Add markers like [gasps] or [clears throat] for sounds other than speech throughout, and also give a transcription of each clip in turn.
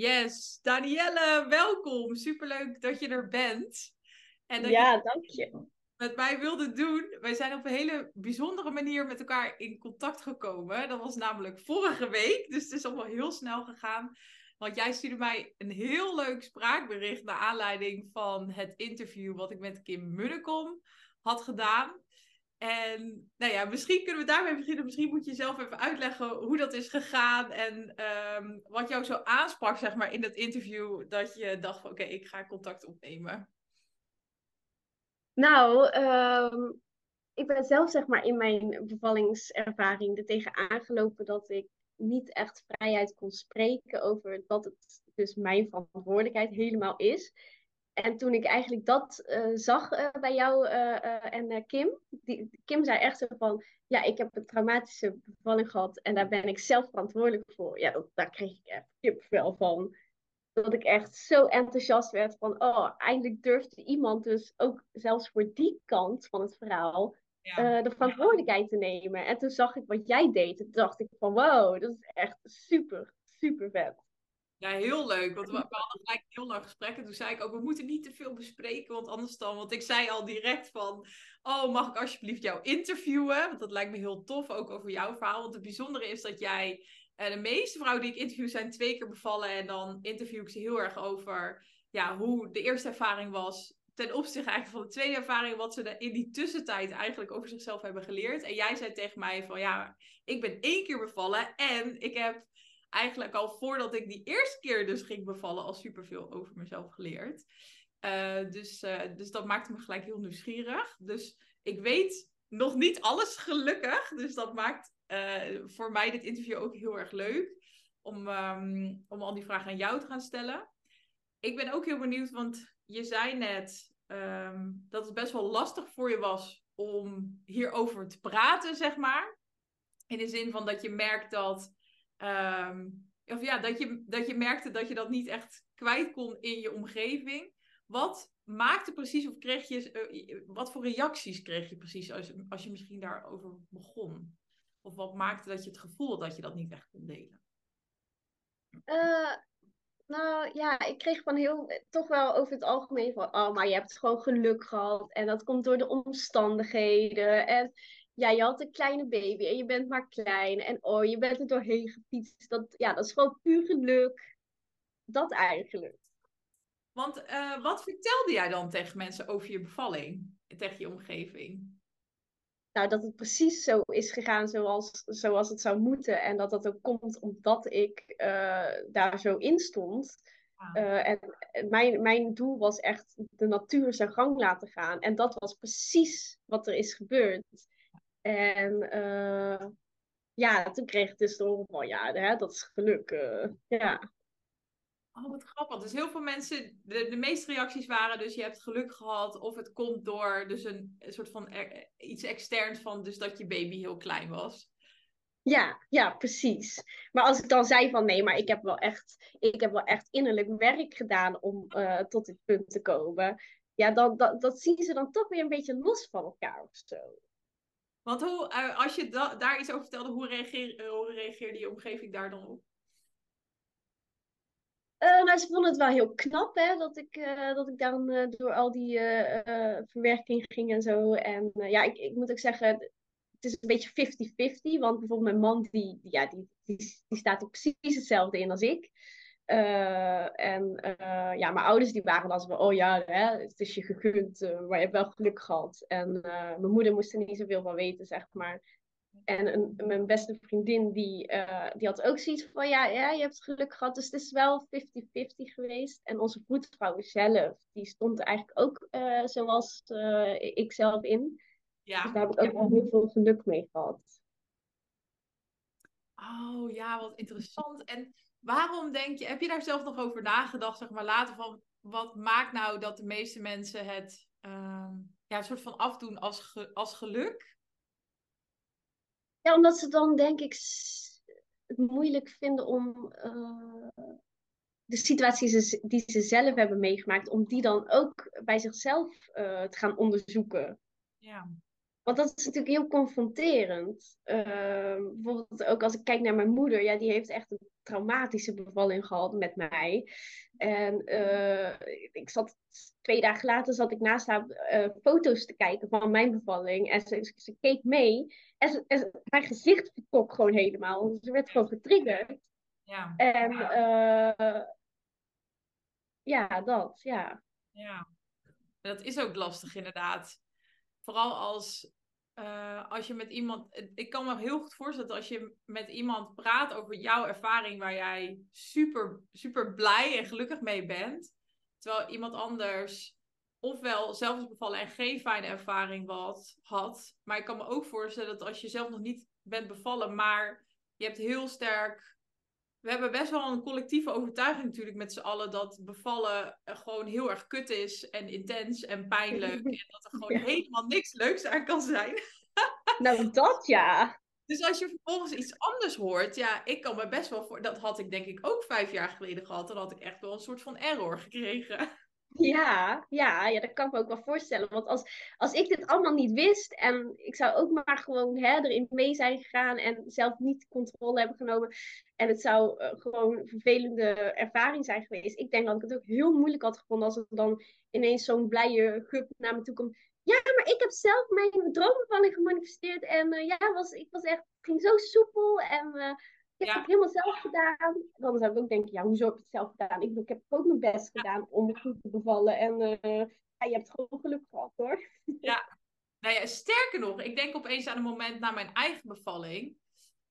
Yes, Danielle, welkom. Superleuk dat je er bent. En dat ja, je dank je. Met mij wilde doen. Wij zijn op een hele bijzondere manier met elkaar in contact gekomen. Dat was namelijk vorige week, dus het is allemaal heel snel gegaan. Want jij stuurde mij een heel leuk spraakbericht naar aanleiding van het interview wat ik met Kim Munnekom had gedaan. En nou ja, misschien kunnen we daarmee beginnen. Misschien moet je zelf even uitleggen hoe dat is gegaan. En ehm, wat jou zo aansprak, zeg maar, in dat interview. Dat je dacht van oké, ik ga contact opnemen. Nou, ehm, ik ben zelf zeg maar in mijn bevallingservaring er tegen aangelopen dat ik niet echt vrijheid kon spreken over dat het dus mijn verantwoordelijkheid helemaal is. En toen ik eigenlijk dat eh, zag uh, bij jou uh, en Kim, die, Kim zei echt zo van, ja, ik heb een traumatische bevalling gehad en daar ben ik zelf verantwoordelijk voor. Ja, dat, daar kreeg ik echt kipvel van. Dat ik echt zo enthousiast werd van, oh, eindelijk durfde iemand dus ook zelfs voor die kant van het verhaal de verantwoordelijkheid te nemen. En toen zag ik wat jij deed. Toen dacht ik van, wow, dat is echt super, super vet. Ja, heel leuk. Want we, hadden gelijk heel lang gesprekken. Toen zei ik ook, we moeten niet te veel bespreken, want anders dan... Want ik zei al direct van, oh, mag ik alsjeblieft jou interviewen? Want dat lijkt me heel tof, ook over jouw verhaal. Want het bijzondere is dat jij... Uh, de meeste vrouwen die ik interview zijn twee keer bevallen. En dan interview ik ze heel erg over ja, hoe de eerste ervaring was ten opzichte eigenlijk van de tweede ervaring, wat ze in die tussentijd eigenlijk over zichzelf hebben geleerd. En jij zei tegen mij van ja, ik ben één keer bevallen en ik heb eigenlijk al voordat ik die eerste keer dus ging bevallen al superveel over mezelf geleerd. Uh, dus, uh, dus dat maakte me gelijk heel nieuwsgierig. Dus ik weet nog niet alles gelukkig. Dus dat maakt uh, voor mij dit interview ook heel erg leuk. Om, um, om al die vragen aan jou te gaan stellen. Ik ben ook heel benieuwd, want je zei net um, dat het best wel lastig voor je was om hierover te praten, zeg maar. In de zin van dat je merkt dat Um, of ja, dat je, dat je merkte dat je dat niet echt kwijt kon in je omgeving. Wat maakte precies, of kreeg je, uh, wat voor reacties kreeg je precies als, als je misschien daarover begon? Of wat maakte dat je het gevoel dat je dat niet echt kon delen? Uh, nou ja, ik kreeg van heel, toch wel over het algemeen van, oh, maar je hebt gewoon geluk gehad. En dat komt door de omstandigheden. En ja, je had een kleine baby en je bent maar klein. En oh, je bent er doorheen gefietst. Dat, ja, dat is gewoon puur geluk. Dat eigenlijk. Want uh, wat vertelde jij dan tegen mensen over je bevalling? Tegen je omgeving? Nou, dat het precies zo is gegaan zoals, zoals het zou moeten. En dat dat ook komt omdat ik uh, daar zo in stond. Uh, en mijn, mijn doel was echt de natuur zijn gang laten gaan. En dat was precies wat er is gebeurd. En uh, ja, toen kreeg ik dus door van ja, hè, dat is geluk. Uh, ja. Oh, wat grappig. Dus heel veel mensen, de, de meeste reacties waren dus je hebt geluk gehad of het komt door dus een, een soort van er, iets externs van dus dat je baby heel klein was. Ja, ja, precies. Maar als ik dan zei van nee, maar ik heb wel echt, ik heb wel echt innerlijk werk gedaan om uh, tot dit punt te komen. Ja, dan, dat, dat zien ze dan toch weer een beetje los van elkaar of zo. Want hoe, uh, als je da daar iets over vertelde, hoe, reageer, hoe reageerde je omgeving daar dan op? Uh, nou, ze vonden het wel heel knap hè, dat, ik, uh, dat ik dan door al die verwerking ging en zo. En ja, ik, ik moet ook zeggen, het is een beetje 50-50. Want bijvoorbeeld mijn man, die, ja, die, die, die staat er precies hetzelfde in als ik. Uh, en uh, ja, mijn ouders die waren dan zo van, oh ja, hè, het is je gegund, uh, maar je hebt wel geluk gehad. En mijn moeder moest er niet zoveel van weten, zeg maar. En een, mijn beste vriendin, die, die had ook zoiets van, ja, ja, je hebt geluk gehad. Dus het is wel 50-50 geweest. En onze voetvrouw zelf, die stond er eigenlijk ook zoals ik zelf in. Ja. Dus daar heb ik ook wel heel veel geluk mee gehad. Oh ja, wat interessant. En Waarom denk je, heb je daar zelf nog over nagedacht, zeg maar later van, wat maakt nou dat de meeste mensen het uh, ja, een soort van afdoen als, als geluk? Ja, omdat ze dan denk ik het moeilijk vinden om uh, de situaties die ze zelf hebben meegemaakt, om die dan ook bij zichzelf uh, te gaan onderzoeken. Ja. Want dat is natuurlijk heel confronterend. Uh, bijvoorbeeld ook als ik kijk naar mijn moeder, ja, die heeft echt een traumatische bevalling gehad met mij. En uh, ik zat twee dagen later zat ik naast haar uh, foto's te kijken van mijn bevalling. En ze, ze keek mee. En, ze, en haar gezicht vertrok gewoon helemaal. Ze werd gewoon getriggerd. Ja. En ja, dat, ja. Ja, dat is ook lastig inderdaad. Vooral als, uh, als je met iemand. Ik kan me heel goed voorstellen dat als je met iemand praat over jouw ervaring waar jij super, super blij en gelukkig mee bent. Terwijl iemand anders ofwel zelf is bevallen en geen fijne ervaring wat, had. Maar ik kan me ook voorstellen dat als je zelf nog niet bent bevallen, maar je hebt heel sterk we hebben best wel een collectieve overtuiging natuurlijk met z'n allen dat bevallen gewoon heel erg kut is en intens en pijnlijk. en dat er gewoon helemaal niks leuks aan kan zijn. [laughs] nou, dat ja. Dus als je vervolgens iets anders hoort, ja, ik kan me best wel voor. Dat had ik denk ik ook vijf jaar geleden gehad. Dan had ik echt wel een soort van error gekregen. Ja, ja, ja, dat kan ik me ook wel voorstellen. Want als, als ik dit allemaal niet wist en ik zou ook maar gewoon hè, erin mee zijn gegaan en zelf niet controle hebben genomen en het zou uh, gewoon een vervelende ervaring zijn geweest. Ik denk dat ik het ook heel moeilijk had gevonden als er dan ineens zo'n blije gup naar me toe komt. Ja, maar ik heb zelf mijn droombevalling gemanifesteerd en uh, ja, was, ik was echt, ging zo soepel en... Uh, ik heb het helemaal zelf gedaan. Dan zou ik ook denken, ja, hoezo heb ik het zelf gedaan? Ik, ik heb ook mijn best gedaan om goed te bevallen. En uh, ja, je hebt gewoon geluk gehad, hoor. [laughs] Ja. Nou ja, sterker nog, ik denk opeens aan een moment na mijn eigen bevalling.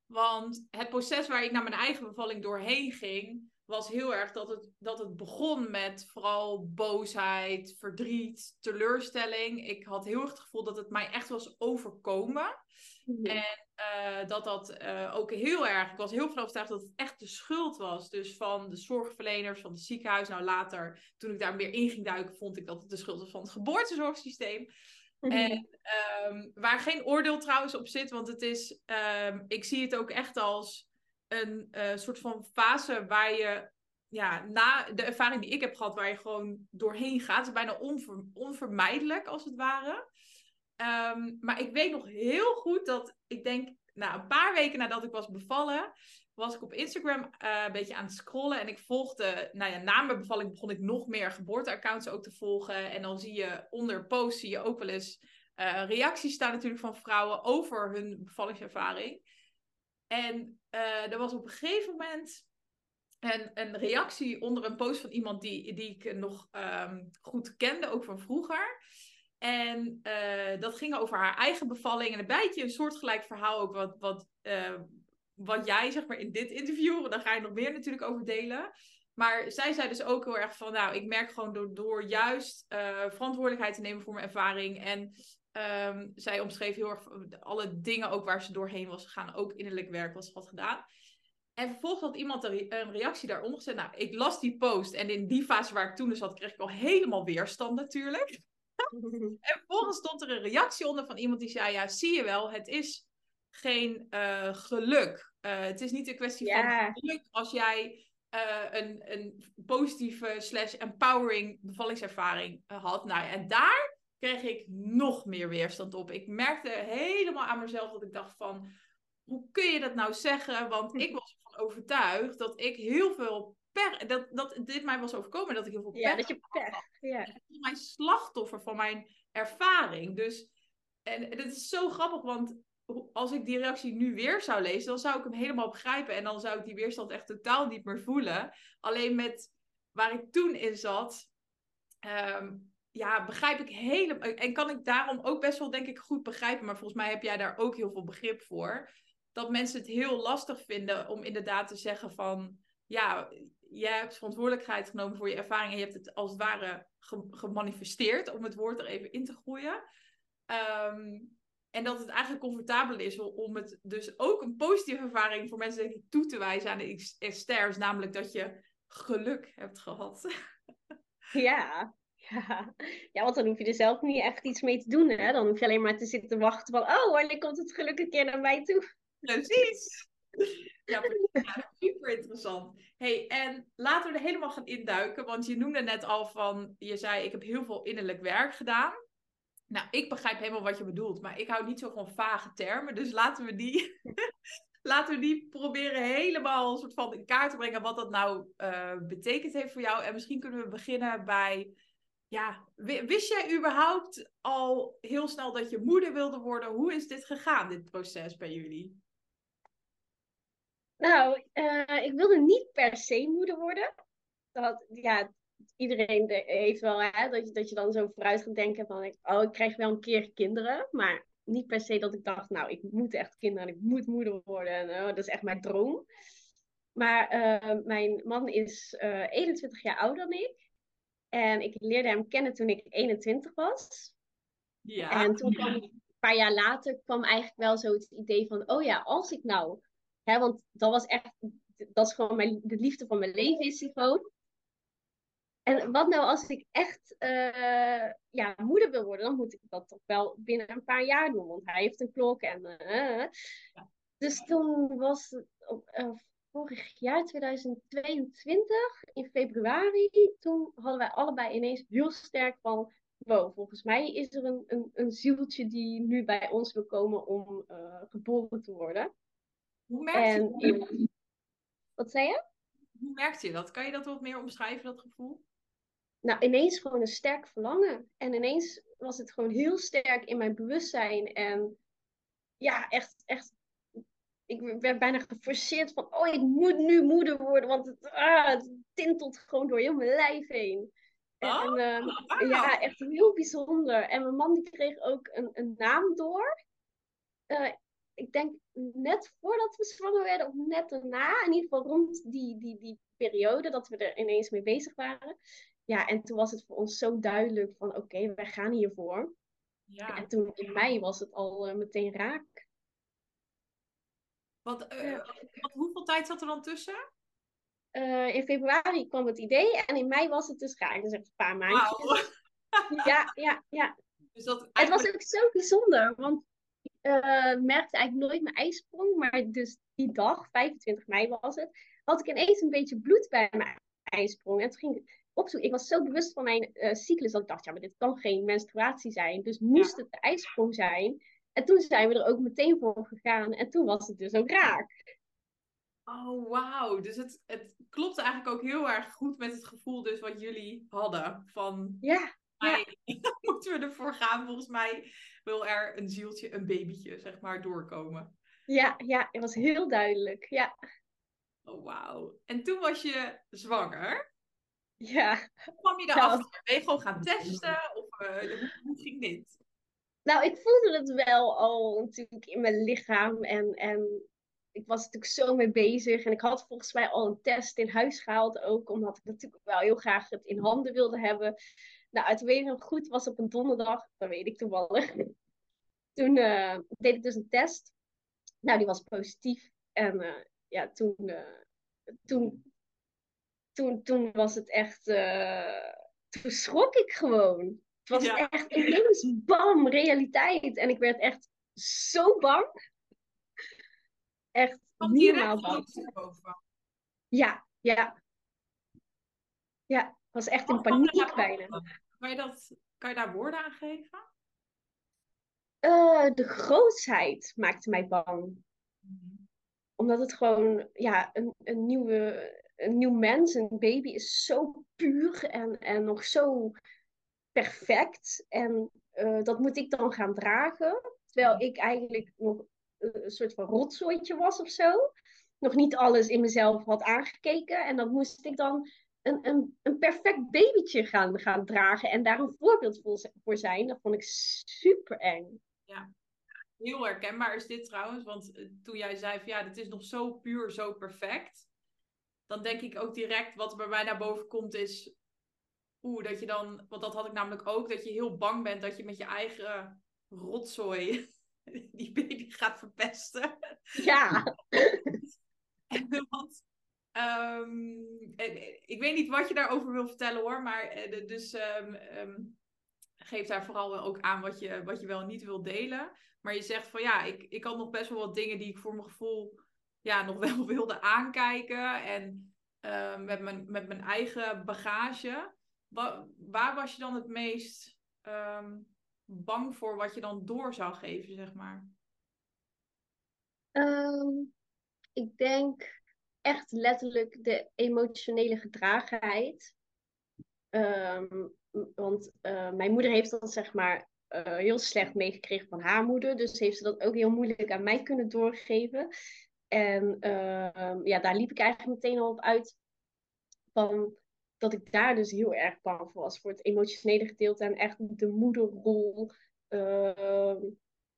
Want het proces waar ik naar mijn eigen bevalling doorheen ging, was heel erg dat het, dat het begon met vooral boosheid, verdriet, teleurstelling. Ik had heel erg het gevoel dat het mij echt was overkomen. Mhm. En uh, dat dat uh, ook heel erg, ik was heel van overtuigd dat het echt de schuld was. Dus van de zorgverleners, van het ziekenhuis. Nou, later, toen ik daar meer in ging duiken, vond ik dat het de schuld was van het geboortezorgsysteem. Mhm. En um, waar geen oordeel trouwens op zit, want het is, um, ik zie het ook echt als een uh, soort van fase waar je, ja, na de ervaring die ik heb gehad, waar je gewoon doorheen gaat, is bijna onver, onvermijdelijk als het ware. Um, maar ik weet nog heel goed dat ik denk, nou, een paar weken nadat ik was bevallen, was ik op Instagram uh, een beetje aan het scrollen. En ik volgde, nou ja, na mijn bevalling begon ik nog meer geboorteaccounts ook te volgen. En dan zie je onder posts, zie je ook wel eens uh, reacties staan natuurlijk van vrouwen over hun bevallingservaring. En uh, er was op een gegeven moment een, een reactie onder een post van iemand die, die ik nog um, goed kende, ook van vroeger. En uh, dat ging over haar eigen bevalling. En een beetje een soortgelijk verhaal ook wat, wat, uh, wat jij zeg maar in dit interview, daar ga je nog meer natuurlijk over delen. Maar zij zei dus ook heel erg van, nou, ik merk gewoon door, door juist verantwoordelijkheid te nemen voor mijn ervaring. En um, zij omschreef heel erg alle dingen ook waar ze doorheen was gegaan, ook innerlijk werk was had gedaan. En vervolgens had iemand een reactie daaronder gezet. Nou, ik las die post en in die fase waar ik toen dus zat, kreeg ik al helemaal weerstand natuurlijk. [laughs] en vervolgens stond er een reactie onder van iemand die zei: Ja, zie je wel, het is geen uh, geluk. Uh, het is niet een kwestie yeah. van geluk als jij uh, een, een positieve slash empowering bevallingservaring had. Nou, en daar kreeg ik nog meer weerstand op. Ik merkte helemaal aan mezelf dat ik dacht van... Hoe kun je dat nou zeggen? Want ik was ervan overtuigd dat ik heel veel dat, dat dit mij was overkomen, dat ik heel veel pech Ja, dat je pech. Ja. Ik was mijn slachtoffer van mijn ervaring. Dus, en het is zo grappig, want als ik die reactie nu weer zou lezen, dan zou ik hem helemaal begrijpen. En dan zou ik die weerstand echt totaal niet meer voelen. Alleen met waar ik toen in zat, um, ja, begrijp ik helemaal. En kan ik daarom ook best wel, denk ik, goed begrijpen. Maar volgens mij heb jij daar ook heel veel begrip voor. Dat mensen het heel lastig vinden om inderdaad te zeggen van. Ja, jij hebt verantwoordelijkheid genomen voor je ervaring en je hebt het als het ware gemanifesteerd, om het woord er even in te groeien. Um, en dat het eigenlijk comfortabel is om het dus ook een positieve ervaring voor mensen toe te wijzen aan de exters, namelijk dat je geluk hebt gehad. [laughs] Ja, ja. [laughs] ja, want dan hoef je er zelf niet echt iets mee te doen. Hè? Dan hoef je alleen maar te zitten wachten van, oh, wanneer komt het geluk een keer naar mij toe? Precies. Ja, super interessant. Hey, en laten we er helemaal gaan induiken, want je noemde net al van, je zei, ik heb heel veel innerlijk werk gedaan. Nou, ik begrijp helemaal wat je bedoelt, maar ik hou niet zo van vage termen, dus laten we die, [laughs] laten we die proberen helemaal een soort van in kaart te brengen wat dat nou uh, betekend heeft voor jou. En misschien kunnen we beginnen bij, ja, wist jij überhaupt al heel snel dat je moeder wilde worden? Hoe is dit gegaan, dit proces bij jullie? Nou, uh, ik wilde niet per se moeder worden. Dat, ja, iedereen heeft wel, hè, dat, je, dat je dan zo vooruit gaat denken van, oh, ik krijg wel een keer kinderen. Maar niet per se dat ik dacht, nou, ik moet echt kinderen en ik moet moeder worden. En, oh, dat is echt mijn droom. Maar uh, mijn man is uh, eh, 21 jaar ouder dan ik. En ik leerde hem kennen toen ik 21 was. Ja. En toen kwam, een paar jaar later kwam eigenlijk wel zo het idee van, oh ja, als ik nou, hè, want dat was echt, dat is gewoon mijn, de liefde van mijn leven is hij gewoon. En wat nou als ik echt uh, ja, moeder wil worden, dan moet ik dat toch wel binnen een paar jaar doen. Want hij heeft een klok en. Uh, dus toen was uh, vorig jaar, 2022, in februari, toen hadden wij allebei ineens heel sterk van. Wow, volgens mij is er een, een, een zieltje die nu bij ons wil komen om geboren te worden. Hoe merk je Wat zei je? Hoe merkte je dat? Kan je dat wat meer omschrijven, dat gevoel? nou, ineens gewoon een sterk verlangen. En ineens was het gewoon heel sterk in mijn bewustzijn. En ja, echt, echt. Ik werd bijna geforceerd van, oh, ik moet nu moeder worden, want het, ah, het tintelt gewoon door heel mijn lijf heen. Oh, en, uh, ja, echt heel bijzonder. En mijn man die kreeg ook een, een naam door. Uh, ik denk net voordat we zwanger werden, of net daarna, in ieder geval rond die, die, die periode dat we er ineens mee bezig waren ja, en toen was het voor ons zo duidelijk van oké, okay, wij gaan hiervoor. Ja. En toen in mei was het al uh, meteen raak. Wat, uh, wat, hoeveel tijd zat er dan tussen? Uh, in februari kwam het idee en in mei was het dus raak. Dus echt een paar maanden. Wow. [laughs] ja, ja, ja. Dus dat eigenlijk... Het was ook zo bijzonder, want ik merkte eigenlijk nooit mijn ijsprong. Maar dus die dag, 25 mei was het, had ik ineens een beetje bloed bij mijn ijsprong. En toen ging ik was zo bewust van mijn uh, cyclus dat ik dacht, ja, maar dit kan geen menstruatie zijn. Dus moest het de ijsprong zijn. En toen zijn we er ook meteen voor gegaan. En toen was het dus ook raak. Oh, wauw. Dus het, het klopt eigenlijk ook heel erg goed met het gevoel dus wat jullie hadden. Van, ja, ja. [laughs] moeten we ervoor gaan. Volgens mij wil er een zieltje, een babytje, zeg maar, doorkomen. Ja, ja, het was heel duidelijk, ja. Oh, wauw. En toen was je zwanger. Ja. Hoe kwam je? Nou, ben je gewoon gaan testen? Of uh, hoe, ging dit? Nou, ik voelde het wel al natuurlijk in mijn lichaam. En, en ik was natuurlijk zo mee bezig. En ik had volgens mij al een test in huis gehaald ook. Omdat ik natuurlijk wel heel graag het in handen wilde hebben. Nou, het weet goed was op een donderdag. Dat weet ik toevallig. [laughs] Toen uh, deed ik dus een test. Nou, die was positief. En uh, ja, toen, toen toen, toen was het echt. Toen schrok ik gewoon. Het was echt ineens bam, realiteit. En ik werd echt zo bang. Echt niet normaal bang. Ja, ja. Ja, het was echt een paniek bijna. Kan je, dat, kan je daar woorden aan geven? Uh, de grootheid maakte mij bang. Mhm. Omdat het gewoon ja, een, een nieuwe een nieuw mens, een baby, is zo puur en, en nog zo perfect. En uh, dat moet ik dan gaan dragen. Terwijl ik eigenlijk nog een soort van rotzooitje was of zo. Nog niet alles in mezelf had aangekeken. En dan moest ik dan een, een, een perfect babytje gaan, gaan dragen. En daar een voorbeeld voor zijn. Dat vond ik super eng. Ja, heel herkenbaar is dit trouwens. Want eh, toen jij zei van ja, dit is nog zo puur, zo perfect dan denk ik ook direct wat bij mij naar boven komt is. Oeh, dat je dan, want dat had ik namelijk ook, dat je heel bang bent dat je met je eigen rotzooi [laughs] die baby gaat verpesten. Ja. [laughs] want, um, ik weet niet wat je daarover wil vertellen hoor, maar eh, dus um, geef daar vooral ook aan wat je, wat je wel niet wil delen. Maar je zegt van ja, ik, ik had nog best wel wat dingen die ik voor mijn gevoel ja, nog wel [laughs] wilde aankijken. En uh, met, mijn, met mijn eigen bagage. Waar was je dan het meest um, bang voor wat je dan door zou geven, zeg maar? Um, ik denk echt letterlijk de emotionele gedragenheid. Ehm, want uh, mijn moeder heeft dat zeg maar uh, heel slecht meegekregen van haar moeder. Dus heeft ze dat ook heel moeilijk aan mij kunnen doorgeven. En ja, daar liep ik eigenlijk meteen al op uit. Van dat ik daar dus heel erg bang voor was. Voor het emotionele gedeelte en echt de moederrol. Ehm,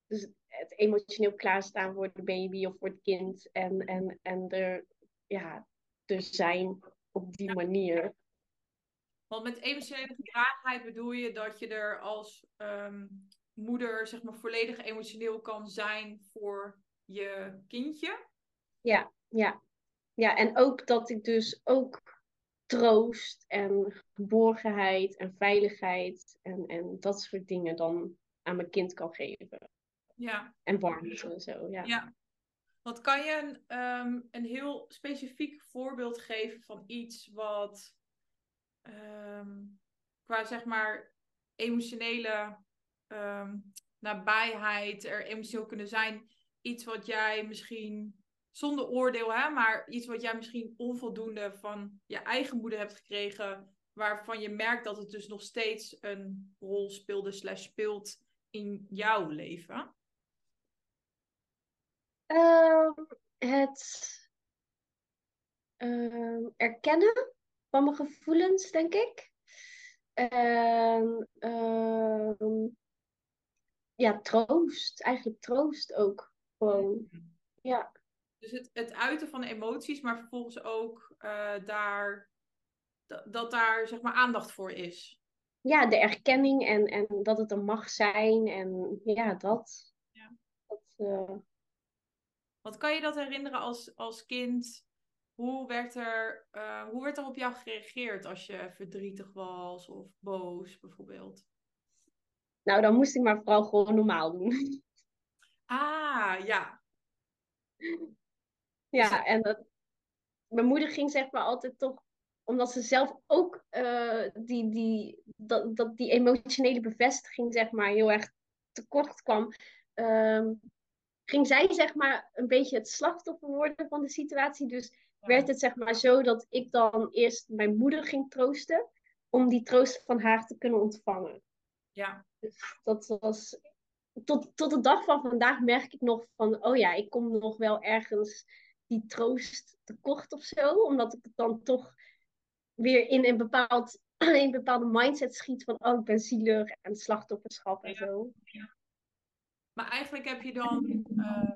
dus het emotioneel klaarstaan voor de baby of voor het kind. En, en, en er, ja, er zijn op die manier. Want met emotionele gedragenheid bedoel je dat je er als um, moeder zeg maar volledig emotioneel kan zijn voor je kindje? Ja, ja. Ja, en ook dat ik dus ook troost en geborgenheid en veiligheid en, en dat soort dingen dan aan mijn kind kan geven. Ja. En warmte en zo, ja. ja. Want kan je een, um, een heel specifiek voorbeeld geven van iets wat um, qua zeg maar emotionele um, nabijheid er emotioneel kunnen zijn, iets wat jij misschien zonder oordeel, hè, maar iets wat jij misschien onvoldoende van je eigen moeder hebt gekregen, waarvan je merkt dat het dus nog steeds een rol speelde slash speelt in jouw leven? Uh, het uh, erkennen van mijn gevoelens, denk ik. En uh, ja, troost. Eigenlijk troost ook. Gewoon. Ja. Dus het, het uiten van emoties, maar vervolgens ook uh, daar, dat, daar zeg maar aandacht voor is. Ja, de erkenning en, en dat het er mag zijn en ja, dat. Ja. dat uh... Wat kan je dat herinneren als, als kind? Hoe werd, er, uh, hoe werd er op jou gereageerd als je verdrietig was of boos bijvoorbeeld? Nou, dan moest ik maar vooral gewoon normaal doen. [laughs] Ah, ja. Ja, en dat, mijn moeder ging zeg maar altijd toch, omdat ze zelf ook uh, die, die, dat, dat die emotionele bevestiging zeg maar heel erg tekort kwam, uh, ging zij zeg maar een beetje het slachtoffer worden van de situatie. Dus werd het zeg maar zo dat ik dan eerst mijn moeder ging troosten, om die troost van haar te kunnen ontvangen. Ja. Dus dat was, tot, tot de dag van vandaag merk ik nog van, oh ja, ik kom nog wel ergens die troost tekort of zo, omdat ik het dan toch weer in een, bepaald, [clears throat] in een bepaalde mindset schiet van, oh, ik ben zielig en slachtofferschap en ja. zo. Ja. Maar eigenlijk heb je dan, uh,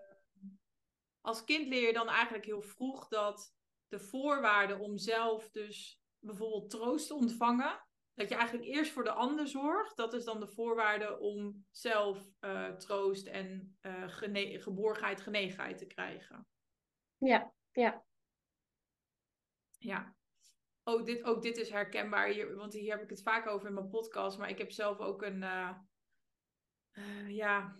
als kind leer je dan eigenlijk heel vroeg dat de voorwaarden om zelf dus bijvoorbeeld troost te ontvangen, dat je eigenlijk eerst voor de ander zorgt. Dat is dan de voorwaarde om zelf uh, troost en uh, gene geborgenheid, genegenheid te krijgen. Ja, ja. Ja. Oh, dit, ook dit is herkenbaar, hier, want hier heb ik het vaak over in mijn podcast. Maar ik heb zelf ook een, uh, ja,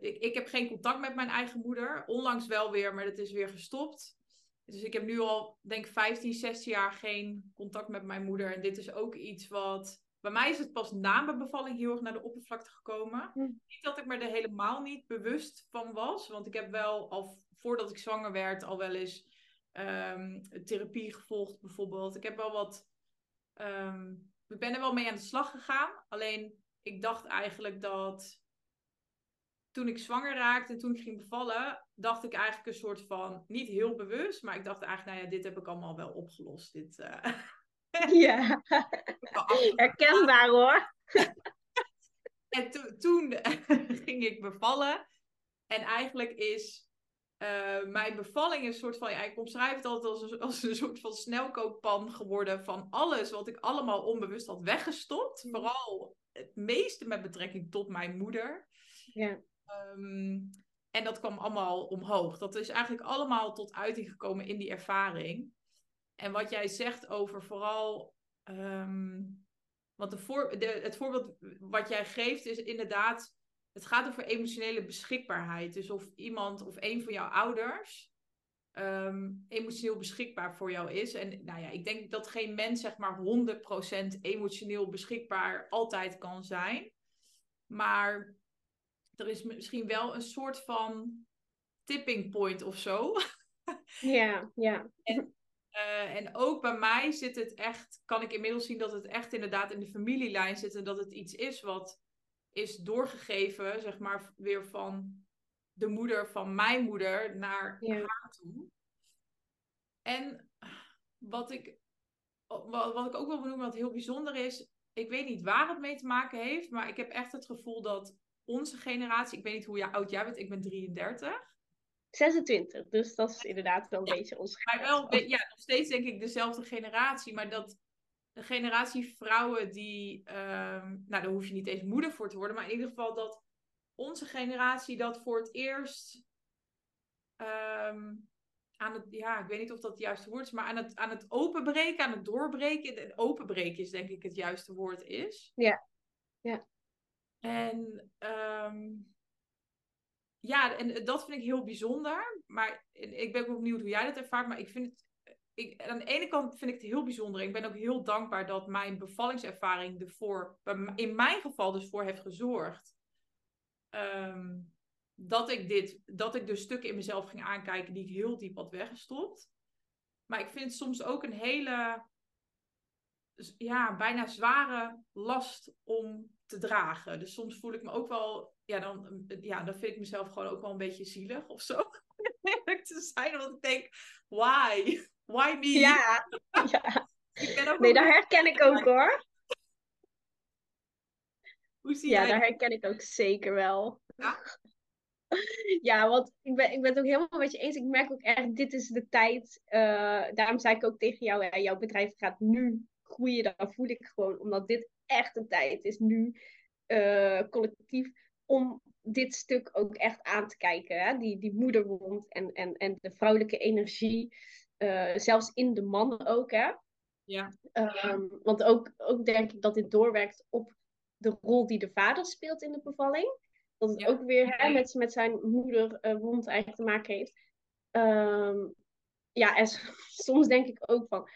ik, ik heb geen contact met mijn eigen moeder. Onlangs wel weer, maar dat is weer gestopt. Dus ik heb nu al, denk ik, 15, 16 jaar geen contact met mijn moeder. En dit is ook iets wat. Bij mij is het pas na mijn bevalling heel erg naar de oppervlakte gekomen. Hm. Niet dat ik me er helemaal niet bewust van was. Want ik heb wel al voordat ik zwanger werd, al wel eens um, therapie gevolgd, bijvoorbeeld. Ik heb wel wat. Um, ik ben er wel mee aan de slag gegaan. Alleen ik dacht eigenlijk dat toen ik zwanger raakte en toen ik ging bevallen, dacht ik eigenlijk een soort van, niet heel bewust, maar ik dacht eigenlijk, nou ja, dit heb ik allemaal wel opgelost. Dit, uh... [laughs] Ja, herkenbaar hoor. en to toen [laughs] ging ik bevallen. En eigenlijk is uh, mijn bevalling een soort van, ja, ik omschrijf het altijd als een, [laughs] als een soort van snelkookpan geworden van alles wat ik allemaal onbewust had weggestopt. Mm. Vooral het meeste met betrekking tot mijn moeder. Ja. Um, en dat kwam allemaal omhoog. Dat is eigenlijk allemaal tot uiting gekomen in die ervaring. En wat jij zegt over vooral. Um, want de voor, de, het voorbeeld wat jij geeft is inderdaad. Het gaat over emotionele beschikbaarheid. Dus of iemand of een van jouw ouders. Um, emotioneel beschikbaar voor jou is. En nou ja, ik denk dat geen mens zeg maar 100% emotioneel beschikbaar altijd kan zijn. Maar er is misschien wel een soort van tipping point of zo. [laughs] Ja, ja. En, uh, en ook bij mij zit het echt, kan ik inmiddels zien dat het echt inderdaad in de familielijn zit en dat het iets is wat is doorgegeven, zeg maar, weer van de moeder van mijn moeder naar Ja. haar toe. En wat ik, wat, wat ik ook wil benoemen, wat heel bijzonder is, ik weet niet waar het mee te maken heeft, maar ik heb echt het gevoel dat onze generatie, ik weet niet hoe oud jij bent, ik ben 33, 26, dus dat is inderdaad wel een Ja, beetje ons maar wel, ja, nog steeds denk ik dezelfde generatie, maar dat de generatie vrouwen die, ehm, nou daar hoef je niet eens moeder voor te worden, maar in ieder geval dat onze generatie dat voor het eerst ehm, aan het, ja, ik weet niet of dat het juiste woord is, maar aan het, aan het openbreken, aan het doorbreken, en openbreken is denk ik het juiste woord is. Ja. Ja. En ehm, ja, en dat vind ik heel bijzonder. Maar ik ben ook benieuwd hoe jij dat ervaart. Maar ik vind het. Ik, aan de ene kant vind ik het heel bijzonder. Ik ben ook heel dankbaar dat mijn bevallingservaring ervoor, in mijn geval dus voor heeft gezorgd. ehm, dat ik dit, dat ik dus stukken in mezelf ging aankijken die ik heel diep had weggestopt. Maar ik vind het soms ook een hele, ja, bijna zware last om te dragen. Dus soms voel ik me ook wel, ja, dan, ja, dan vind ik mezelf gewoon ook wel een beetje zielig of zo. [laughs] Eerlijk te zijn, want ik denk, why? Why me? Ja, [laughs] ja. Ik ben ook Nee, dat herken ik ook hoor. Hoe zie Ja, jij dat herken ik ook zeker wel. Ja? [laughs] Ja, want ik ben, ik ben het ook helemaal met je eens. Ik merk ook echt, dit is de tijd. eh, daarom zei ik ook tegen jou, ja, jouw bedrijf gaat nu groeien. Dat voel ik gewoon, omdat dit echt een tijd is nu, eh, collectief, om dit stuk ook echt aan te kijken. Hè? Die, die moederwond en, en, en de vrouwelijke energie. Eh, zelfs in de mannen ook, hè. Ja. Ehm, want ook, ook denk ik dat dit doorwerkt op de rol die de vader speelt in de bevalling. Dat het Ja. ook weer hè, met, met zijn moeder wond eigenlijk te maken heeft. Ehm, ja, en [laughs] soms denk ik ook van...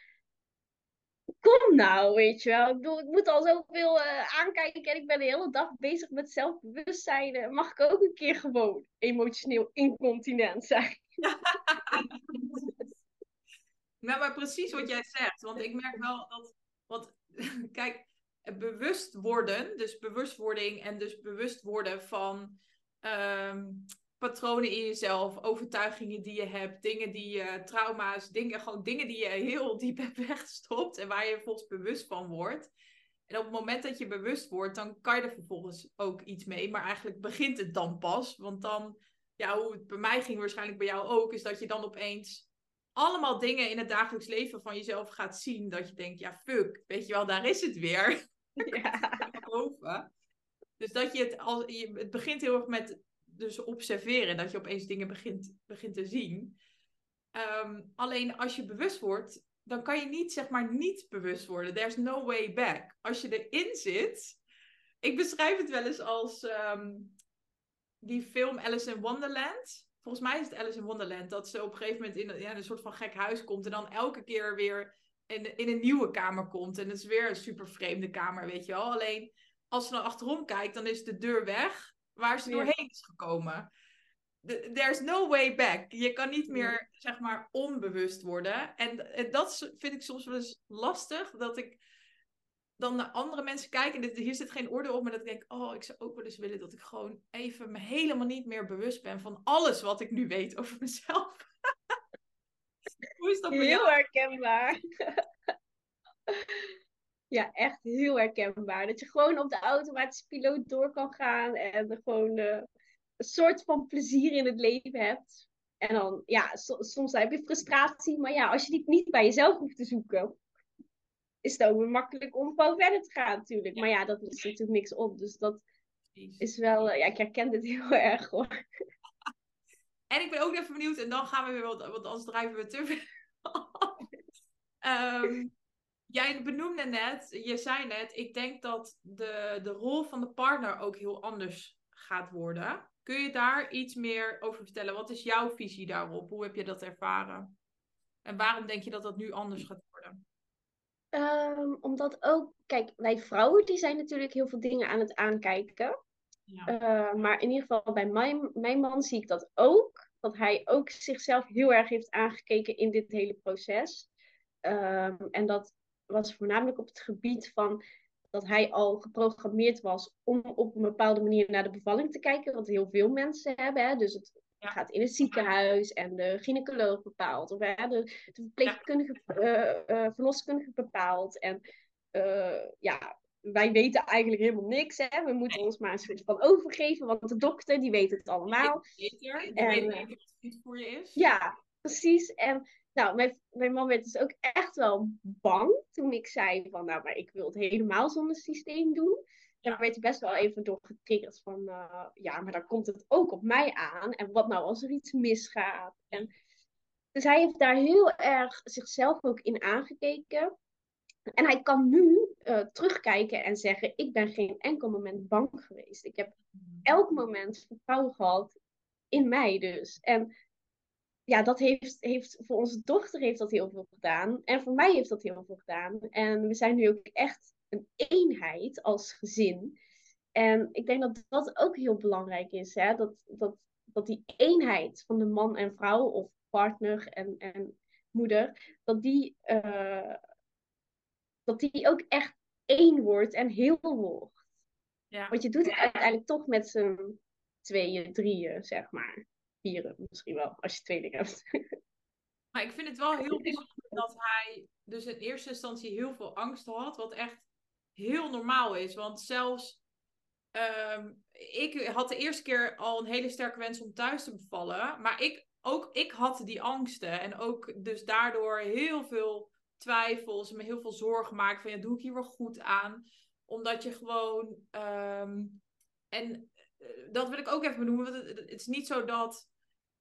Kom nou, weet je wel. Ik bedoel, ik moet al zoveel eh aankijken en ik ben de hele dag bezig met zelfbewustzijn. Mag ik ook een keer gewoon emotioneel incontinent zijn? [laughs] Nou, maar precies wat jij zegt. Want ik merk wel dat. Want [laughs] kijk, bewust worden, dus bewustwording en dus bewust worden van ehm, patronen in jezelf, overtuigingen die je hebt, dingen die je, trauma's, dingen, gewoon dingen die je heel [laughs] diep hebt weggestopt en waar je volgens bewust van wordt. En op het moment dat je bewust wordt, dan kan je er vervolgens ook iets mee. Maar eigenlijk begint het dan pas. Want dan, ja, hoe het bij mij ging, waarschijnlijk bij jou ook, is dat je dan opeens allemaal dingen in het dagelijks leven van jezelf gaat zien. Dat je denkt, ja, fuck, weet je wel, daar is het weer. [laughs] Ja. [laughs] boven. Dus dat je het, al, je, het begint heel erg met dus observeren. Dat je opeens dingen begint, begint te zien. Ehm, alleen als je bewust wordt, dan kan je niet, zeg maar, niet bewust worden. There's no way back. Als je erin zit. Ik beschrijf het wel eens als ehm, die film Alice in Wonderland. Volgens mij is het Alice in Wonderland. Dat ze op een gegeven moment in, een- ja, een soort van gek huis komt. En dan elke keer weer in, in een nieuwe kamer komt. En het is weer een super vreemde kamer, weet je wel. Alleen als ze dan achterom kijkt, dan is de deur weg waar ze doorheen is gekomen. There's no way back. Je kan niet meer, zeg maar, onbewust worden. En, en dat vind ik soms wel eens lastig. Dat ik dan naar andere mensen kijk. En dit, hier zit geen oordeel op. Maar dat ik denk, oh, ik zou ook wel eens willen dat ik gewoon even me helemaal niet meer bewust ben van alles wat ik nu weet over mezelf. [laughs] Hoe is dat? Heel herkenbaar. Ja, echt heel herkenbaar. Dat je gewoon op de automatische piloot door kan gaan en er gewoon eh, een soort van plezier in het leven hebt. En dan, ja, so- soms heb je frustratie, maar ja, als je die niet bij jezelf hoeft te zoeken, is het ook weer makkelijk om gewoon verder te gaan natuurlijk. Maar ja, dat is natuurlijk niks op. Dus dat is wel, eh, ja, ik herken dit [laughs] heel erg hoor. En ik ben ook even benieuwd, en dan gaan we weer, wat, want anders drijven we te af. [laughs] Ehm, jij benoemde net, je zei net, ik denk dat de, de rol van de partner ook heel anders gaat worden. Kun je daar iets meer over vertellen? Wat is jouw visie daarop? Hoe heb je dat ervaren? En waarom denk je dat dat nu anders gaat worden? Ehm, omdat ook, kijk, wij vrouwen die zijn natuurlijk heel veel dingen aan het aankijken. Ja. Uh, maar in ieder geval bij mijn, mijn man zie ik dat ook. dat hij ook zichzelf heel erg heeft aangekeken in dit hele proces. Ehm, en dat was voornamelijk op het gebied van dat hij al geprogrammeerd was om op een bepaalde manier naar de bevalling te kijken, wat heel veel mensen hebben. Hè? Dus het gaat in het ziekenhuis en de gynaecoloog bepaalt, of hè, de, de verpleegkundige, uh, verloskundige bepaalt. En uh, ja, wij weten eigenlijk helemaal niks. Hè? We moeten ons maar een soort van overgeven, want de dokter die weet het allemaal. Beter, die en, weet wat goed voor je is. Ja, precies. En nou, mijn, mijn man werd dus ook echt wel bang toen ik zei van, nou, maar ik wil het helemaal zonder systeem doen. Daar werd hij best wel even door getriggerd van, uh, ja, maar dan komt het ook op mij aan. En wat nou als er iets misgaat? En, dus hij heeft daar heel erg zichzelf ook in aangekeken. En hij kan nu uh, terugkijken en zeggen: Ik ben geen enkel moment bang geweest. Ik heb elk moment vertrouwen gehad in mij dus. En ja, dat heeft, heeft voor onze dochter heeft dat heel veel gedaan. En voor mij heeft dat heel veel gedaan. En we zijn nu ook echt een eenheid als gezin. En ik denk dat dat ook heel belangrijk is. Hè? Dat, dat, dat die eenheid van de man en vrouw, of partner en, en moeder, dat die, uh, dat die ook echt één wordt en heel wordt. Ja. Want je doet het uiteindelijk toch met z'n tweeën, drieën, zeg maar vieren misschien wel, als je tweeling hebt. Maar ik vind het wel heel [laughs] bijzonder dat hij dus in eerste instantie heel veel angst had, wat echt heel normaal is. Want zelfs um, ik had de eerste keer al een hele sterke wens om thuis te bevallen, maar ik, ook ik had die angsten en ook dus daardoor heel veel twijfels en me heel veel zorgen maken van ja, doe ik hier wel goed aan? Omdat je gewoon um, en eh, dat wil ik ook even benoemen. Want het, is niet zo dat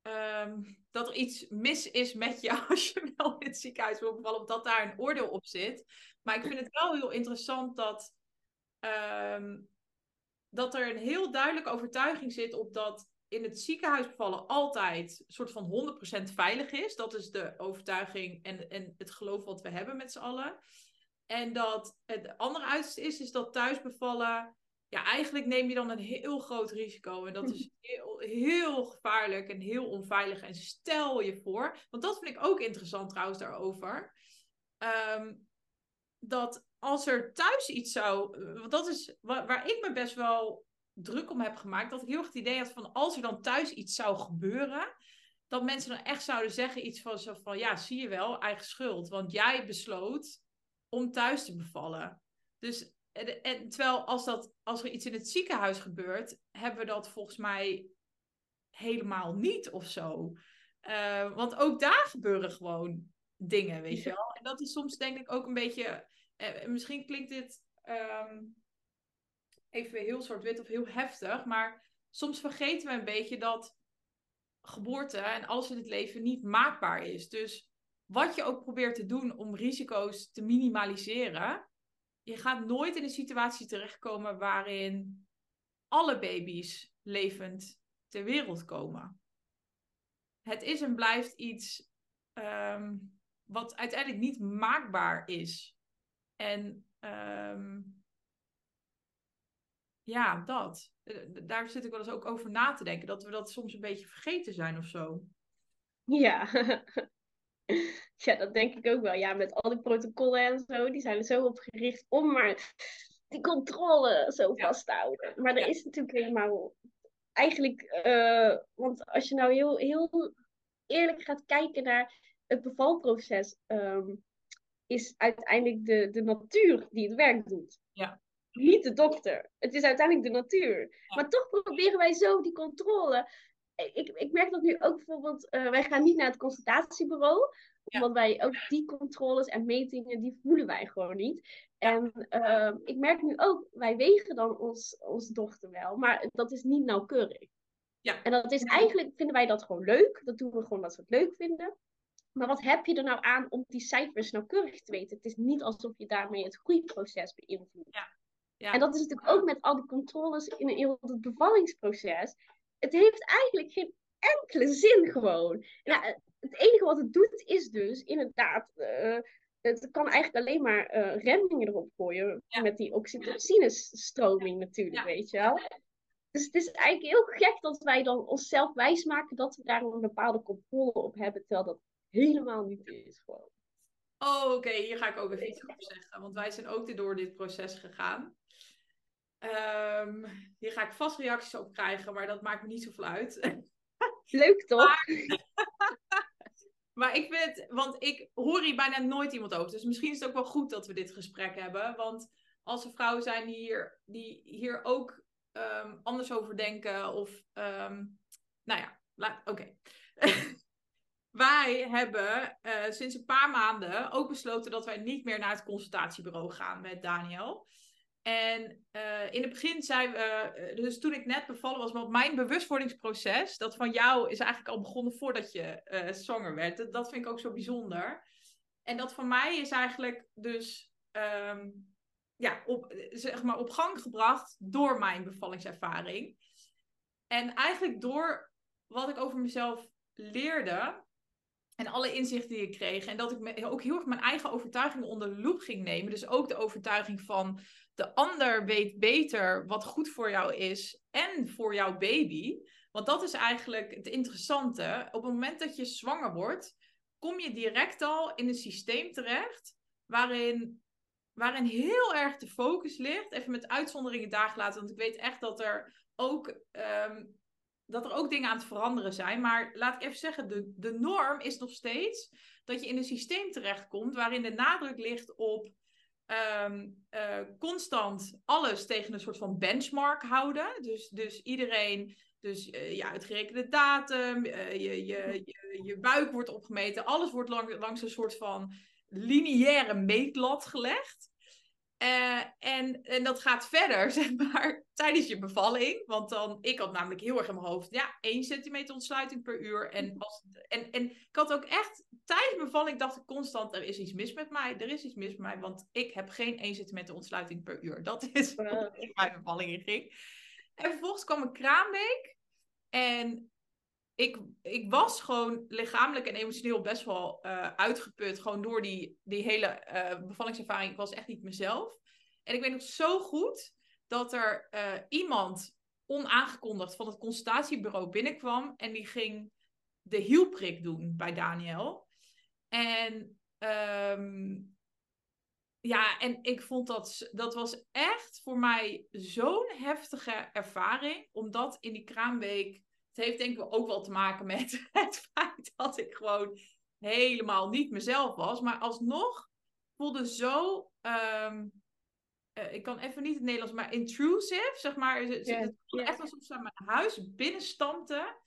Ehm, dat er iets mis is met je [laughs] als je wel in het ziekenhuis wil bevallen, of dat daar een oordeel op zit. Maar ik vind het wel heel interessant dat, um, dat er een heel duidelijke overtuiging zit op dat in het ziekenhuis bevallen altijd een soort van 100% veilig is. Dat is de overtuiging en, en het geloof wat we hebben met z'n allen. En dat het andere uiterste is, is dat thuis bevallen ja, eigenlijk neem je dan een heel groot risico. En dat is [laughs] heel, heel gevaarlijk en heel onveilig. En stel je voor, want dat vind ik ook interessant trouwens daarover. Ehm, dat als er thuis iets zou. Want dat is waar, waar, ik me best wel druk om heb gemaakt. Dat ik heel erg het idee had van als er dan thuis iets zou gebeuren. Dat mensen dan echt zouden zeggen iets van zo van ja, zie je wel, eigen schuld. Want jij besloot om thuis te bevallen. Dus en, en, terwijl als, dat, als er iets in het ziekenhuis gebeurt, hebben we dat volgens mij helemaal niet of zo. Uh, want ook daar gebeuren gewoon dingen, weet je wel. En dat is soms denk ik ook een beetje. Uh, misschien klinkt dit um, even heel zwart-wit of heel heftig, maar soms vergeten we een beetje dat geboorte en alles in het leven niet maakbaar is. Dus wat je ook probeert te doen om risico's te minimaliseren, je gaat nooit in een situatie terechtkomen waarin alle baby's levend ter wereld komen. Het is en blijft iets um, wat uiteindelijk niet maakbaar is. En um, ja, dat. Daar zit ik wel eens ook over na te denken. Dat we dat soms een beetje vergeten zijn of zo. Ja, [laughs] [laughs] Ja, dat denk ik ook wel. Ja, met al die protocollen en zo, die zijn er zo op gericht om maar die controle zo vast te houden. Maar er is natuurlijk helemaal eigenlijk, uh, want als je nou heel, heel eerlijk gaat kijken naar het bevalproces, um, is uiteindelijk de, de natuur die het werk doet. Ja. Niet de dokter. Het is uiteindelijk de natuur. Maar toch proberen wij zo die controle ik, ik merk dat nu ook bijvoorbeeld, uh, wij gaan niet naar het consultatiebureau, omdat wij ook die controles en metingen, die voelen wij gewoon niet. En uh, ik merk nu ook, wij wegen dan ons, onze dochter wel, maar dat is niet nauwkeurig. Ja. En dat is eigenlijk, vinden wij dat gewoon leuk. Dat doen we gewoon dat we het leuk vinden. Maar wat heb je er nou aan om die cijfers nauwkeurig te weten? Het is niet alsof je daarmee het groeiproces beïnvloedt. Ja. Ja. En dat is natuurlijk ook met al die controles in heel het bevallingsproces het heeft eigenlijk geen enkele zin gewoon. Ja, het enige wat het doet is dus inderdaad, uh, het kan eigenlijk alleen maar uh, remmingen erop gooien met die oxytocine-stroming natuurlijk, weet je wel. Dus het is eigenlijk heel gek dat wij dan onszelf wijsmaken dat we daar een bepaalde controle op hebben, terwijl dat helemaal niet is gewoon. Oh, oké, hier ga ik ook even iets over zeggen. Want wij zijn ook door dit proces gegaan. Um, hier ga ik vast reacties op krijgen, maar dat maakt me niet zoveel uit. [laughs] Leuk toch? Maar, [laughs] maar, ik vind, want ik hoor hier bijna nooit iemand over. Dus misschien is het ook wel goed dat we dit gesprek hebben. Want als er vrouwen zijn die hier, die hier ook um, anders over denken, of um, nou ja, oké. [laughs] wij hebben uh, sinds een paar maanden ook besloten dat wij niet meer naar het consultatiebureau gaan met Daniel. En uh, in het begin zei we, uh, dus toen ik net bevallen was, want mijn bewustwordingsproces, dat van jou is eigenlijk al begonnen voordat je uh, zwanger werd. Dat, vind ik ook zo bijzonder. En dat van mij is eigenlijk dus um, ja, op, zeg maar op gang gebracht door mijn bevallingservaring. En eigenlijk door wat ik over mezelf leerde, en alle inzichten die ik kreeg. En dat ik ook heel erg mijn eigen overtuigingen onder de loep ging nemen. Dus ook de overtuiging van de ander weet beter wat goed voor jou is en voor jouw baby. Want dat is eigenlijk het interessante. Op het moment dat je zwanger wordt, kom je direct al in een systeem terecht waarin, waarin heel erg de focus ligt. Even met uitzonderingen laten, want ik weet echt dat er ook um, dat er ook dingen aan het veranderen zijn. Maar laat ik even zeggen, de, de norm is nog steeds dat je in een systeem terechtkomt waarin de nadruk ligt op ehm, eh, constant alles tegen een soort van benchmark houden. Dus, dus iedereen, dus uh, ja, uitgerekende datum, uh, je, je, je, je, buik wordt opgemeten, alles wordt lang, langs een soort van lineaire meetlat gelegd. Uh, en, en dat gaat verder, [laughs] zeg maar, tijdens je bevalling. Want dan, ik had namelijk heel erg in mijn hoofd, ja, 1 centimeter ontsluiting per uur. En, en, en ik had ook echt, tijdens de bevalling dacht ik constant, er is iets mis met mij. Er is iets mis met mij, want ik heb geen 1 centimeter ontsluiting per uur. Dat is waar ik mijn bevalling in ging. En vervolgens kwam een kraamweek. En ik, ik was gewoon lichamelijk en emotioneel best wel uh, uitgeput. Gewoon door die, die hele uh, bevallingservaring. Ik was echt niet mezelf. En ik weet nog zo goed dat er uh, iemand onaangekondigd van het consultatiebureau binnenkwam. En die ging de hielprik doen bij Daniel. En um, ja, en ik vond dat, dat was echt voor mij zo'n heftige ervaring. Omdat in die kraamweek het heeft denk ik ook wel te maken met [laughs] het feit dat ik gewoon helemaal niet mezelf was. Maar alsnog voelde zo. Um, uh, ik kan even niet het Nederlands, maar intrusive, zeg maar. Het yeah. echt alsof ze aan mijn huis binnenstampte.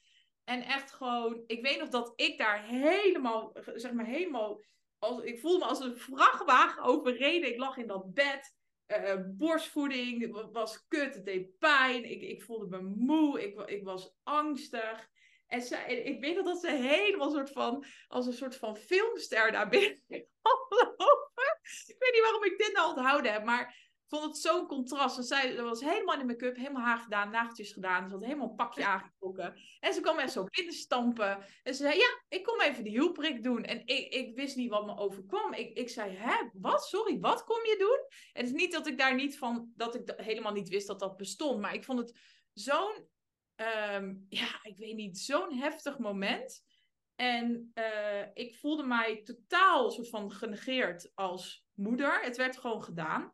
En echt gewoon, ik weet nog dat ik daar helemaal, zeg maar helemaal, als, ik voelde me als een vrachtwagen overreden. Ik lag in dat bed. Uh, borstvoeding was kut, het deed pijn. Ik, ik voelde me moe, ik, ik was angstig. En zij, ik weet nog dat ze helemaal soort van, als een soort van filmster daar binnen. [laughs] Ik weet niet waarom ik dit nou onthouden heb, maar vond het zo'n contrast. Want zij was helemaal in make-up, helemaal haar gedaan, nageltjes gedaan. Ze had helemaal een pakje aangetrokken. En ze kwam echt zo binnenstampen. En ze zei, ja, ik kom even de hielprik doen. En ik, ik wist niet wat me overkwam. Ik, ik zei, hè, wat? Sorry, wat kom je doen? En het is niet dat ik daar niet van, dat ik helemaal niet wist dat dat bestond. Maar ik vond het zo'n, um, ja, ik weet niet, zo'n heftig moment. En uh, ik voelde mij totaal soort van genegeerd als moeder. Het werd gewoon gedaan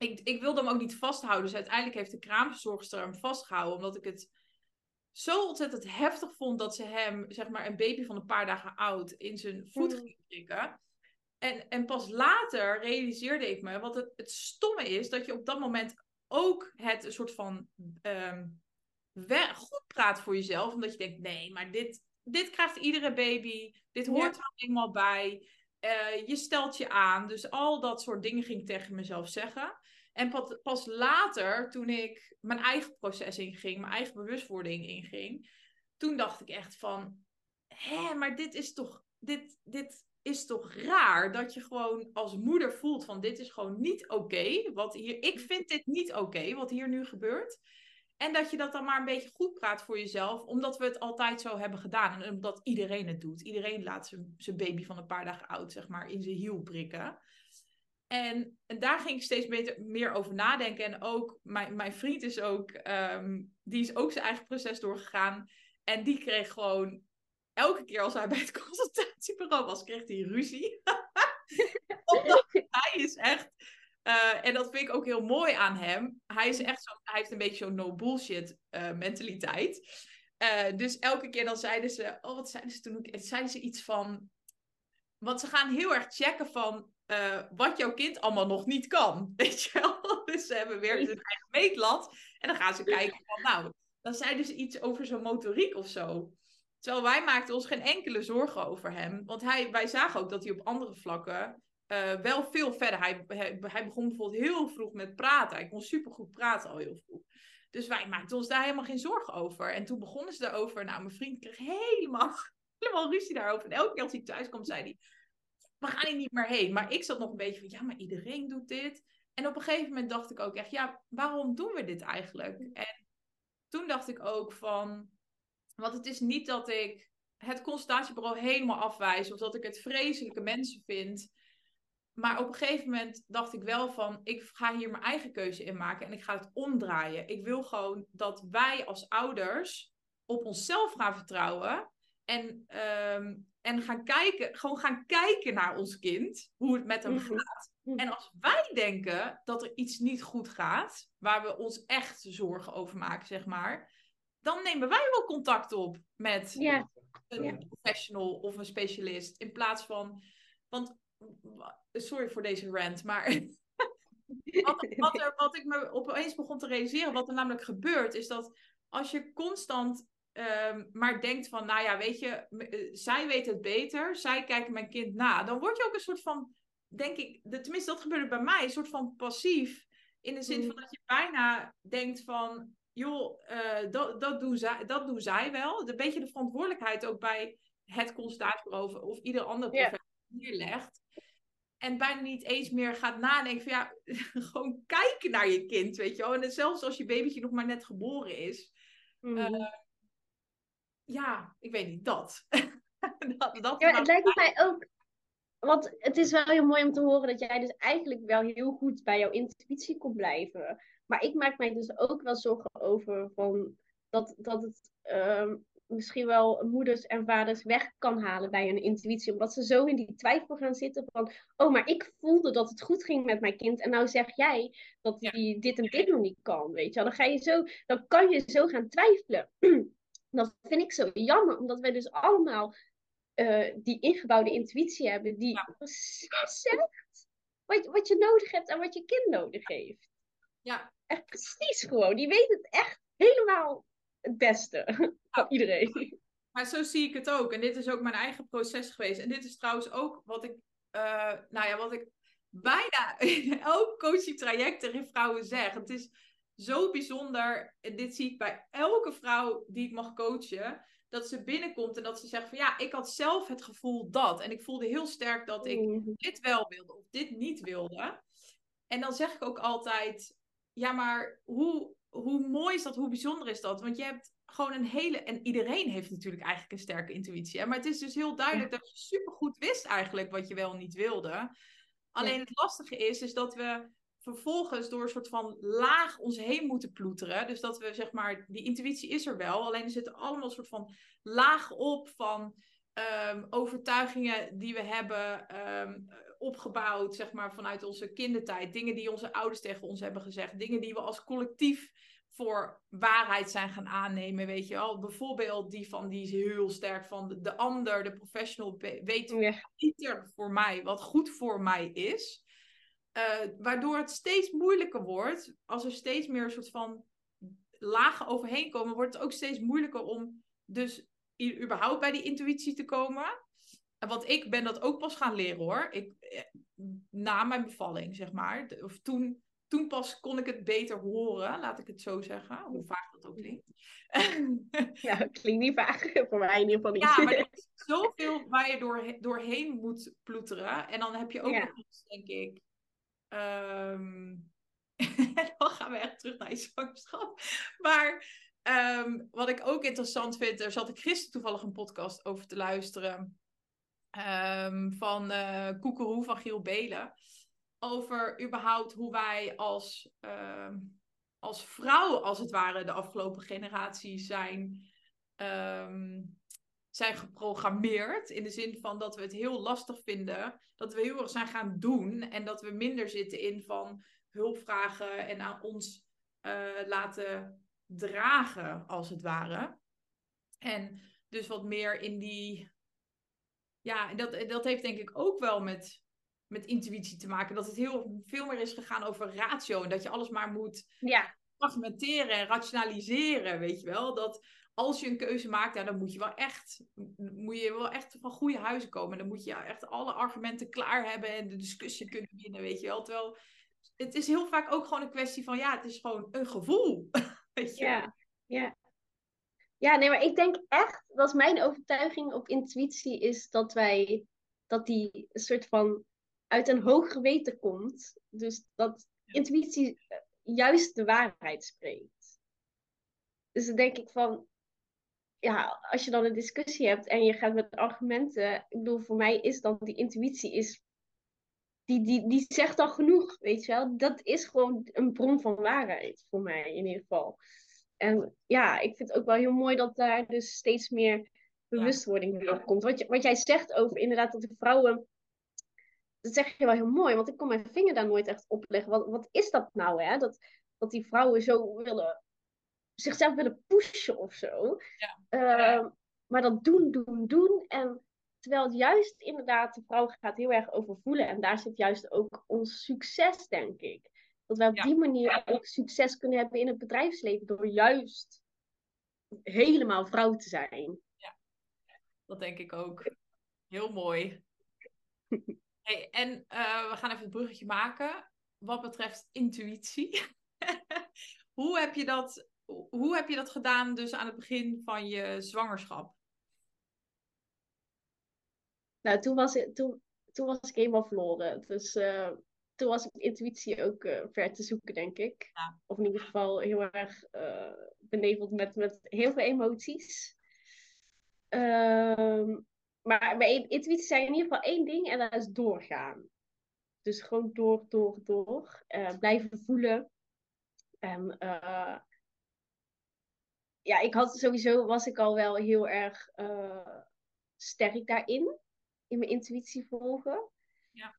ik, ik wilde hem ook niet vasthouden. Dus uiteindelijk heeft de kraamverzorgster hem vastgehouden. Omdat ik het zo ontzettend heftig vond dat ze hem, zeg maar, een baby van een paar dagen oud in zijn voet ging prikken. En, en pas later realiseerde ik me, wat het, het stomme is, dat je op dat moment ook het een soort van um, goed praat voor jezelf. Omdat je denkt, nee, maar dit, dit krijgt iedere baby. Dit hoort er eenmaal bij. Uh, je stelt je aan. Dus al dat soort dingen ging ik tegen mezelf zeggen. En pas later, toen ik mijn eigen proces inging, mijn eigen bewustwording inging, toen dacht ik echt van, hé, maar dit is toch, dit, dit is toch raar dat je gewoon als moeder voelt van, dit is gewoon niet oké. wat hier, ik vind dit niet oké, wat hier nu gebeurt. En dat je dat dan maar een beetje goed praat voor jezelf, omdat we het altijd zo hebben gedaan. En omdat iedereen het doet. Iedereen laat zijn baby van een paar dagen oud, zeg maar, in zijn hiel prikken. En, en daar ging ik steeds beter, meer over nadenken. En ook, mijn, mijn vriend is ook, ehm, die is ook zijn eigen proces doorgegaan. En die kreeg gewoon, elke keer als hij bij het [laughs] consultatiebureau was, kreeg hij ruzie. [laughs] Omdat hij is echt, uh, en dat vind ik ook heel mooi aan hem. Hij is echt zo, hij heeft een beetje zo'n no bullshit uh, mentaliteit. Uh, dus elke keer dan zeiden ze, oh wat zeiden ze toen? Zeiden ze iets van, want ze gaan heel erg checken van uh, wat jouw kind allemaal nog niet kan. [laughs] Weet je wel? Dus ze hebben weer hun eigen meetlat. En dan gaan ze kijken van, nou, dan zeiden ze iets over zijn motoriek of zo. Terwijl wij maakten ons geen enkele zorgen over hem. Want hij, wij zagen ook dat hij op andere vlakken uh, wel veel verder... Hij, hij, hij, begon bijvoorbeeld heel vroeg met praten. Hij kon supergoed praten al heel vroeg. Dus wij maakten ons daar helemaal geen zorgen over. En toen begonnen ze erover. Nou, mijn vriend kreeg helemaal, [laughs] helemaal ruzie daarover. En elke keer als hij thuis kwam, zei hij we gaan hier niet meer heen. Maar ik zat nog een beetje van, ja, maar iedereen doet dit. En op een gegeven moment dacht ik ook echt, ja, waarom doen we dit eigenlijk? En toen dacht ik ook van, want het is niet dat ik het consultatiebureau helemaal afwijs of dat ik het vreselijke mensen vind. Maar op een gegeven moment dacht ik wel van, ik ga hier mijn eigen keuze in maken en ik ga het omdraaien. Ik wil gewoon dat wij als ouders op onszelf gaan vertrouwen en um, en gaan kijken, gewoon gaan kijken naar ons kind, hoe het met hem mhm. gaat. Mhm. En als wij denken dat er iets niet goed gaat, waar we ons echt zorgen over maken, zeg maar, dan nemen wij wel contact op met een professional of een specialist. In plaats van, want, sorry voor deze rant, maar [laughs] wat, wat, er, wat ik me opeens begon te realiseren, wat er namelijk gebeurt, is dat als je constant Um, maar denkt van, nou ja, weet je, eh, zij weet het beter, zij kijken mijn kind na. Dan word je ook een soort van, denk ik, de, tenminste dat gebeurde bij mij, een soort van passief. In de zin van mm. dat je bijna denkt van, joh, uh, dat, dat, doen zij, dat doen zij wel. Een beetje de verantwoordelijkheid ook bij het consultatiebureau of, ieder ander yeah. neerlegt. En bijna niet eens meer gaat nadenken van ja, [laughs] gewoon kijken naar je kind, weet je wel. En zelfs als je babytje nog maar net geboren is. Mm. Uh, ja, ik weet niet, dat. [laughs] dat, dat ja, het lijkt mij ook, want het is wel heel mooi om te horen dat jij dus eigenlijk wel heel goed bij jouw intuïtie kon blijven. Maar ik maak mij dus ook wel zorgen over van dat, dat het uh, misschien wel moeders en vaders weg kan halen bij hun intuïtie. Omdat ze zo in die twijfel gaan zitten van, oh, maar ik voelde dat het goed ging met mijn kind. En nou zeg jij dat hij dit en dit nog niet kan, weet je Dan, ga je zo, dan kan je zo gaan twijfelen. [clears throat] Dat vind ik zo jammer, omdat wij dus allemaal uh, die ingebouwde intuïtie hebben, die ja. precies zegt wat, wat je nodig hebt en wat je kind nodig heeft. Ja. Echt precies gewoon. Die weet het echt helemaal het beste [laughs] van iedereen. Maar zo zie ik het ook. En dit is ook mijn eigen proces geweest. En dit is trouwens ook wat ik, uh, nou ja, wat ik bijna [laughs] in elk coaching traject tegen vrouwen zeg. Het is zo bijzonder. En dit zie ik bij elke vrouw die ik mag coachen. Dat ze binnenkomt en dat ze zegt van ja, ik had zelf het gevoel dat. En ik voelde heel sterk dat ik mhm. dit wel wilde of dit niet wilde. En dan zeg ik ook altijd, ja maar hoe, hoe mooi is dat, hoe bijzonder is dat? Want je hebt gewoon een hele, en iedereen heeft natuurlijk eigenlijk een sterke intuïtie. Hè? Maar het is dus heel duidelijk dat je supergoed wist eigenlijk wat je wel niet wilde. Alleen het lastige is, is dat we vervolgens door een soort van laag ons heen moeten ploeteren. Dus dat we zeg maar, die intuïtie is er wel, alleen er zitten allemaal een soort van laag op van um, overtuigingen die we hebben um, opgebouwd, zeg maar, vanuit onze kindertijd. Dingen die onze ouders tegen ons hebben gezegd. Dingen die we als collectief voor waarheid zijn gaan aannemen, weet je wel. Bijvoorbeeld die van, die is heel sterk van de, de ander, de professional, weet ja. voor mij wat goed voor mij is. Uh, waardoor het steeds moeilijker wordt, als er steeds meer een soort van lagen overheen komen, wordt het ook steeds moeilijker om dus überhaupt bij die intuïtie te komen. Want ik ben dat ook pas gaan leren hoor. Ik, eh, na mijn bevalling, zeg maar. Of toen, toen pas kon ik het beter horen, laat ik het zo zeggen. Hoe vaak dat ook klinkt. [laughs] Ja, klinkt niet vaag. [laughs] Voor mij in ieder geval niet. Ja, maar [laughs] er is zoveel waar je door, doorheen moet ploeteren. En dan heb je ook nog eens, denk ik, [laughs] Um, dan gaan we echt terug naar je zwangerschap. Maar um, wat ik ook interessant vind, daar zat ik gisteren toevallig een podcast over te luisteren. Um, van uh, van Giel Belen. over überhaupt hoe wij als, ehm, als vrouw, als het ware, de afgelopen generatie zijn, ehm, zijn geprogrammeerd. In de zin van dat we het heel lastig vinden, dat we heel erg zijn gaan doen en dat we minder zitten in van hulp vragen en aan ons uh, laten dragen, als het ware. En dus wat meer in die. Ja, dat, dat heeft denk ik ook wel met, met intuïtie te maken. Dat het heel veel meer is gegaan over ratio. En dat je alles maar moet ja. fragmenteren en rationaliseren. Weet je wel? Dat als je een keuze maakt, ja, dan moet je wel echt, moet je wel echt van goede huizen komen. Dan moet je echt alle argumenten klaar hebben en de discussie kunnen winnen. Weet je wel? Terwijl het is heel vaak ook gewoon een kwestie van, ja, het is gewoon een gevoel. [laughs] Weet je? Ja, ja. Ja, nee, maar ik denk echt, dat is mijn overtuiging op intuïtie, is dat wij, dat die een soort van uit een hoger weten komt. Dus dat intuïtie eh, juist de waarheid spreekt. Dus dan denk ik van, ja, als je dan een discussie hebt en je gaat met argumenten, ik bedoel, voor mij is dan die intuïtie is die, die, die zegt al genoeg, weet je wel. Dat is gewoon een bron van waarheid, voor mij in ieder geval. En ja, ik vind het ook wel heel mooi dat daar dus steeds meer bewustwording op komt. Wat, je, wat jij zegt over inderdaad dat de vrouwen... Dat zeg je wel heel mooi, want ik kon mijn vinger daar nooit echt op leggen. Wat, wat is dat nou, hè? Dat, dat die vrouwen zo willen... zichzelf willen pushen of zo. Ja. Uh, maar dat doen, doen, doen. En Terwijl het juist inderdaad, de vrouw gaat heel erg over voelen. En daar zit juist ook ons succes, denk ik. Dat wij op die manier ook succes kunnen hebben in het bedrijfsleven. Door juist helemaal vrouw te zijn. Ja, dat denk ik ook. Heel mooi. [laughs] Hey, en uh, we gaan even het bruggetje maken. Wat betreft intuïtie. [laughs] hoe, heb je dat, hoe heb je dat gedaan dus aan het begin van je zwangerschap? Nou, toen was, ik, toen, toen was ik helemaal verloren. Dus uh, toen was ik intuïtie ook uh, ver te zoeken, denk ik. Ja. Of in ieder geval heel erg uh, beneveld met, met heel veel emoties. Uh, maar bij intuïtie zei in ieder geval één ding en dat is doorgaan. Dus gewoon door, door, door. blijven voelen. En ja, ik had sowieso, was ik al wel heel erg sterk daarin in mijn intuïtie volgen. Ja.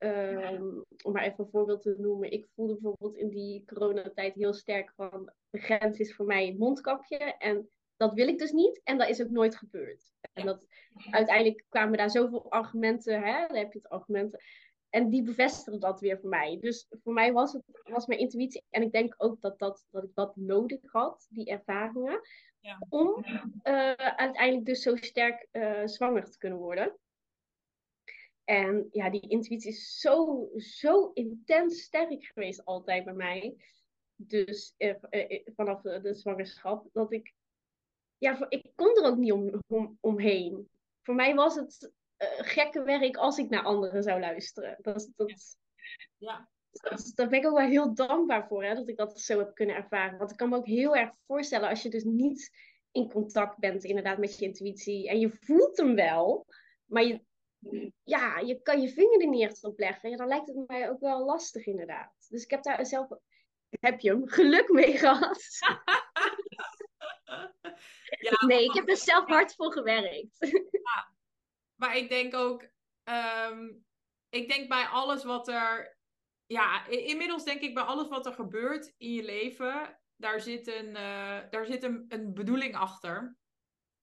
Um, om maar even een voorbeeld te noemen. Ik voelde bijvoorbeeld in die coronatijd heel sterk van de grens is voor mij een mondkapje. En dat wil ik dus niet. En dat is ook nooit gebeurd. En dat uiteindelijk kwamen daar zoveel argumenten. Hè? Dan heb je het argumenten. En die bevestigen dat weer voor mij. Dus voor mij was het was mijn intuïtie. En ik denk ook dat, dat, dat ik dat nodig had, die ervaringen. Ja. Om uh, uiteindelijk dus zo sterk uh, zwanger te kunnen worden. En ja, die intuïtie is zo, zo intens sterk geweest altijd bij mij. Dus eh, eh, vanaf de, zwangerschap, dat ik, ja, ik kon er ook niet om, om, omheen. Voor mij was het gekke werk als ik naar anderen zou luisteren. Dat, dat, ja. Dat, daar ben ik ook wel heel dankbaar voor, hè, dat ik dat zo heb kunnen ervaren. Want ik kan me ook heel erg voorstellen als je dus niet in contact bent inderdaad met je intuïtie. En je voelt hem wel, maar je, ja, je kan je vinger er niet echt op leggen. Ja, dan lijkt het mij ook wel lastig inderdaad. Dus ik heb daar zelf, heb je hem, geluk mee gehad. [laughs] ja, nee, ik heb er zelf hard voor gewerkt. Ja, maar ik denk ook, um, ik denk bij alles wat er, ja, inmiddels denk ik bij alles wat er gebeurt in je leven, daar zit een, uh, daar zit een, een bedoeling achter.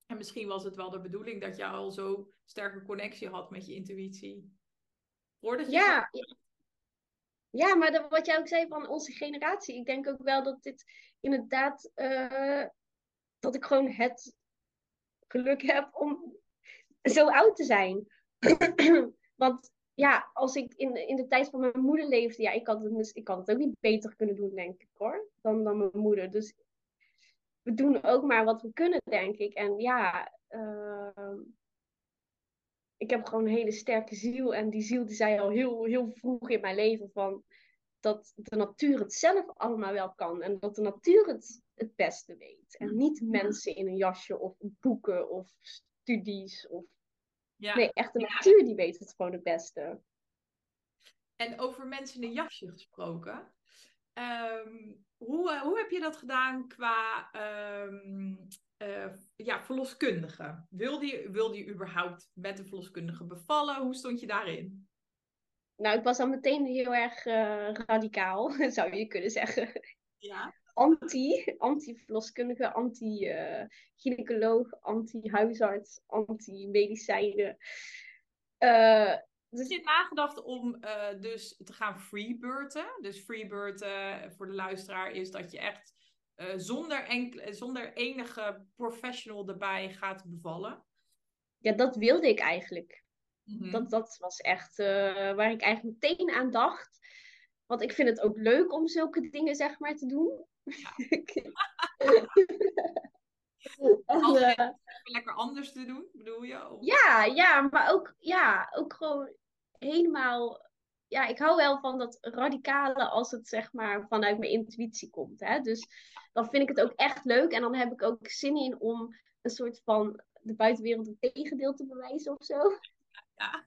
En misschien was het wel de bedoeling dat je al zo sterke connectie had met je intuïtie. Voordat je ja. ja, maar wat jij ook zei van onze generatie. Ik denk ook wel dat dit inderdaad. Uh, dat ik gewoon het geluk heb om zo oud te zijn. [clears throat] Want ja, als ik in, in de tijd van mijn moeder leefde, ja, ik had, het, ik had het ook niet beter kunnen doen, denk ik hoor, dan, dan mijn moeder. Dus we doen ook maar wat we kunnen, denk ik. En ja, uh, ik heb gewoon een hele sterke ziel. En die ziel die zei al heel, heel vroeg in mijn leven van dat de natuur het zelf allemaal wel kan. En dat de natuur het het beste weet. En niet mensen in een jasje of boeken of studies. Of... Ja. Nee, echt de natuur die weet het gewoon het beste. En over mensen in een jasje gesproken. Ehm, hoe, eh, hoe heb je dat gedaan qua ehm, eh, ja, verloskundige? Wilde je, wilde je überhaupt met een verloskundige bevallen? Hoe stond je daarin? Nou, ik was al meteen heel erg uh, radicaal, [laughs] zou je kunnen zeggen. Ja. Anti, anti-verloskundige, anti-gynaecoloog, anti-huisarts, anti-medicijnen. Uh, dus... Je nagedacht om uh, dus te gaan freebirten. Dus freebirten voor de luisteraar is dat je echt uh, zonder, enkele, zonder enige professional erbij gaat bevallen. Ja, dat wilde ik eigenlijk. Mm-hmm. dat, dat was echt waar ik eigenlijk meteen aan dacht. Want ik vind het ook leuk om zulke dingen zeg maar te doen. Ja. [laughs] [laughs] en, lekker anders te doen, bedoel je? Of... Ja, ja, maar ook, ja, ook gewoon helemaal. Ja, ik hou wel van dat radicale als het zeg maar vanuit mijn intuïtie komt. Hè? Dus dan vind ik het ook echt leuk en dan heb ik ook zin in om een soort van de buitenwereld het tegendeel te bewijzen of zo. Ja.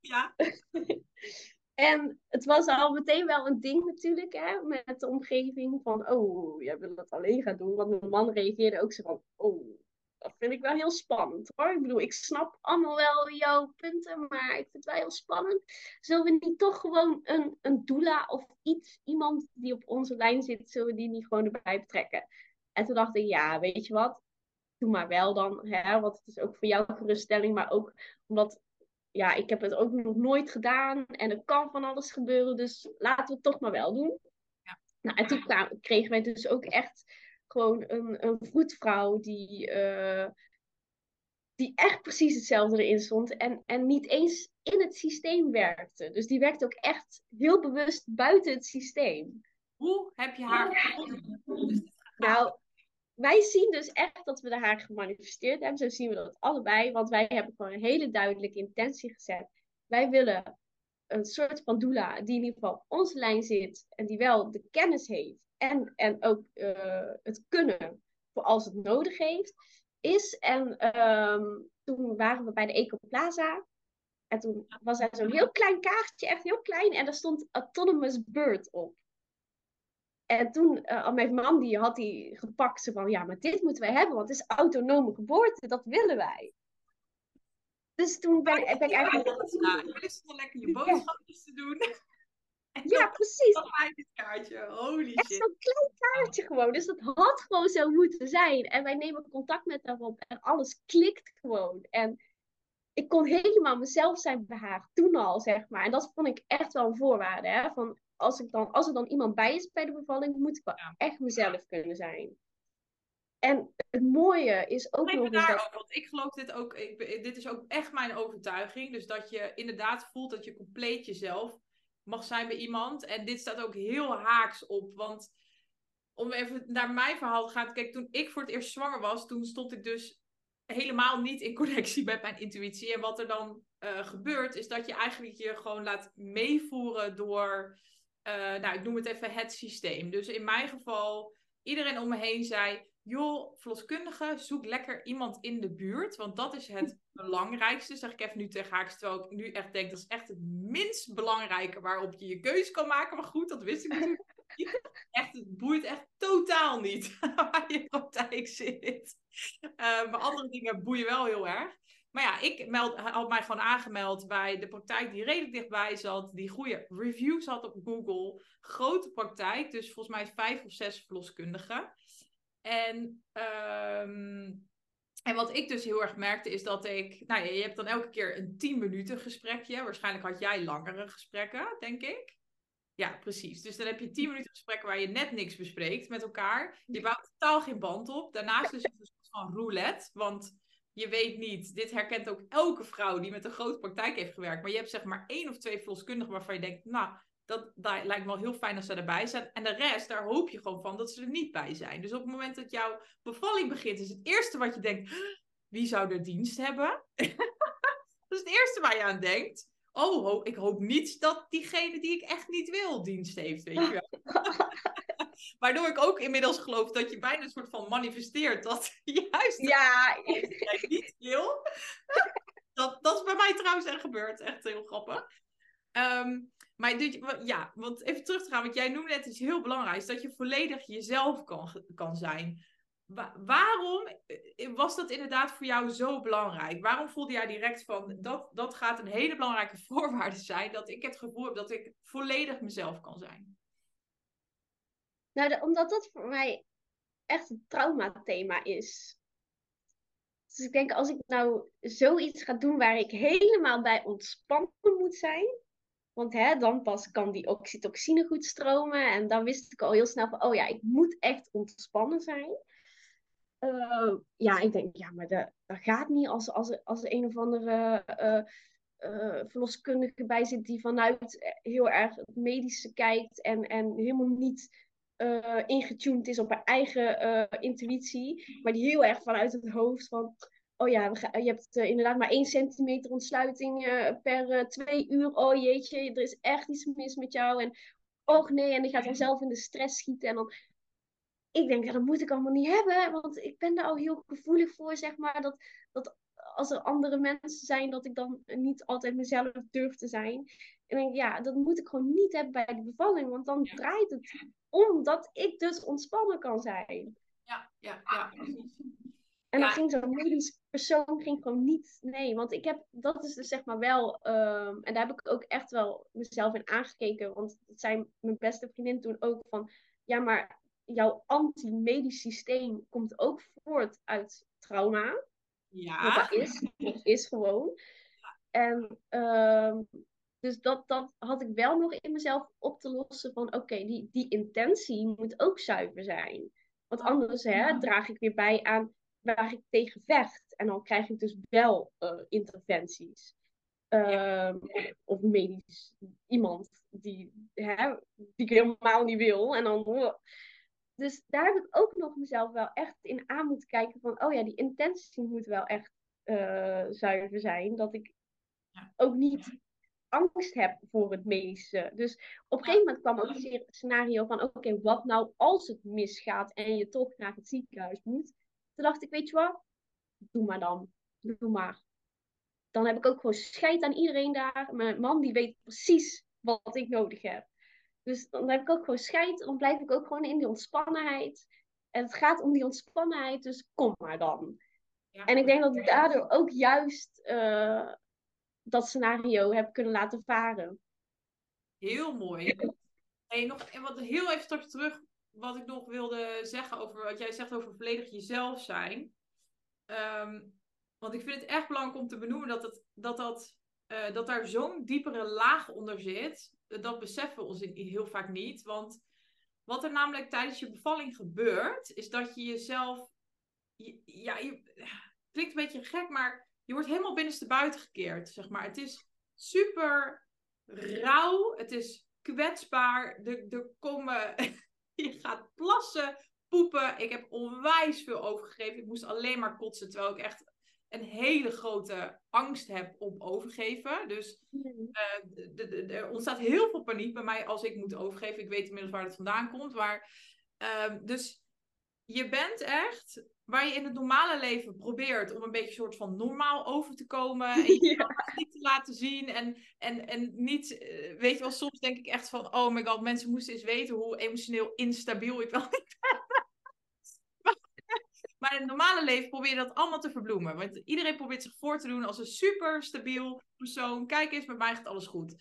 Ja. [laughs] En het was al meteen wel een ding natuurlijk, hè, met de omgeving van, oh, jij wil dat alleen gaan doen. Want mijn man reageerde ook zo van, oh, dat vind ik wel heel spannend hoor. Ik bedoel, ik snap allemaal wel jouw punten, maar ik vind het wel heel spannend. Zullen we niet toch gewoon een, een doula of iets, iemand die op onze lijn zit, zullen we die niet gewoon erbij betrekken? En toen dacht ik, ja, weet je wat, doe maar wel dan, hè, want het is ook voor jou geruststelling, maar ook omdat ja, ik heb het ook nog nooit gedaan en er kan van alles gebeuren, dus laten we het toch maar wel doen. Ja. Nou, en toen kwamen, kregen wij dus ook echt gewoon een, een vroedvrouw die, uh, die echt precies hetzelfde erin stond en, en niet eens in het systeem werkte. Dus die werkte ook echt heel bewust buiten het systeem. Hoe heb je haar? Nou, wij zien dus echt dat we de haar gemanifesteerd hebben. Zo zien we dat allebei. Want wij hebben gewoon een hele duidelijke intentie gezet. Wij willen een soort van doula die in ieder geval op onze lijn zit. En die wel de kennis heeft. En, en ook uh, het kunnen voor als het nodig heeft. Is. En um, toen waren we bij de Ecoplaza. En toen was er zo'n heel klein kaartje. Echt heel klein. En daar stond Autonomous Bird op. En toen, uh, mijn man die had die gepakt, ze van, ja, maar dit moeten wij hebben, want het is autonome geboorte, dat willen wij. Dus toen ben, ben ik eigenlijk... Ja, wist wel lekker je boodschapjes te doen. [laughs] ja, precies. Dat dit kaartje, holy Echt shit. zo'n klein kaartje gewoon, dus dat had gewoon zo moeten zijn. En wij nemen contact met haar op en alles klikt gewoon. En ik kon helemaal mezelf zijn bij haar, toen al, zeg maar. En dat vond ik echt wel een voorwaarde, hè, van als, ik dan, als er dan iemand bij is bij de bevalling, moet ik wel echt mezelf kunnen zijn. En het mooie is ook nog eens dat... want ik geloof dit ook, ik, dit is ook echt mijn overtuiging. Dus dat je inderdaad voelt dat je compleet jezelf mag zijn bij iemand. En dit staat ook heel haaks op, want om even naar mijn verhaal te gaan. Kijk, toen ik voor het eerst zwanger was, toen stond ik dus helemaal niet in connectie met mijn intuïtie. En wat er dan uh, gebeurt, is dat je eigenlijk je gewoon laat meevoeren door uh, nou, ik noem het even het systeem. Dus in mijn geval, iedereen om me heen zei: joh, verloskundige, zoek lekker iemand in de buurt. Want dat is het [laughs] belangrijkste, zeg ik even nu tegen. Terwijl ik nu echt denk, dat is echt het minst belangrijke waarop je je keuze kan maken. Maar goed, dat wist ik natuurlijk. [laughs] Echt, het boeit echt totaal niet [laughs] waar je praktijk zit. Uh, maar andere dingen boeien wel heel erg. Maar ja, ik meld, had mij gewoon aangemeld bij de praktijk die redelijk dichtbij zat. Die goede reviews had op Google. Grote praktijk, dus volgens mij vijf of zes verloskundigen. En, um, en wat ik dus heel erg merkte is dat ik... Nou ja, je hebt dan elke keer een 10 minuten gesprekje. Waarschijnlijk had jij langere gesprekken, denk ik. Ja, precies. Dus dan heb je 10 minuten gesprekken waar je net niks bespreekt met elkaar. Je bouwt totaal geen band op. Daarnaast is het een soort van roulette. Want je weet niet, dit herkent ook elke vrouw die met een grote praktijk heeft gewerkt. Maar je hebt zeg maar één of twee verloskundigen waarvan je denkt, nou, dat, lijkt me wel heel fijn als ze erbij zijn. En de rest, daar hoop je gewoon van dat ze er niet bij zijn. Dus op het moment dat jouw bevalling begint, is het eerste wat je denkt, wie zou er dienst hebben? [laughs] dat is het eerste waar je aan denkt. Oh, ik hoop niet dat diegene die ik echt niet wil dienst heeft, weet je wel. [laughs] Waardoor ik ook inmiddels geloof dat je bijna een soort van manifesteert dat [laughs] juist ja. niet wil. [laughs] Dat, dat is bij mij trouwens echt gebeurd. Echt heel grappig. Ehm, maar dit, ja, want even terug te gaan, want jij noemde net iets heel belangrijks, dat je volledig jezelf kan, kan zijn. waarom eh, was dat inderdaad voor jou zo belangrijk? Waarom voelde jij direct van, dat, dat gaat een hele belangrijke [laughs] voorwaarde zijn, dat ik het gevoel heb dat ik volledig mezelf kan zijn? Nou, omdat dat voor mij echt een traumathema is. Dus ik denk, als ik nou zoiets ga doen waar ik helemaal bij ontspannen moet zijn, want hè, dan pas kan die oxytocine goed stromen. En dan wist ik al heel snel van, oh ja, ik moet echt ontspannen zijn. Uh, ja, ik denk, ja, maar dat, gaat niet als, als, als een of andere uh, uh, verloskundige bij zit die vanuit heel erg het medische kijkt en, en helemaal niet ingetuned is op haar eigen intuïtie, maar die heel erg vanuit het hoofd van, oh ja, je hebt uh, inderdaad maar één centimeter ontsluiting uh, per uh, twee uur. Oh jeetje, er is echt iets mis met jou. En oh nee, en die gaat dan zelf in de stress schieten. En dan, ik denk, ja, dat moet ik allemaal niet hebben. Want ik ben daar al heel gevoelig voor, zeg maar. Dat, dat als er andere mensen zijn, dat ik dan niet altijd mezelf durf te zijn. En denk, ja, dat moet ik gewoon niet hebben bij de bevalling. Want dan draait het om dat ik dus ontspannen kan zijn. Ja, ja, ja. En dan ging zo'n medisch persoon ging gewoon niet. Nee, want ik heb, dat is dus zeg maar wel. Um, en daar heb ik ook echt wel mezelf in aangekeken. Want het zijn mijn beste vriendin toen ook van. Ja, maar jouw anti-medisch systeem komt ook voort uit trauma. Ja. dat is, dat is gewoon. En um, dus dat, dat had ik wel nog in mezelf op te lossen van oké, die, die intentie moet ook zuiver zijn. Want anders hè, draag ik weer bij aan waar ik tegen vecht. En dan krijg ik dus wel uh, interventies. Uh, of medisch iemand die, hè, die ik helemaal niet wil. En dan, dus daar heb ik ook nog mezelf wel echt in aan moeten kijken van, oh ja, die intentie moet wel echt uh, zuiver zijn. Dat ik ook niet angst heb voor het medische. Dus op een gegeven moment kwam ook het scenario van, oké, wat nou als het misgaat en je toch naar het ziekenhuis moet? Toen dacht ik, weet je wat? Doe maar dan. Doe maar. Dan heb ik ook gewoon scheid aan iedereen daar. Mijn man die weet precies wat ik nodig heb. Dus dan heb ik ook gewoon scheid. Dan blijf ik ook gewoon in die ontspannenheid. En het gaat om die ontspannenheid, dus kom maar dan. Ja. En ik denk dat ik daardoor ook juist uh, dat scenario heb kunnen laten varen. Heel mooi. Hey, nog wat heel even straks terug wat ik nog wilde zeggen over wat jij zegt over volledig jezelf zijn. Ehm, want ik vind het echt belangrijk om te benoemen dat, het, dat, dat, uh, dat daar zo'n diepere laag onder zit. Dat beseffen we ons heel vaak niet. Want wat er namelijk tijdens je bevalling gebeurt, is dat je jezelf. ja, je, klinkt een beetje gek, maar je wordt helemaal binnenstebuiten gekeerd. Zeg maar. Het is super rauw. Het is kwetsbaar. Er, er komen [laughs] je gaat plassen, poepen. Ik heb onwijs veel overgegeven. Ik moest alleen maar kotsen, terwijl ik echt een hele grote angst heb om overgeven. Dus uh, er ontstaat heel veel paniek bij mij als ik moet overgeven. Ik weet inmiddels waar het vandaan komt. Maar, uh, dus je bent echt waar je in het normale leven probeert om een beetje soort van normaal over te komen. En je [laughs] ja. niet te laten zien. En, en, en niet, eh, weet je wel, soms denk ik echt van, oh my god, mensen moesten eens weten hoe emotioneel instabiel ik wel [laughs] niet ben. Maar in het normale leven probeer je dat allemaal te verbloemen. Want iedereen probeert zich voor te doen als een super stabiel persoon. Kijk eens, met mij gaat alles goed.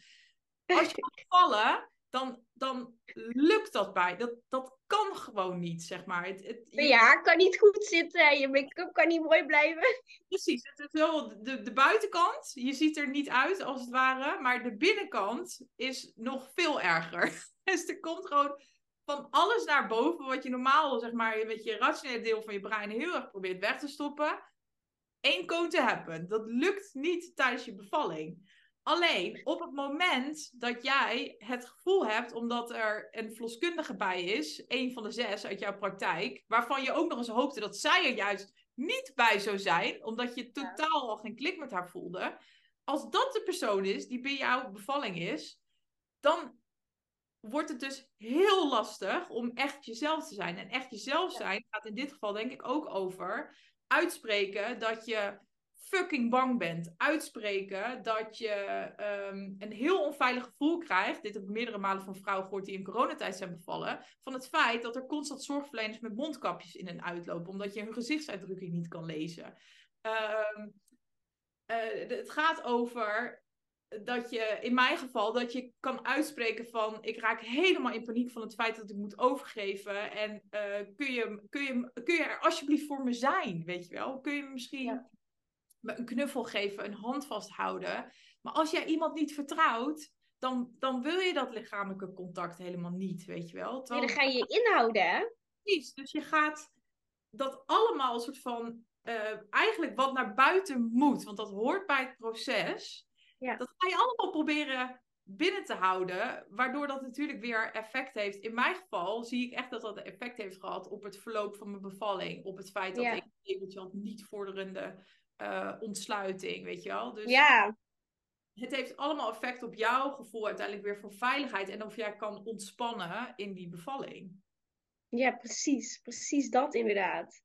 Als je gaat vallen, dan, dan lukt dat bij. Dat, dat kan gewoon niet, zeg maar. Het, het, Ja, kan niet goed zitten. Je make-up kan niet mooi blijven. Precies. Het is wel de, de buitenkant. Je ziet er niet uit, als het ware. Maar de binnenkant is nog veel erger. [laughs] Dus er komt gewoon van alles naar boven. Wat je normaal, zeg maar, met je rationele deel van je brein heel erg probeert weg te stoppen. Eén koon te hebben. Dat lukt niet tijdens je bevalling. Alleen op het moment dat jij het gevoel hebt, omdat er een verloskundige bij is, een van de zes uit jouw praktijk, waarvan je ook nog eens hoopte dat zij er juist niet bij zou zijn, omdat je totaal al geen klik met haar voelde. Als dat de persoon is die bij jouw bevalling is, dan wordt het dus heel lastig om echt jezelf te zijn. En echt jezelf zijn gaat in dit geval denk ik ook over uitspreken dat je fucking bang bent. Uitspreken dat je ehm, een heel onveilig gevoel krijgt. Dit heb ik meerdere malen van vrouwen gehoord die in coronatijd zijn bevallen. Van het feit dat er constant zorgverleners met mondkapjes in en uitlopen. Omdat je hun gezichtsuitdrukking niet kan lezen. Ehm, eh, het gaat over dat je, in mijn geval, dat je kan uitspreken van ik raak helemaal in paniek van het feit dat ik moet overgeven. En uh, kun, je, kun, je, kun je er alsjeblieft voor me zijn, weet je wel? Kun je misschien me een knuffel geven, een hand vasthouden. Maar als jij iemand niet vertrouwt, dan, dan wil je dat lichamelijke contact helemaal niet, weet je wel? Terwijl... dan ga je je inhouden, hè? Precies, dus je gaat dat allemaal een soort van, uh, eigenlijk wat naar buiten moet, want dat hoort bij het proces ja. Dat ga je allemaal proberen binnen te houden, waardoor dat natuurlijk weer effect heeft. In mijn geval zie ik echt dat dat effect heeft gehad op het verloop van mijn bevalling. Op het feit dat ik eventueel niet vorderende uh, ontsluiting, weet je wel. Dus ja. het heeft allemaal effect op jouw gevoel uiteindelijk weer van veiligheid en of jij kan ontspannen in die bevalling. Ja, precies. Precies dat inderdaad.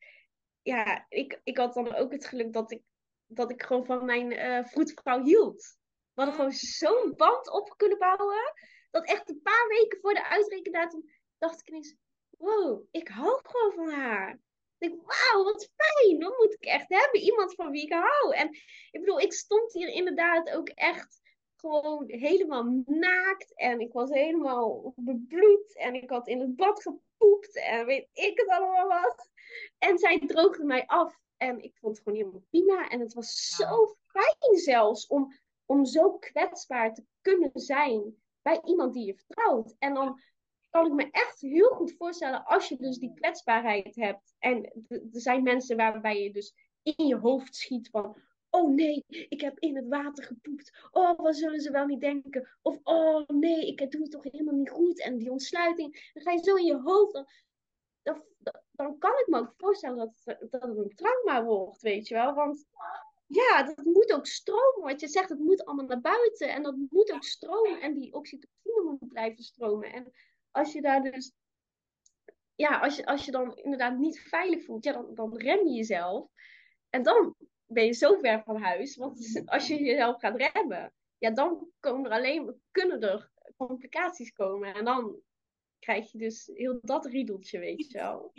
Ja, ik, ik had dan ook het geluk dat ik, dat ik gewoon van mijn uh, vroedvrouw hield. We hadden gewoon zo'n band op kunnen bouwen. Dat echt een paar weken voor de uitrekendatum dacht ik ineens: wow, ik hou gewoon van haar. Ik denk, wauw, wat fijn. Dat moet ik echt hebben. Iemand van wie ik hou. En ik bedoel, ik stond hier inderdaad ook echt gewoon helemaal naakt. En ik was helemaal bebloed. En ik had in het bad gepoept. En weet ik het allemaal wat. En zij droogde mij af. En ik vond het gewoon helemaal prima. En het was zo fijn zelfs om om zo kwetsbaar te kunnen zijn bij iemand die je vertrouwt. En dan kan ik me echt heel goed voorstellen als je dus die kwetsbaarheid hebt. En er zijn mensen waarbij je dus in je hoofd schiet van. Oh nee, ik heb in het water gepoept. Oh, wat zullen ze wel niet denken? Of oh nee, ik doe het toch helemaal niet goed. En die ontsluiting. Dan ga je zo in je hoofd. Dan, dan, dan kan ik me ook voorstellen dat, dat het een trauma wordt, weet je wel. Want ja, dat moet ook stromen. Wat je zegt, het moet allemaal naar buiten. En dat moet ook stromen. En die oxytocine moet blijven stromen. En als je daar dus. Ja, als je, als je dan inderdaad niet veilig voelt, ja, dan, dan rem je jezelf. En dan ben je zo ver van huis. Want [laughs] als je jezelf gaat remmen, ja, dan komen er alleen, kunnen er complicaties komen. En dan krijg je dus heel dat riedeltje, weet je wel.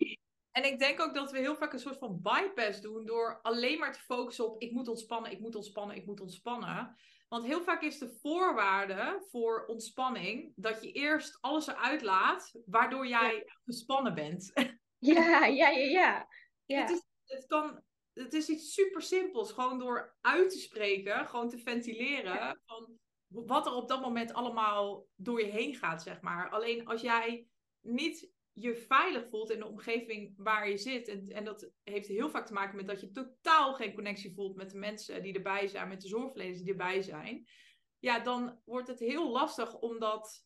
En ik denk ook dat we heel vaak een soort van bypass doen door alleen maar te focussen op ik moet ontspannen, ik moet ontspannen, ik moet ontspannen. Want heel vaak is de voorwaarde voor ontspanning dat je eerst alles eruit laat, waardoor jij gespannen bent. [laughs] Ja, ja, ja, ja. ja. Het, is, het, kan, het is iets super simpels, gewoon door uit te spreken, gewoon te ventileren van wat er op dat moment allemaal door je heen gaat, zeg maar. Alleen als jij niet je veilig voelt in de omgeving waar je zit. En, en dat heeft heel vaak te maken met dat je totaal geen connectie voelt met de mensen die erbij zijn, met de zorgverleners die erbij zijn. Ja, dan wordt het heel lastig omdat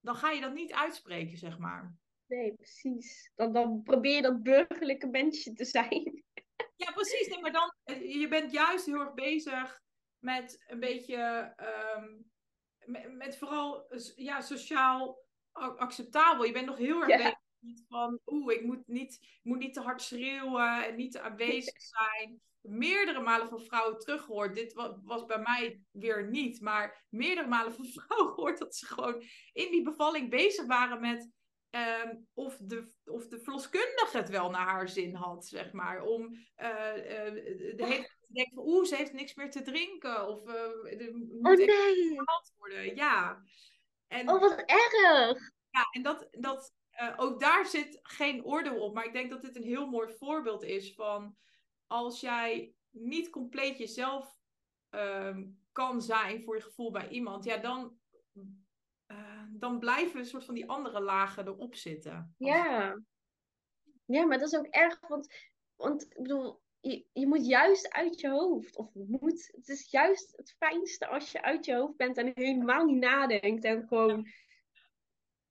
dan ga je dat niet uitspreken, zeg maar. Nee, precies. Dan, dan probeer je dat burgerlijke mensje te zijn. [laughs] Ja, precies. Nee, maar dan, eh, je bent juist heel erg bezig met een beetje, ehm, met, met, vooral ja, sociaal acceptabel. Je bent nog heel erg bezig niet van, oeh, ik moet niet, moet niet te hard schreeuwen en niet te aanwezig [laughs] zijn. Meerdere malen van vrouwen teruggehoord. Dit was bij mij weer niet, maar meerdere malen van [laughs] vrouwen gehoord dat ze gewoon in die bevalling bezig waren met ehm, of, de, of de verloskundige het wel naar haar zin had, zeg maar. Om uh, de hele te denken van, oeh, ze heeft niks meer te drinken. Of uh, moet oh, nee. worden. Ja. En, oh, wat erg! Ja, en dat, dat uh, ook daar zit geen oordeel op. Maar ik denk dat dit een heel mooi voorbeeld is van als jij niet compleet jezelf uh, kan zijn voor je gevoel bij iemand, ja, dan, uh, dan blijven een soort van die andere lagen erop zitten. Ja. Ja, maar dat is ook erg, want, want ik bedoel, je, je moet juist uit je hoofd. Of moet, het is juist het fijnste als je uit je hoofd bent en helemaal niet nadenkt en gewoon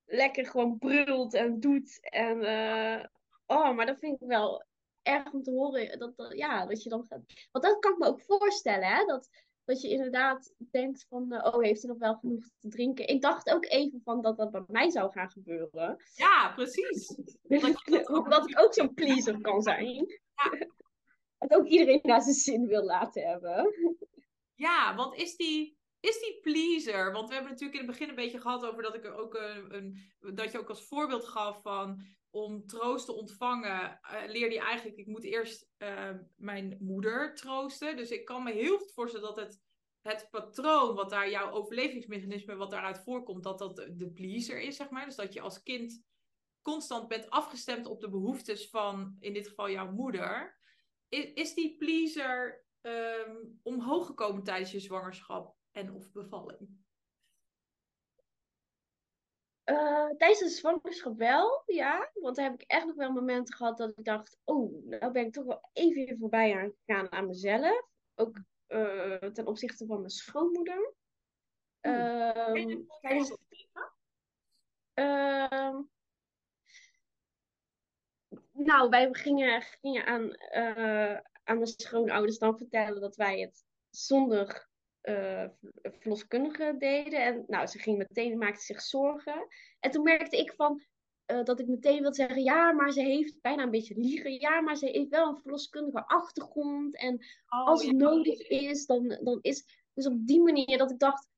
lekker gewoon brult en doet. En uh, oh, maar dat vind ik wel erg om te horen. Dat, dat, ja, dat je dan gaat. Want dat kan ik me ook voorstellen, hè? Dat, dat je inderdaad denkt van, uh, oh, heeft hij nog wel genoeg te drinken? Ik dacht ook even van dat dat bij mij zou gaan gebeuren. Ja, precies. [laughs] Omdat ik ook zo'n pleaser kan zijn. Ja. [laughs] het ook iedereen naar zijn zin wil laten hebben. Ja, want is die, is die pleaser? Want we hebben natuurlijk in het begin een beetje gehad over dat ik ook een, een dat je ook als voorbeeld gaf van om troost te ontvangen, uh, leerde je eigenlijk, ik moet eerst uh, mijn moeder troosten. Dus ik kan me heel goed voorstellen dat het, het patroon, wat daar jouw overlevingsmechanisme, wat daaruit voorkomt, dat dat de pleaser is, zeg maar. Dus dat je als kind constant bent afgestemd op de behoeftes van, in dit geval jouw moeder. Is, is die pleaser um, omhoog gekomen tijdens je zwangerschap en of bevalling? Uh, tijdens de zwangerschap wel, ja. Want daar heb ik echt nog wel momenten gehad dat ik dacht... Oh, nou ben ik toch wel even voorbij aan gegaan aan mezelf. Ook uh, ten opzichte van mijn schoonmoeder. Um, tijdens, uh, nou, wij gingen, gingen aan, uh, aan mijn schoonouders dan vertellen dat wij het zonder uh, verloskundige deden. En nou, ze ging meteen, maakte zich zorgen. En toen merkte ik van, uh, dat ik meteen wilde zeggen, ja, maar ze heeft bijna een beetje liegen. Ja, maar ze heeft wel een verloskundige achtergrond. En oh, als het ja. nodig is, dan, dan is... Dus op die manier dat ik dacht,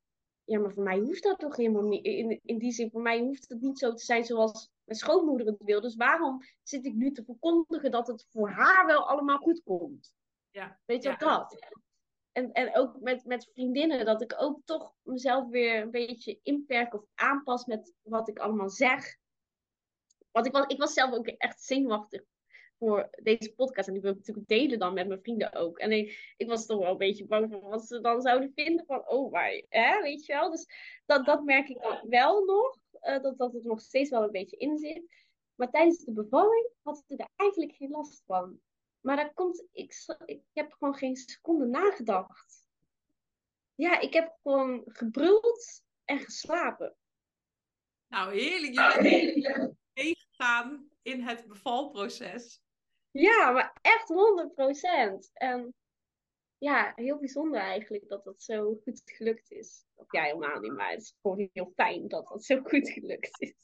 ja, maar voor mij hoeft dat toch helemaal niet. In, in die zin, voor mij hoeft het niet zo te zijn zoals mijn schoonmoeder het wil. Dus waarom zit ik nu te verkondigen dat het voor haar wel allemaal goed komt? Ja. Weet je ja. dat? En, en ook met, met vriendinnen, dat ik ook toch mezelf weer een beetje inperk of aanpas met wat ik allemaal zeg. Want ik was, ik was zelf ook echt zenuwachtig voor deze podcast. En die wil ik natuurlijk delen dan met mijn vrienden ook. En ik, was toch wel een beetje bang voor wat ze dan zouden vinden van, oh, maar, hè, weet je wel. Dus dat, dat merk ik dan wel nog, uh, dat, dat het nog steeds wel een beetje in zit. Maar tijdens de bevalling had ik er eigenlijk geen last van. Maar dat komt, ik, ik heb gewoon geen seconde nagedacht. Ja, ik heb gewoon gebruld en geslapen. Nou, heerlijk. Je bent meegegaan in het bevalproces. Ja, maar echt 100 procent. En ja, heel bijzonder eigenlijk dat dat zo goed gelukt is. Of ja, helemaal niet, maar het is gewoon heel fijn dat dat zo goed gelukt is.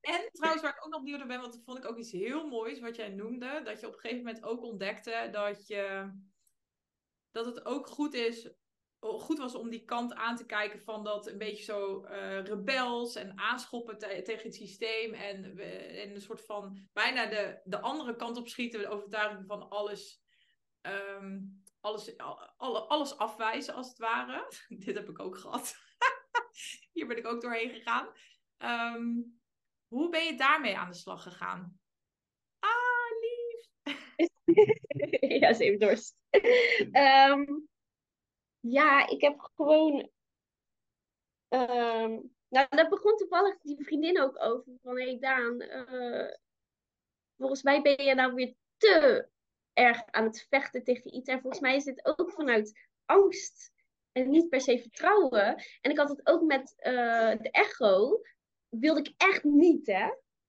En trouwens, waar ik ook nog benieuwd ben, want dat vond ik ook iets heel moois wat jij noemde. Dat je op een gegeven moment ook ontdekte dat, je, dat het ook goed is goed was om die kant aan te kijken van dat een beetje zo uh, rebels en aanschoppen te tegen het systeem en, en een soort van bijna de, de andere kant op schieten, de overtuiging van alles, um, alles, alle, alles afwijzen als het ware. [laughs] Dit heb ik ook gehad. [laughs] Hier ben ik ook doorheen gegaan. Um, hoe ben je daarmee aan de slag gegaan? Ah, lief! [laughs] ja, ze heeft dorst. um, ja, ik heb gewoon. Um, nou, daar begon toevallig die vriendin ook over. Van hé hey Daan, uh, volgens mij ben je nou weer te erg aan het vechten tegen iets. En volgens mij is dit ook vanuit angst en niet per se vertrouwen. En ik had het ook met uh, de echo. Wilde ik echt niet, hè?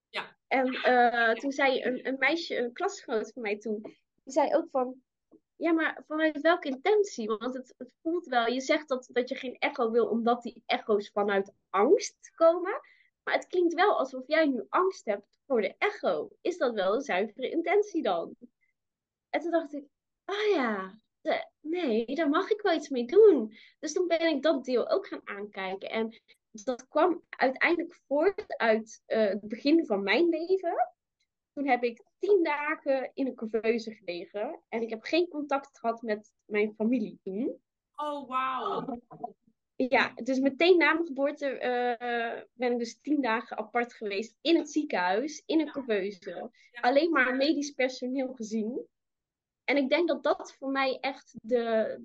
Ja. En uh, toen zei een, een meisje, een klasgenoot van mij toen, die zei ook van ja, maar vanuit welke intentie? Want het, het, voelt wel, je zegt dat, dat je geen echo wil omdat die echo's vanuit angst komen. Maar het klinkt wel alsof jij nu angst hebt voor de echo. Is dat wel een zuivere intentie dan? En toen dacht ik, ah ja, de, nee, daar mag ik wel iets mee doen. Dus toen ben ik dat deel ook gaan aankijken. En dat kwam uiteindelijk voort uit uh, het begin van mijn leven. Toen heb ik tien dagen in een couveuse gelegen. En ik heb geen contact gehad met mijn familie toen. Oh, wauw. Ja, dus meteen na mijn geboorte uh, ben ik dus tien dagen apart geweest in het ziekenhuis, in een ja. couveuse. Ja. Alleen maar medisch personeel gezien. En ik denk dat dat voor mij echt de,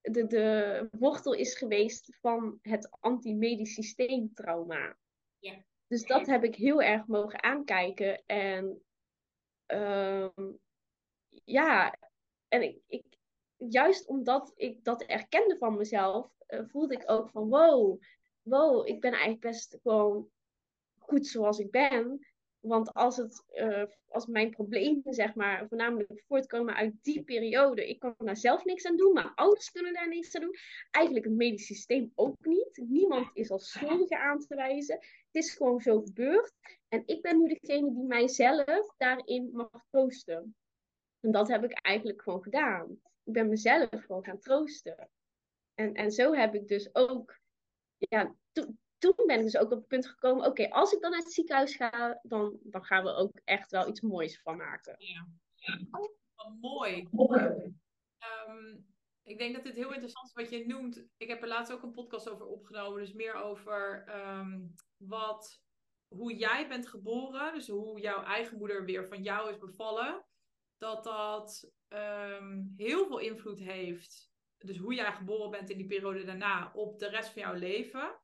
de, de wortel is geweest van het antimedisch systeemtrauma. Ja. Dus dat heb ik heel erg mogen aankijken. En um, ja, en ik, ik, juist omdat ik dat erkende van mezelf, uh, voelde ik ook van wow, wow, ik ben eigenlijk best gewoon goed zoals ik ben. Want als, het, uh, als mijn problemen, zeg maar, voornamelijk voortkomen uit die periode, ik kan daar zelf niks aan doen, mijn ouders kunnen daar niks aan doen. Eigenlijk het medisch systeem ook niet. Niemand is als schuldige aan te wijzen. Het is gewoon zo gebeurd. En ik ben nu degene die mijzelf daarin mag troosten. En dat heb ik eigenlijk gewoon gedaan. Ik ben mezelf gewoon gaan troosten. En, en zo heb ik dus ook, ja, toen ben ik dus ook op het punt gekomen, oké, als ik dan naar het ziekenhuis ga, dan, dan gaan we ook echt wel iets moois van maken. Ja, ja. mooi. Ehm, ik denk dat dit heel interessant is wat je noemt. Ik heb er laatst ook een podcast over opgenomen, dus meer over ehm, wat, hoe jij bent geboren, dus hoe jouw eigen moeder weer van jou is bevallen. Dat dat ehm, heel veel invloed heeft, dus hoe jij geboren bent in die periode daarna, op de rest van jouw leven.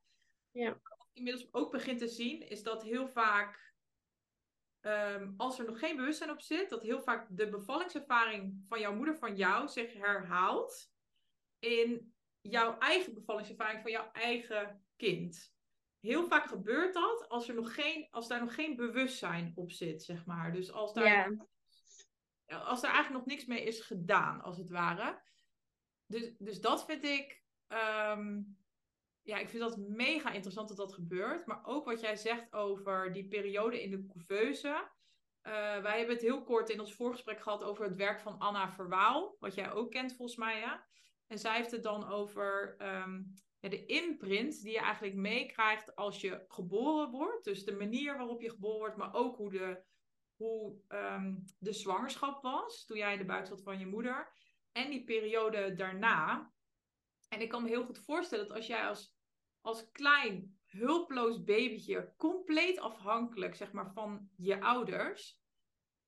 Ja. Wat ik inmiddels ook begin te zien, is dat heel vaak, ehm, als er nog geen bewustzijn op zit, dat heel vaak de bevallingservaring van jouw moeder van jou zich herhaalt in jouw eigen bevallingservaring van jouw eigen kind. Heel vaak gebeurt dat als, er nog geen, als daar nog geen bewustzijn op zit, zeg maar. Dus als daar, ja. als daar eigenlijk nog niks mee is gedaan, als het ware. Dus, dus dat vind ik. Ehm, ja, ik vind dat mega interessant dat dat gebeurt. Maar ook wat jij zegt over die periode in de couveuse. Uh, wij hebben het heel kort in ons voorgesprek gehad over het werk van Anna Verwaal. Wat jij ook kent volgens mij, ja. En zij heeft het dan over ehm, ja, de imprint die je eigenlijk meekrijgt als je geboren wordt. Dus de manier waarop je geboren wordt, maar ook hoe de, hoe, ehm, de zwangerschap was toen jij in de buik zat van je moeder. En die periode daarna. En ik kan me heel goed voorstellen dat als jij als als klein, hulpeloos babytje, compleet afhankelijk zeg maar, van je ouders,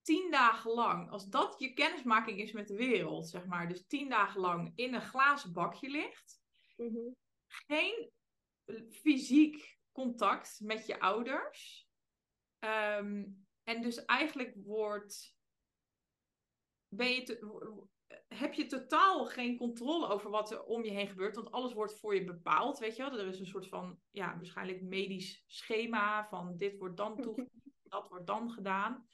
tien dagen lang, als dat je kennismaking is met de wereld, zeg maar, dus tien dagen lang in een glazen bakje ligt, mhm. geen fysiek contact met je ouders, ehm, en dus eigenlijk wordt, ben je te, heb je totaal geen controle over wat er om je heen gebeurt. Want alles wordt voor je bepaald, weet je wel. Er is een soort van, ja, waarschijnlijk medisch schema van dit wordt dan toegevoegd, dat wordt dan gedaan.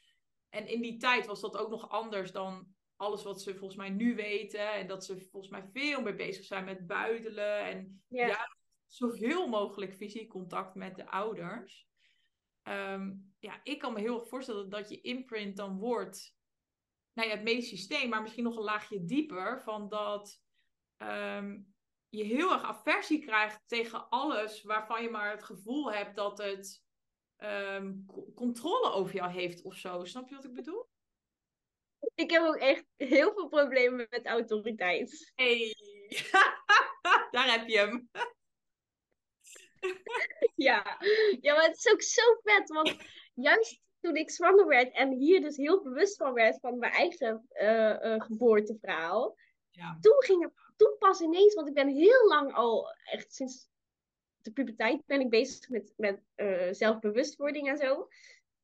En in die tijd was dat ook nog anders dan alles wat ze volgens mij nu weten. En dat ze volgens mij veel meer bezig zijn met buidelen. En ja, zoveel mogelijk fysiek contact met de ouders. Ehm, ja, ik kan me heel erg voorstellen dat je imprint dan wordt nou ja, het medisch systeem, maar misschien nog een laagje dieper, van dat ehm, je heel erg aversie krijgt tegen alles waarvan je maar het gevoel hebt dat het ehm, controle over jou heeft of zo. Snap je wat ik bedoel? Ik heb ook echt heel veel problemen met autoriteit. Hey, [laughs] daar heb je hem. [laughs] ja. ja, maar het is ook zo vet, want juist toen ik zwanger werd en hier dus heel bewust van werd van mijn eigen uh, geboorteverhaal. Ja. Toen ging het, toen pas ineens, want ik ben heel lang al, echt sinds de puberteit ben ik bezig met, met uh, zelfbewustwording en zo.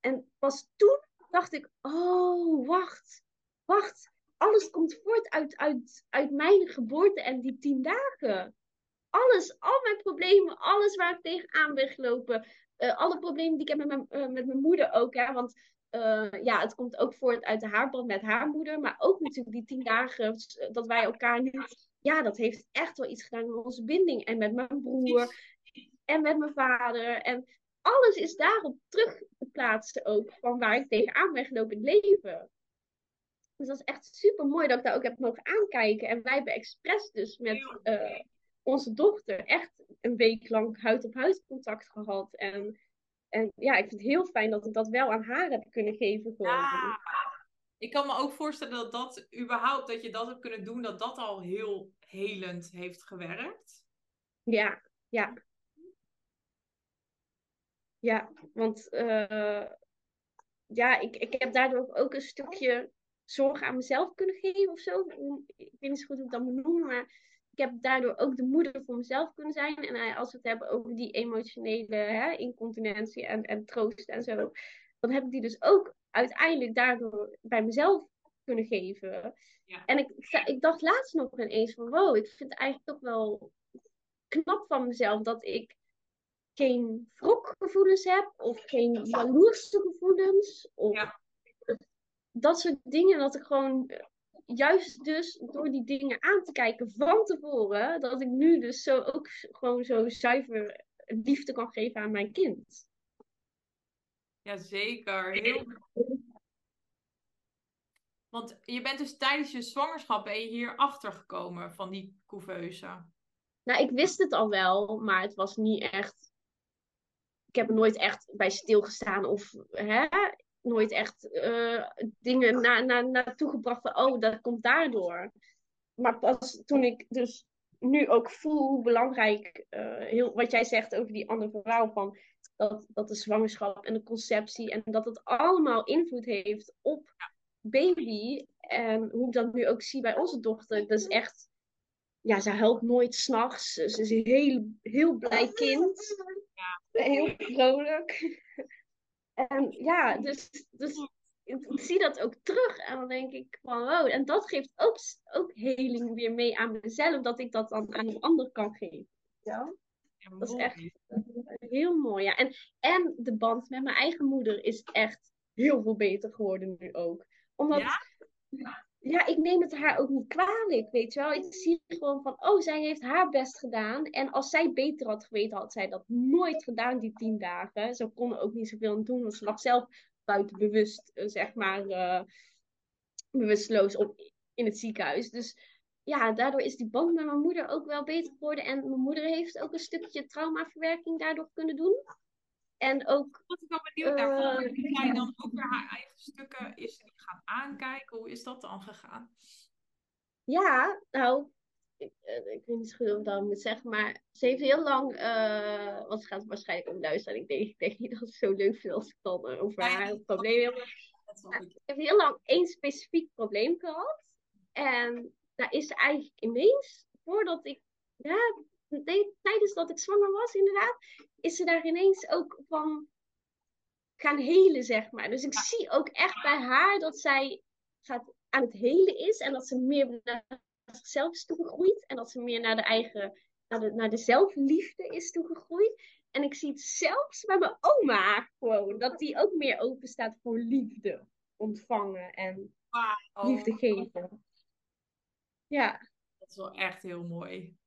En pas toen dacht ik, oh, wacht, wacht. Alles komt voort uit, uit, uit mijn geboorte en die tien dagen. Alles, al mijn problemen, alles waar ik tegenaan ben gelopen, uh, alle problemen die ik heb met mijn, uh, met mijn moeder ook. Hè, want uh, ja, het komt ook voort uit de haarband met haar moeder. Maar ook natuurlijk die tien dagen dat wij elkaar nu... Ja, dat heeft echt wel iets gedaan met onze binding. En met mijn broer. En met mijn vader. En alles is daarop terug te plaatsen ook. Van waar ik tegenaan ben gelopen in het leven. Dus dat is echt super mooi dat ik daar ook heb mogen aankijken. En wij hebben expres dus met onze dochter echt een week lang huid op huid contact gehad. En, en ja, ik vind het heel fijn dat ik dat wel aan haar heb kunnen geven. Ja. Ik kan me ook voorstellen dat dat überhaupt, dat je dat hebt kunnen doen, dat dat al heel helend heeft gewerkt. Ja, ja. Ja, want uh, ja, ik, ik heb daardoor ook een stukje zorg aan mezelf kunnen geven of zo. Ik weet niet zo goed hoe ik dat moet noemen, maar heb daardoor ook de moeder voor mezelf kunnen zijn. En als we het hebben over die emotionele hè, incontinentie en, en troost en zo, dan heb ik die dus ook uiteindelijk daardoor bij mezelf kunnen geven. Ja. En ik, ik dacht laatst nog ineens van wow, ik vind het eigenlijk toch wel knap van mezelf dat ik geen wrokgevoelens heb of geen jaloerse gevoelens. Of ja. dat soort dingen. Dat ik gewoon juist dus door die dingen aan te kijken van tevoren, dat ik nu dus zo ook gewoon zo zuiver liefde kan geven aan mijn kind. Jazeker. Heel... Want je bent dus tijdens je zwangerschap ben je hier achter gekomen van die couveuse. Nou, ik wist het al wel, maar het was niet echt. Ik heb er nooit echt bij stilgestaan of hè, nooit echt uh, dingen na, na, naartoe gebracht van, oh, dat komt daardoor. Maar pas toen ik dus nu ook voel hoe belangrijk, uh, heel, wat jij zegt over die andere vrouw, van dat, dat de zwangerschap en de conceptie en dat het allemaal invloed heeft op baby. En hoe ik dat nu ook zie bij onze dochter, dat is echt, ja, ze huilt nooit s'nachts. Ze is een heel, heel blij kind. Heel vrolijk. En ja, dus, dus ik, zie dat ook terug. En dan denk ik van, wow. En dat geeft ook, ook heling weer mee aan mezelf. Dat ik dat dan aan een ander kan geven. Ja? dat is echt heel mooi. Ja. En, en de band met mijn eigen moeder is echt heel veel beter geworden nu ook. Omdat, ja? Ja, ik neem het haar ook niet kwalijk, weet je wel. Ik zie gewoon van, oh, zij heeft haar best gedaan. En als zij beter had geweten, had zij dat nooit gedaan, die tien dagen. Ze kon er ook niet zoveel aan doen, want ze lag zelf buiten bewust, eh, zeg maar, uh, bewusteloos op, in het ziekenhuis. Dus ja, daardoor is die band met mijn moeder ook wel beter geworden. En mijn moeder heeft ook een stukje traumaverwerking daardoor kunnen doen. En ook. Wat ik wel benieuwd naar. Uh, jij dan ook weer haar eigen stukken is die gaan aankijken? Hoe is dat dan gegaan? Ja, nou, ik, uh, ik weet niet zo goed hoe ik dat moet zeggen, maar ze heeft heel lang, uh, want ze gaat waarschijnlijk om luisteren. Ik denk, ik denk niet dat ze zo leuk vindt als ik dan uh, over haar ja, probleem heb. Ze heeft heel lang één specifiek probleem gehad. En daar is ze eigenlijk ineens, voordat ik, ja, tijdens dat ik zwanger was inderdaad, is ze daar ineens ook van gaan helen, zeg maar. Dus ik zie ook echt bij haar dat zij gaat aan het helen is en dat ze meer naar zichzelf is toegegroeid en dat ze meer naar de eigen, naar de, naar de zelfliefde is toegegroeid. En ik zie het zelfs bij mijn oma gewoon, dat die ook meer open staat voor liefde ontvangen en liefde geven. Ja. Dat is wel echt heel mooi.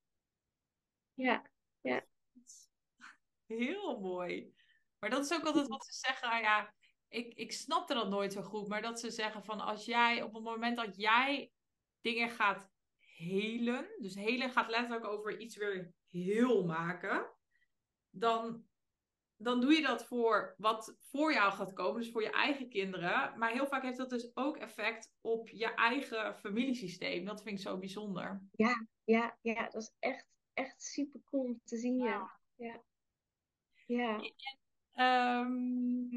Ja, ja. [laughs] Heel mooi. Maar dat is ook altijd wat ze zeggen. Ah ja, ik, ik snapte dat nooit zo goed. Maar dat ze zeggen van als jij op het moment dat jij dingen gaat helen. Dus helen gaat letterlijk over iets weer heel maken. Dan, dan doe je dat voor wat voor jou gaat komen. Dus voor je eigen kinderen. Maar heel vaak heeft dat dus ook effect op je eigen familiesysteem. Dat vind ik zo bijzonder. Ja, ja, ja. Dat is echt, echt super cool om te zien. Ja. ja. ja. Ehm,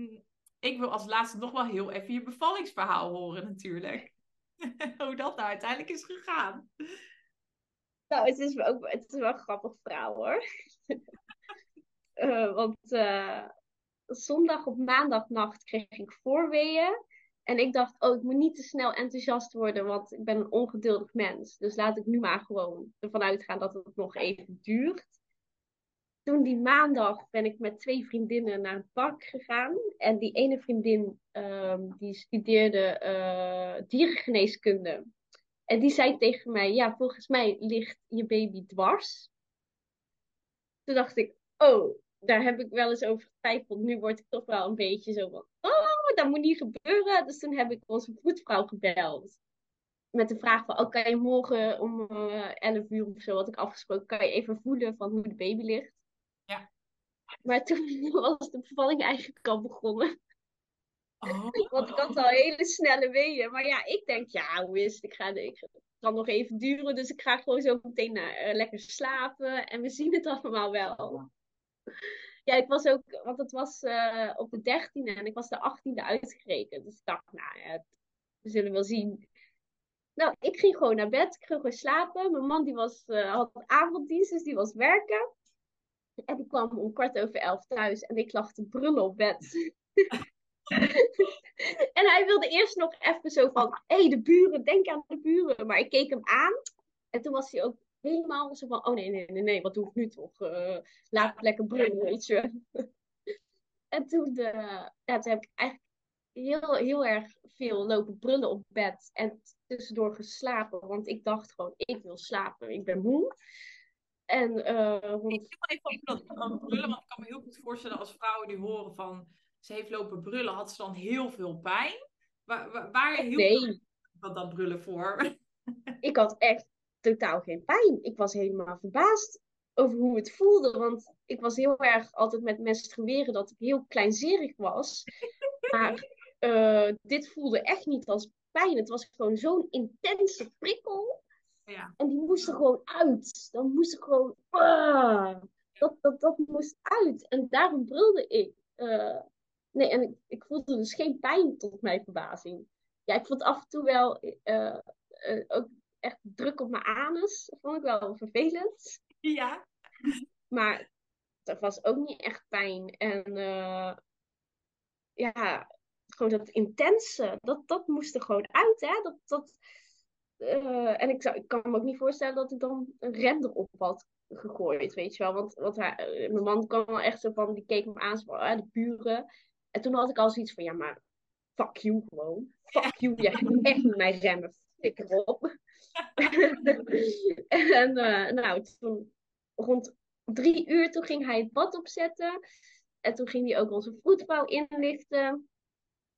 ik wil als laatste nog wel heel even je bevallingsverhaal horen natuurlijk. [laughs] Hoe dat nou uiteindelijk is gegaan. Nou, het is, ook, het is wel een grappig verhaal hoor. uh, [laughs] want uh, zondag op maandagnacht kreeg ik voorweeën. En ik dacht, oh, ik moet niet te snel enthousiast worden, want ik ben een ongeduldig mens. Dus laat ik nu maar gewoon ervan uitgaan dat het nog even duurt toen die maandag ben ik met twee vriendinnen naar het park gegaan. En die ene vriendin um, die studeerde uh, dierengeneeskunde. En die zei tegen mij, ja, volgens mij ligt je baby dwars. Toen dacht ik, oh, daar heb ik wel eens over getwijfeld. Nu word ik toch wel een beetje zo van, dat moet niet gebeuren. Dus toen heb ik onze voetvrouw gebeld. Met de vraag van, oh, kan je morgen om uh, eh, 11 uur of zo, had ik afgesproken, kan je even voelen van hoe de baby ligt. Ja. Maar toen [laughs] was de bevalling eigenlijk al begonnen. Oh. [laughs] Want ik had al hele snelle weeën. Maar ja, ik denk, ja, hoe is het? Ik ga, ik, het kan nog even duren. Dus ik ga gewoon zo meteen naar, uh, lekker slapen. En we zien het allemaal wel. Ja, ik was ook, want het was uh, op de 13e en ik was de 18e uitgerekend. Dus ik dacht, nou ja, we zullen wel zien. Nou, ik ging gewoon naar bed. Ik ging gewoon slapen. Mijn man die was, uh, had avonddienst, dus die was werken. En die kwam om kwart over elf thuis en ik lag te brullen op bed. [laughs] en hij wilde eerst nog even zo van, hé, hey, de buren, denk aan de buren. Maar ik keek hem aan en toen was hij ook helemaal zo van, oh nee, nee, nee, nee, wat doe ik nu toch? Uh, laat lekker brullen, weet je. [laughs] en toen, ja, toen heb ik eigenlijk heel, heel erg veel lopen brullen op bed en tussendoor geslapen. Want ik dacht gewoon, ik wil slapen, ik ben moe. En, uh, rond... Ik wil even dat brullen, want ik kan me heel goed voorstellen als vrouwen die horen van ze heeft lopen brullen, had ze dan heel veel pijn? Waar, waar, waar heel nee. Wat dan brullen voor. [laughs] ik had echt totaal geen pijn. Ik was helemaal verbaasd over hoe het voelde. Want ik was heel erg altijd met menstrueren dat ik heel kleinzerig was. [laughs] Maar uh, dit voelde echt niet als pijn. Het was gewoon zo'n intense prikkel. Ja. En die moest er gewoon uit. Dan moest er gewoon. Uh, dat, dat, dat moest uit. En daarom brulde ik. Uh, nee, en ik, ik, voelde dus geen pijn tot mijn verbazing. Ja, ik vond af en toe wel uh, ook echt druk op mijn anus. Dat vond ik wel vervelend. Ja. Maar er was ook niet echt pijn. En ja, gewoon dat intense, dat, dat moest er gewoon uit. Hè? Dat, dat, uh, en ik, zou, ik kan me ook niet voorstellen dat ik dan een rem erop had gegooid, weet je wel. Want, want hij, uh, mijn man kwam wel echt zo van, die keek me aan, van, uh, de buren. En toen had ik al zoiets van, ja maar, fuck you gewoon. Fuck you, jij [laughs] gaat echt met mij remmen. Fik erop. [laughs] en nou, toen rond drie uur, toen ging hij het bad opzetten. En toen ging hij ook onze voetvrouw inlichten.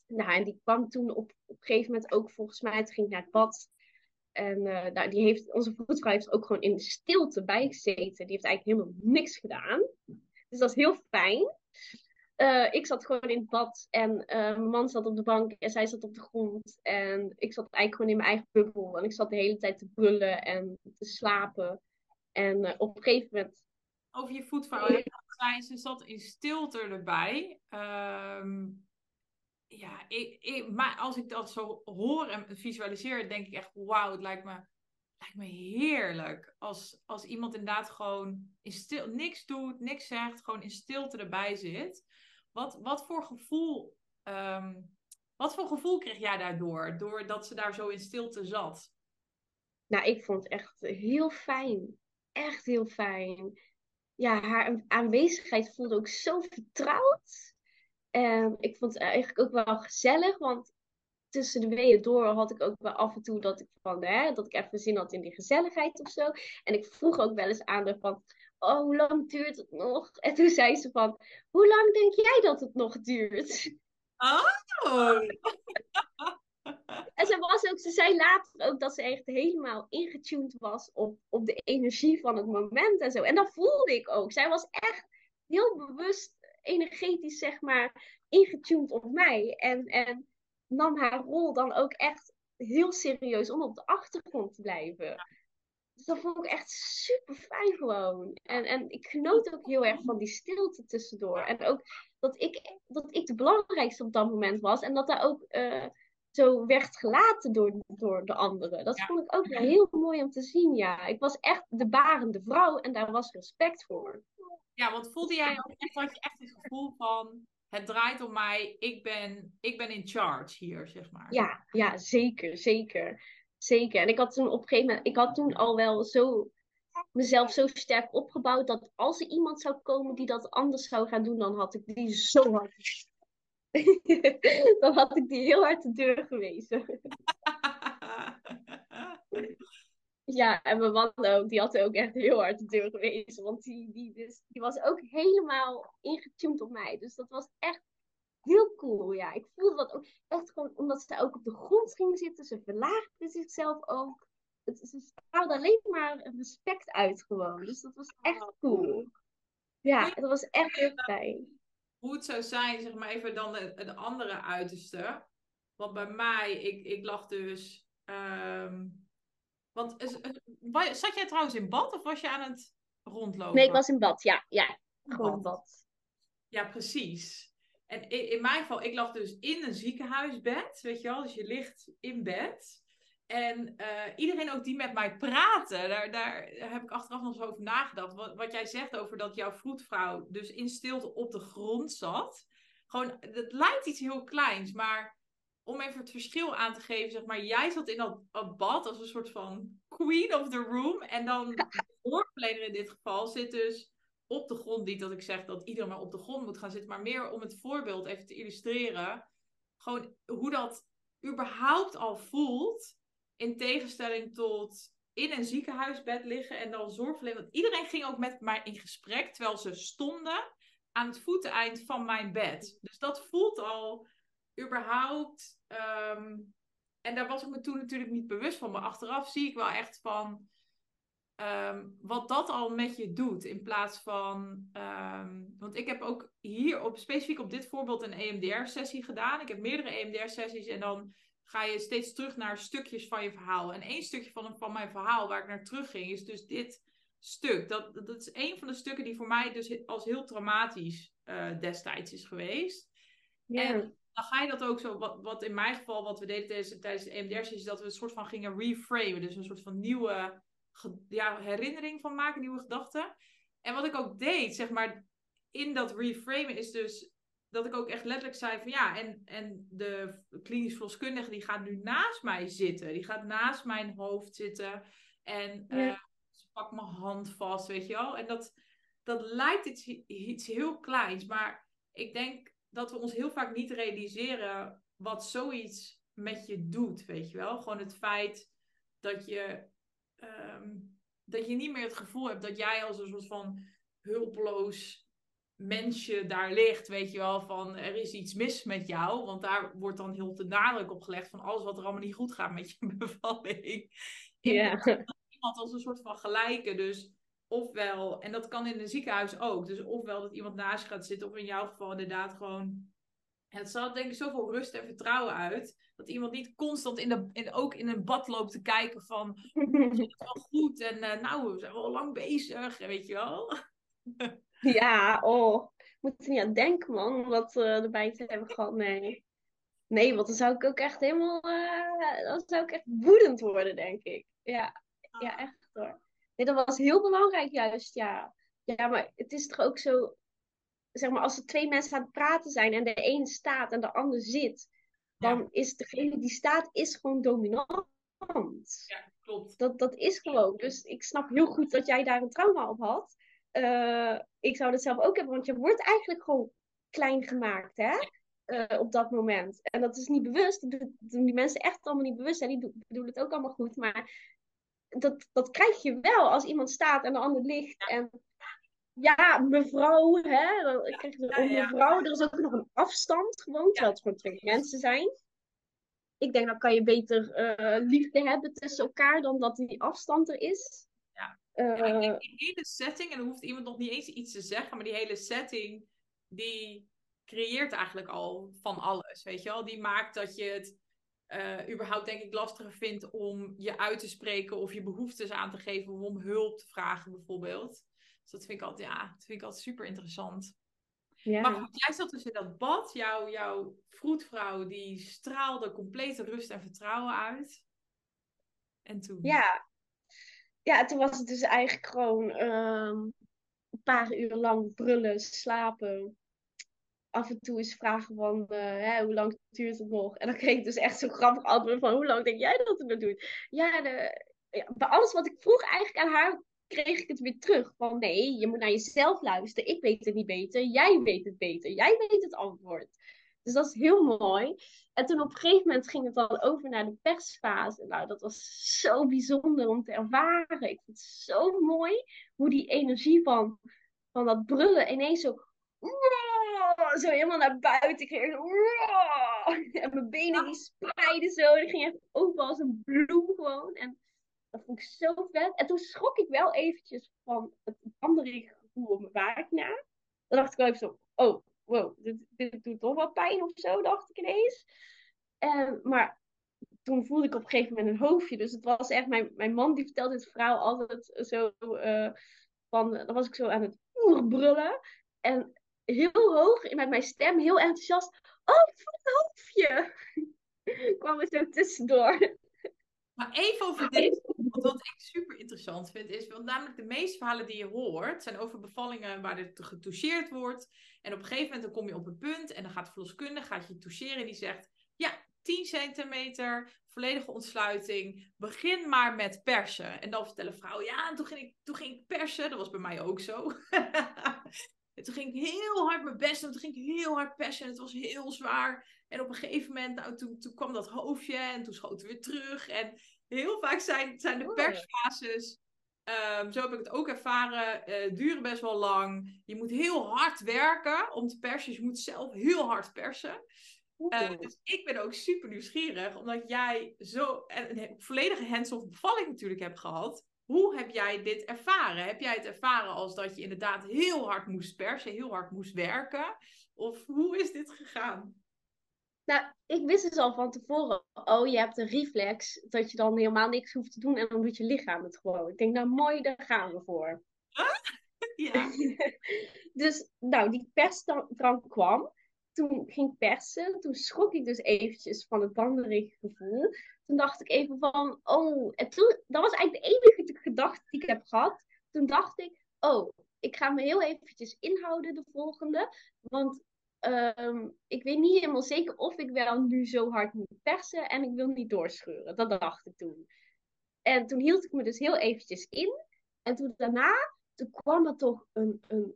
Nou, en die kwam toen op, op een gegeven moment ook volgens mij, toen ging naar het bad. En uh, nou, die heeft, onze voetvrouw heeft ook gewoon in de stilte bijgezeten. Die heeft eigenlijk helemaal niks gedaan. Dus dat is heel fijn. Uh, ik zat gewoon in het bad en uh, mijn man zat op de bank en zij zat op de grond. En ik zat eigenlijk gewoon in mijn eigen bubbel. En ik zat de hele tijd te brullen en te slapen. En op een gegeven moment. Over je voetvrouw, ja. ze zat in stilte erbij. Um, ja, ik, maar als ik dat zo hoor en visualiseer, denk ik echt, wauw, het lijkt me, lijkt me heerlijk. Als, als iemand inderdaad gewoon in stil, niks doet, niks zegt, gewoon in stilte erbij zit. Wat, wat voor gevoel, um, wat voor gevoel kreeg jij daardoor, doordat ze daar zo in stilte zat? Nou, ik vond het echt heel fijn. Echt heel fijn. Ja, haar aanwezigheid voelde ook zo vertrouwd. En ik vond het eigenlijk ook wel gezellig, want tussen de weeën door had ik ook wel af en toe dat ik van, hè, dat ik even zin had in die gezelligheid of zo. En ik vroeg ook wel eens aan haar van, oh, hoe lang duurt het nog? En toen zei ze van, hoe lang denk jij dat het nog duurt? Oh! en ze, was ook, ze zei later ook dat ze echt helemaal ingetuned was op, op de energie van het moment en zo. En dat voelde ik ook. Zij was echt heel bewust energetisch, zeg maar, ingetuned op mij. En, en nam haar rol dan ook echt heel serieus om op de achtergrond te blijven. Dat vond ik echt super fijn gewoon. En, en ik genoot ook heel erg van die stilte tussendoor. En ook dat ik, dat ik de belangrijkste op dat moment was. En dat daar ook uh, zo werd gelaten door, door de anderen. Dat vond ik ook wel heel [laughs] mooi om te zien, ja. Ik was echt de barende vrouw en daar was respect voor. Ja, want voelde jij ook echt, had je echt het gevoel van, het draait om mij, ik ben, ik ben in charge hier, zeg maar. Ja, ja, zeker, zeker. Zeker. En ik had toen op een gegeven moment, ik had toen al wel zo mezelf zo sterk opgebouwd dat als er iemand zou komen die dat anders zou gaan doen, dan had ik die zo hard. [laughs] dan had ik die heel hard de deur gewezen. [laughs] Ja, en mijn man ook, die had ook echt heel hard de deur gewezen. Want die, die, dus, die was ook helemaal ingetuned op mij. Dus dat was echt heel cool. Ja, ik voelde dat ook echt gewoon omdat ze ook op de grond ging zitten. Ze verlaagde zichzelf ook. Het, ze straalde alleen maar respect uit gewoon. Dus dat was echt oh. cool. Ja, dat was echt heel fijn. Hoe het zou zijn, zeg maar even dan het andere uiterste. Want bij mij, ik, ik lag dus... Ehm, want zat jij trouwens in bad of was je aan het rondlopen? Nee, ik was in bad, ja. Ja, gewoon in bad. Ja, precies. En in, mijn geval, ik lag dus in een ziekenhuisbed, weet je wel. Dus je ligt in bed. En uh, iedereen ook die met mij praten, daar, daar heb ik achteraf nog eens over nagedacht. Wat, wat jij zegt over dat jouw vroedvrouw dus in stilte op de grond zat. Gewoon, het lijkt iets heel kleins, maar om even het verschil aan te geven, zeg maar, jij zat in dat, bad als een soort van queen of the room. En dan de zorgverlener in dit geval zit dus op de grond. Niet dat ik zeg dat iedereen maar op de grond moet gaan zitten, maar meer om het voorbeeld even te illustreren. Gewoon hoe dat überhaupt al voelt. In tegenstelling tot in een ziekenhuisbed liggen en dan zorgverlener. Want iedereen ging ook met mij in gesprek terwijl ze stonden aan het voeteneind van mijn bed. Dus dat voelt al überhaupt um, en daar was ik me toen natuurlijk niet bewust van. Maar achteraf zie ik wel echt van ehm, wat dat al met je doet. In plaats van. ehm, want ik heb ook hier op, specifiek op dit voorbeeld een EMDR-sessie gedaan. Ik heb meerdere EMDR-sessies en dan ga je steeds terug naar stukjes van je verhaal. En één stukje van, van mijn verhaal waar ik naar terug ging, is dus dit stuk. Dat, dat is een van de stukken die voor mij dus als heel traumatisch eh, destijds is geweest. Ja. En dan ga je dat ook zo, wat, wat in mijn geval, wat we deden tijdens, tijdens de EMDR, is dat we een soort van gingen reframen. Dus een soort van nieuwe ja, herinnering van maken, nieuwe gedachten. En wat ik ook deed, zeg maar, in dat reframen is dus dat ik ook echt letterlijk zei van ja, en, en de klinisch verloskundige die gaat nu naast mij zitten. Die gaat naast mijn hoofd zitten en Ja. eh, ze pakt mijn hand vast, weet je wel. En dat, dat lijkt iets, iets heel kleins, maar ik denk dat we ons heel vaak niet realiseren wat zoiets met je doet, weet je wel. Gewoon het feit dat je, ehm, dat je niet meer het gevoel hebt dat jij als een soort van hulpeloos mensje daar ligt, weet je wel, van er is iets mis met jou. Want daar wordt dan heel de nadruk op gelegd van alles wat er allemaal niet goed gaat met je [laughs] bevalling. Ja. Iemand als een soort van gelijke, dus ofwel, en dat kan in een ziekenhuis ook, dus ofwel dat iemand naast je gaat zitten, of in jouw geval inderdaad gewoon en het zal denk ik zoveel rust en vertrouwen uit. Dat iemand niet constant in de, in, ook in een bad loopt te kijken van... Is het wel goed? En eh, nou, we zijn wel lang bezig. Weet je wel? [laughs] Ja, oh. Ik moet er niet aan denken, man, om dat eh, erbij te hebben gehad. Nee. Nee, want dan zou ik ook echt helemaal... eh, dan zou ik echt woedend worden, denk ik. Ja, ja echt hoor. Nee, dat was heel belangrijk juist, ja. Ja, maar het is toch ook zo... Zeg maar, als er twee mensen aan het praten zijn en de een staat en de ander zit... Dan is degene die staat, is gewoon dominant. Ja, klopt. Dat, dat is gewoon. Dus ik snap heel goed dat jij daar een trauma op had. Eh, ik zou dat zelf ook hebben, want je wordt eigenlijk gewoon klein gemaakt, hè? Eh, op dat moment. En dat is niet bewust. Dat doen die mensen echt allemaal niet bewust. Hè? Die bedoelen het ook allemaal goed. Maar dat, dat krijg je wel als iemand staat en de ander ligt. En ja, mevrouw, hè? Dan krijg je Ja, een ja. mevrouw. Er is ook nog een afstand gewoon, terwijl het gewoon twee mensen zijn. Ik denk, dan kan je beter eh, liefde hebben tussen elkaar dan dat die afstand er is. Ja. Ik denk die hele setting, en dan hoeft iemand nog niet eens iets te zeggen, maar die hele setting, die creëert eigenlijk al van alles, weet je wel? Die maakt dat je het eh, überhaupt, denk ik, lastiger vindt om je uit te spreken of je behoeftes aan te geven of om hulp te vragen, bijvoorbeeld. Dus dat vind ik altijd, ja, dat vind ik altijd super interessant. ja. Maar goed, jij zat dus in dat bad, jouw, jouw vroedvrouw, die straalde complete rust en vertrouwen uit. En toen? Ja. ja, toen was het dus eigenlijk gewoon ehm, een paar uur lang brullen, slapen. Af en toe eens vragen van, eh, hè, hoe lang duurt het nog? En dan kreeg ik dus echt zo grappig antwoord van, hoe lang denk jij dat het nog doet? Ja, de, ja, bij alles wat ik vroeg eigenlijk aan haar, kreeg ik het weer terug. Van, nee, je moet naar jezelf luisteren. Ik weet het niet beter. Jij weet het beter. Jij weet het antwoord. Dus dat is heel mooi. En toen op een gegeven moment ging het dan over naar de persfase. Nou, dat was zo bijzonder om te ervaren. Ik vond het zo mooi hoe die energie van, van dat brullen ineens zo, zo helemaal naar buiten ging. En mijn benen die spreiden zo. Die ging echt open als een bloem gewoon. En dat vond ik zo vet. En toen schrok ik wel eventjes van het andere gevoel op mijn vagina. Dan dacht ik wel even zo, oh, wow, dit, dit doet toch wel pijn of zo, dacht ik ineens. En, maar toen voelde ik op een gegeven moment een hoofdje. Dus het was echt, mijn, mijn man die vertelde dit verhaal altijd zo eh, van, dan was ik zo aan het oerbrullen. En heel hoog, met mijn stem, heel enthousiast. Oh, voel een hoofdje! [laughs] kwam er zo tussendoor. Maar even over dit, want wat ik super interessant vind, is, want namelijk de meeste verhalen die je hoort, zijn over bevallingen waar er getoucheerd wordt. En op een gegeven moment dan kom je op een punt en dan gaat de verloskundige gaat je toucheren en die zegt, ja, 10 centimeter, volledige ontsluiting, begin maar met persen. En dan vertellen vrouwen, ja, en toen ging ik, toen ging ik persen, dat was bij mij ook zo. [laughs] en toen ging ik heel hard mijn best doen, toen ging ik heel hard persen en het was heel zwaar. En op een gegeven moment, nou, toen, toen kwam dat hoofdje en toen schoten we weer terug. En heel vaak zijn, zijn de persfases, ehm, zo heb ik het ook ervaren, eh, duren best wel lang. Je moet heel hard werken om te persen. Dus je moet zelf heel hard persen. Uh, dus ik ben ook super nieuwsgierig, omdat jij zo een, een volledige hands-off bevalling natuurlijk hebt gehad. Hoe heb jij dit ervaren? Heb jij het ervaren als dat je inderdaad heel hard moest persen, heel hard moest werken? Of hoe is dit gegaan? Nou, ik wist dus al van tevoren, oh, je hebt een reflex, dat je dan helemaal niks hoeft te doen en dan doet je lichaam het gewoon. Ik denk, nou mooi, daar gaan we voor. Ja. [laughs] dus, nou, die persdrank kwam. Toen ging ik persen. Toen schrok ik dus eventjes van het banderige gevoel. Toen dacht ik even van, oh, en toen, dat was eigenlijk de enige gedachte die ik heb gehad. Toen dacht ik, oh, ik ga me heel eventjes inhouden de volgende. Want um, ik weet niet helemaal zeker of ik wel nu zo hard moet persen en ik wil niet doorscheuren. Dat dacht ik toen. En toen hield ik me dus heel eventjes in. En toen daarna, toen kwam er toch een, een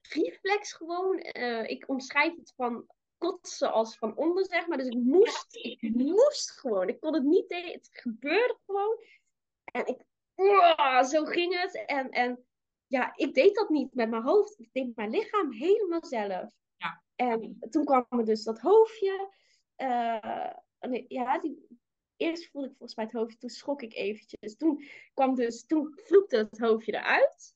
reflex gewoon. Uh, ik omschrijf het van kotsen als van onder, zeg maar. Dus ik moest, ik moest gewoon. Ik kon het niet tegen. Het gebeurde gewoon. En ik, zo ging het. En, en ja, ik deed dat niet met mijn hoofd. Ik deed mijn lichaam helemaal zelf. En toen kwam er dus dat hoofdje. Uh, ja, die, eerst voelde ik volgens mij het hoofdje, toen schrok ik eventjes. Toen kwam dus, toen vloekte het hoofdje eruit.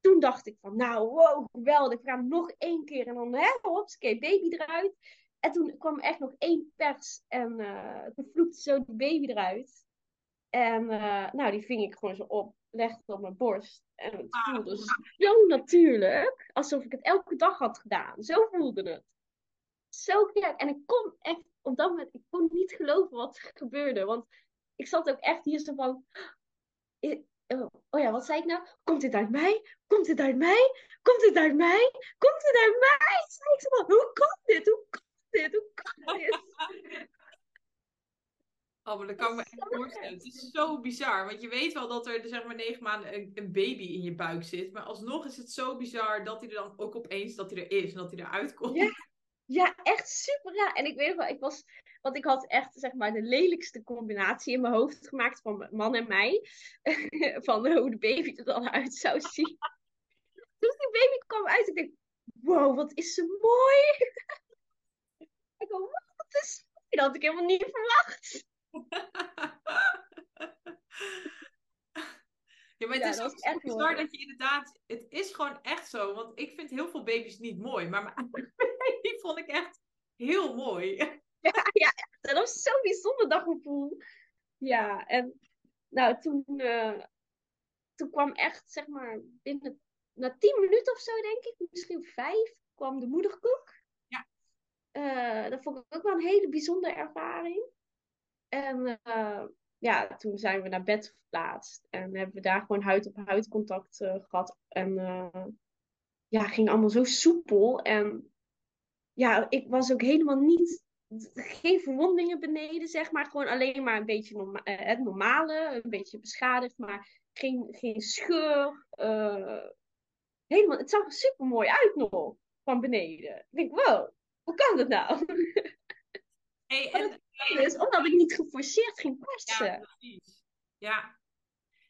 Toen dacht ik van, nou, wow, geweldig. We gaan nog één keer en dan, hè, oké, baby eruit. En toen kwam echt nog één pers en uh, toen vloekte zo die baby eruit. En uh, nou, die ving ik gewoon zo op, legde op mijn borst. En het ah. voelde zo natuurlijk, alsof ik het elke dag had gedaan. Zo voelde het. Zo gek. En ik kon echt, op dat moment, ik kon niet geloven wat er gebeurde. Want ik zat ook echt hier zo van, [gasps] oh, oh ja, wat zei ik nou? Komt dit uit mij? Komt dit uit mij? Komt dit uit mij? Komt dit uit mij? Zei ik zo van, hoe kan dit? Hoe kan dit? Hoe kan dit? [laughs] Oh, maar dat kan ik me echt voorstellen. Het is zo bizar. Want je weet wel dat er zeg maar negen maanden een, een, baby in je buik zit. Maar alsnog is het zo bizar dat hij er dan ook opeens dat hij er is en dat hij eruit komt. Ja, ja echt super raar. En ik weet wel, ik was... Want ik had echt zeg maar de lelijkste combinatie in mijn hoofd gemaakt van man en mij. [laughs] van hoe de baby er dan uit zou zien. Toen [laughs] die baby kwam uit, ik denk, wow, wat is ze mooi. [laughs] ik dacht, wat is dat had ik helemaal niet verwacht. [laughs] Ja, maar het is ook echt bizar dat je inderdaad... Het is gewoon echt zo. Want ik vind heel veel baby's niet mooi. Maar mijn [laughs] baby vond ik echt heel mooi. [laughs] Ja, ja dat was zo'n bijzonder daggevoel. Ja, en nou, toen, uh, toen kwam echt, zeg maar, binnen... Na tien minuten of zo, denk ik, misschien vijf, kwam de moederkoek. Ja. Uh, dat vond ik ook wel een hele bijzondere ervaring. En uh, ja, toen zijn we naar bed verplaatst. En hebben we daar gewoon huid op huid contact uh, gehad. En uh, ja, ging allemaal zo soepel. En ja, ik was ook helemaal niet. Geen verwondingen beneden, zeg maar. Gewoon alleen maar een beetje norma het normale. Een beetje beschadigd, maar geen, geen scheur. helemaal, het zag er super mooi uit nog. Van beneden. Ik denk, wow, hoe kan dat nou? [laughs] Hey, en, dus omdat ik niet geforceerd ging passen. Ja, precies. Ja.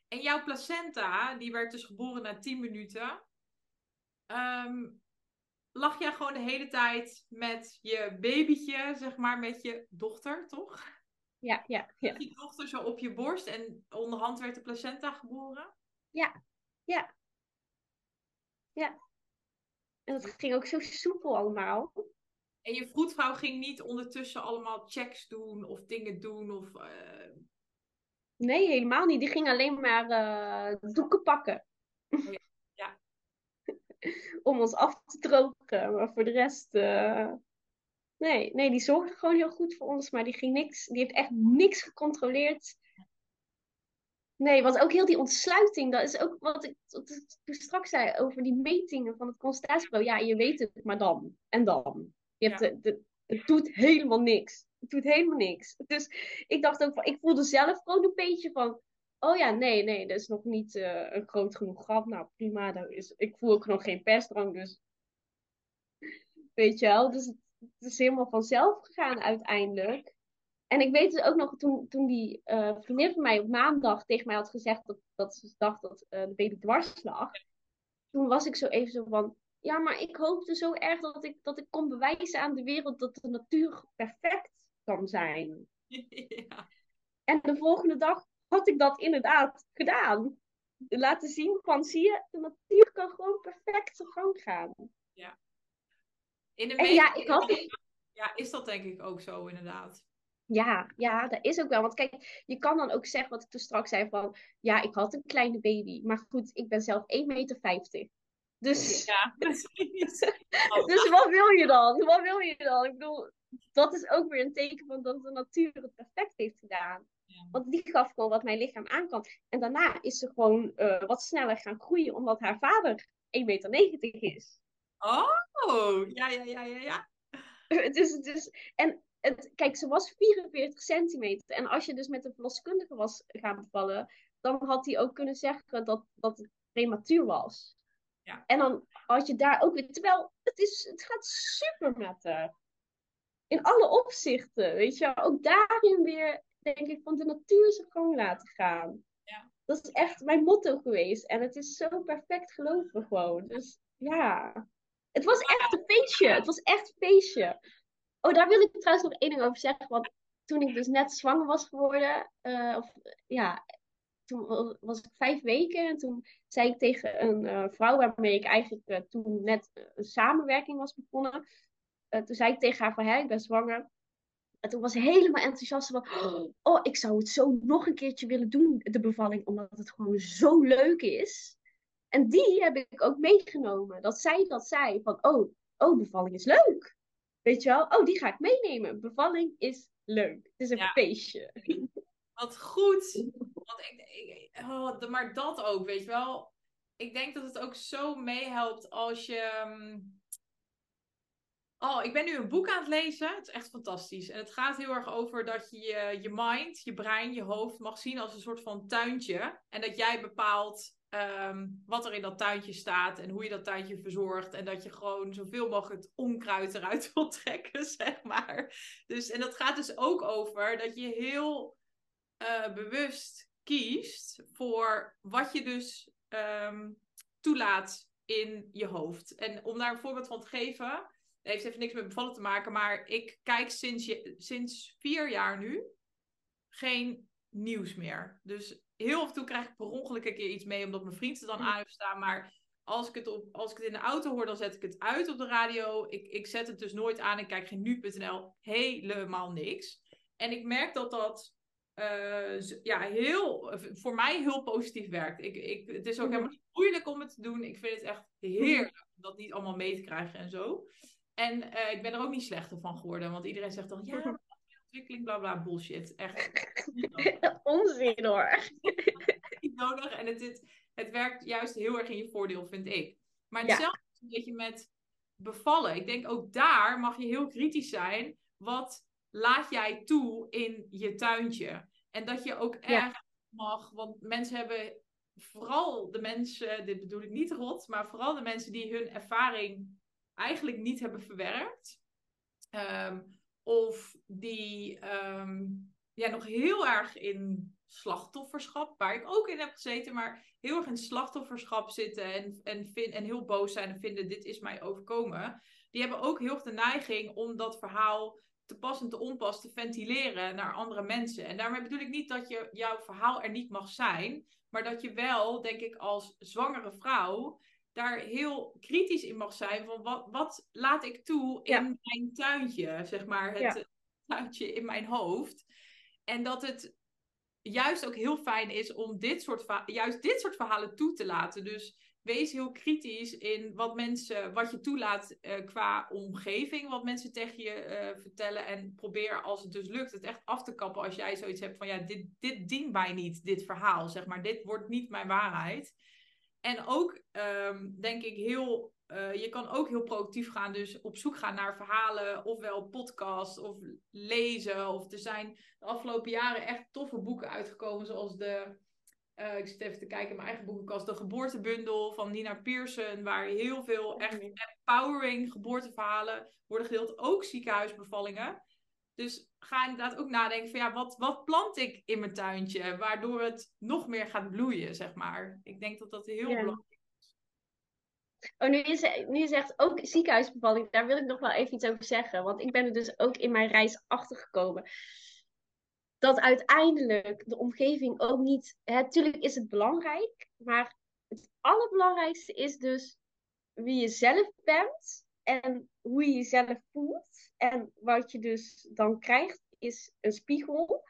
En jouw placenta, die werd dus geboren na 10 minuten. Um, lag jij gewoon de hele tijd met je babytje, zeg maar, met je dochter, toch? Ja, ja, ja. Je dochter zo op je borst en onderhand werd de placenta geboren? Ja, ja. Ja. En dat ging ook zo soepel allemaal. En je vroedvrouw ging niet ondertussen allemaal checks doen of dingen doen? Of, uh... Nee, helemaal niet. Die ging alleen maar uh, doeken pakken. Ja. ja. [laughs] Om ons af te drogen. Maar voor de rest. Uh... Nee, nee, die zorgde gewoon heel goed voor ons. Maar die, ging niks, die heeft echt niks gecontroleerd. Nee, want ook heel die ontsluiting, dat is ook wat ik toen straks zei over die metingen van het constatiebureau. Ja, je weet het, maar dan. En dan. Je hebt de, de, het doet helemaal niks. Het doet helemaal niks. Dus ik dacht ook van, ik voelde zelf gewoon een beetje van, oh ja, nee, nee, dat is nog niet uh, een groot genoeg gat. Nou, prima. Dat is, ik voel ook nog geen pestdrang, dus weet je wel. Dus het, is helemaal vanzelf gegaan uiteindelijk. En ik weet dus ook nog, toen, toen die uh, vriendin van mij op maandag tegen mij had gezegd dat, dat ze dacht dat uh, de baby dwars lag. Toen was ik zo even zo van, ja, maar ik hoopte zo erg dat ik, dat ik kon bewijzen aan de wereld dat de natuur perfect kan zijn. [laughs] Ja. En de volgende dag had ik dat inderdaad gedaan. Laten zien van, zie je, de natuur kan gewoon perfect zijn gang gaan. In de meeste ja, ik had, ja, is dat denk ik ook zo, inderdaad. Ja, ja, dat is ook wel. Want kijk, je kan dan ook zeggen wat ik toen straks zei van... Ja, ik had een kleine baby. Maar goed, ik ben zelf 1,50 meter. Dus, Ja, [laughs] precies. dus wat wil je dan? Wat wil je dan? Ik bedoel, dat is ook weer een teken van dat de natuur het perfect heeft gedaan. Ja. Want die gaf gewoon wat mijn lichaam aan kan. En daarna is ze gewoon eh, wat sneller gaan groeien, omdat haar vader 1,90 meter is. Oh, ja, ja, ja, ja, ja. [laughs] dus, dus, en het, kijk, ze was 44 centimeter. En als je dus met een verloskundige was gaan bevallen, dan had hij ook kunnen zeggen dat, dat het prematuur was. Ja. En dan had je daar ook weer, terwijl het, is, het gaat super met haar. In alle opzichten, weet je. Ook daarin weer, denk ik, van de natuur zijn gang laten gaan. Ja. Dat is echt mijn motto geweest. En het is zo perfect geloven gewoon. Dus ja. Het was echt een feestje. Het was echt een feestje. Oh, daar wil ik trouwens nog één ding over zeggen. Want toen ik dus net zwanger was geworden, eh, of ja, toen wa- was ik vijf weken. En toen zei ik tegen een eh, vrouw waarmee ik eigenlijk eh, toen net eh, een samenwerking was begonnen. toen zei ik tegen haar van, hè, ik ben zwanger. En toen was ze helemaal enthousiast van, oh, ik zou het zo nog een keertje willen doen, de bevalling, omdat het gewoon zo leuk is. En die heb ik ook meegenomen. Dat zij dat zei van, oh, oh, bevalling is leuk. Weet je wel? Oh, die ga ik meenemen. Bevalling is leuk. Het is een Ja. feestje. Wat goed. Want ik, ik- oh, maar dat ook, weet je wel. Ik denk dat het ook zo meehelpt als je. mm, Oh, ik ben nu een boek aan het lezen. Het is echt fantastisch. En het gaat heel erg over dat je je, je mind, je brein, je hoofd mag zien als een soort van tuintje. En dat jij bepaalt ehm, wat er in dat tuintje staat en hoe je dat tuintje verzorgt. En dat je gewoon zoveel mogelijk het onkruid eruit [laughs] wil trekken, zeg maar. Dus, en dat gaat dus ook over dat je heel eh, bewust kiest voor wat je dus ehm, toelaat in je hoofd. En om daar een voorbeeld van te geven, het heeft even niks met bevallen te maken, maar ik kijk sinds, je, sinds vier jaar nu geen nieuws meer. Dus heel af en toe krijg ik per ongeluk een keer iets mee, omdat mijn vriend er dan aan heeft staan, maar als ik, het op, als ik het in de auto hoor, dan zet ik het uit op de radio. Ik, ik zet het dus nooit aan. Ik kijk geen nu.nl. Helemaal niks. En ik merk dat dat eh, ja, heel, voor mij heel positief werkt. Ik, ik, het is ook Mhm. helemaal niet moeilijk om het te doen. Ik vind het echt heerlijk om dat niet allemaal mee te krijgen en zo. En eh, ik ben er ook niet slechter van geworden. Want iedereen zegt dan, ja, ontwikkeling, bla bla, bullshit. Echt. [laughs] [laughs] Onzin hoor. [laughs] Niet nodig. En het, het, het werkt juist heel erg in je voordeel, vind ik. Maar Ja. hetzelfde is een beetje met bevallen. Ik denk ook daar mag je heel kritisch zijn. Wat laat jij toe in je tuintje? En dat je ook Ja. erg mag, want mensen hebben, vooral de mensen, dit bedoel ik niet rot, maar vooral de mensen die hun ervaring eigenlijk niet hebben verwerkt. Ehm, of die ehm, ja, nog heel erg in slachtofferschap, waar ik ook in heb gezeten, maar heel erg in slachtofferschap zitten en, en, vind, en heel boos zijn en vinden: dit is mij overkomen. Die hebben ook heel erg de neiging om dat verhaal te pas en te onpas te ventileren naar andere mensen. En daarmee bedoel ik niet dat je, jouw verhaal er niet mag zijn, maar dat je wel, denk ik, als zwangere vrouw daar heel kritisch in mag zijn van wat, wat laat ik toe in Ja. mijn tuintje, zeg maar, het Ja. tuintje in mijn hoofd. En dat het juist ook heel fijn is om dit soort, juist dit soort verhalen toe te laten. Dus wees heel kritisch in wat mensen, wat je toelaat eh, qua omgeving, wat mensen tegen je eh, vertellen. En probeer als het dus lukt, het echt af te kappen als jij zoiets hebt van ja, dit, dit dient mij niet, dit verhaal. Zeg maar, dit wordt niet mijn waarheid. En ook ehm, denk ik heel. eh, je kan ook heel proactief gaan, dus op zoek gaan naar verhalen, ofwel podcasts of lezen. Of er zijn de afgelopen jaren echt toffe boeken uitgekomen, zoals de. Eh, ik zit even te kijken in mijn eigen boekenkast. De Geboortebundel van Nina Pearson, waar heel veel echt empowering geboorteverhalen worden gedeeld. Ook ziekenhuisbevallingen. Dus ga inderdaad ook nadenken van ja, wat, wat plant ik in mijn tuintje, waardoor het nog meer gaat bloeien, zeg maar. Ik denk dat dat heel Ja. belangrijk Oh, nu je, nu je zegt ook ziekenhuisbevalling, daar wil ik nog wel even iets over zeggen. Want ik ben er dus ook in mijn reis achter gekomen. Dat uiteindelijk de omgeving ook niet. Natuurlijk is het belangrijk, maar het allerbelangrijkste is dus wie je zelf bent en hoe je jezelf voelt. En wat je dus dan krijgt, is een spiegel.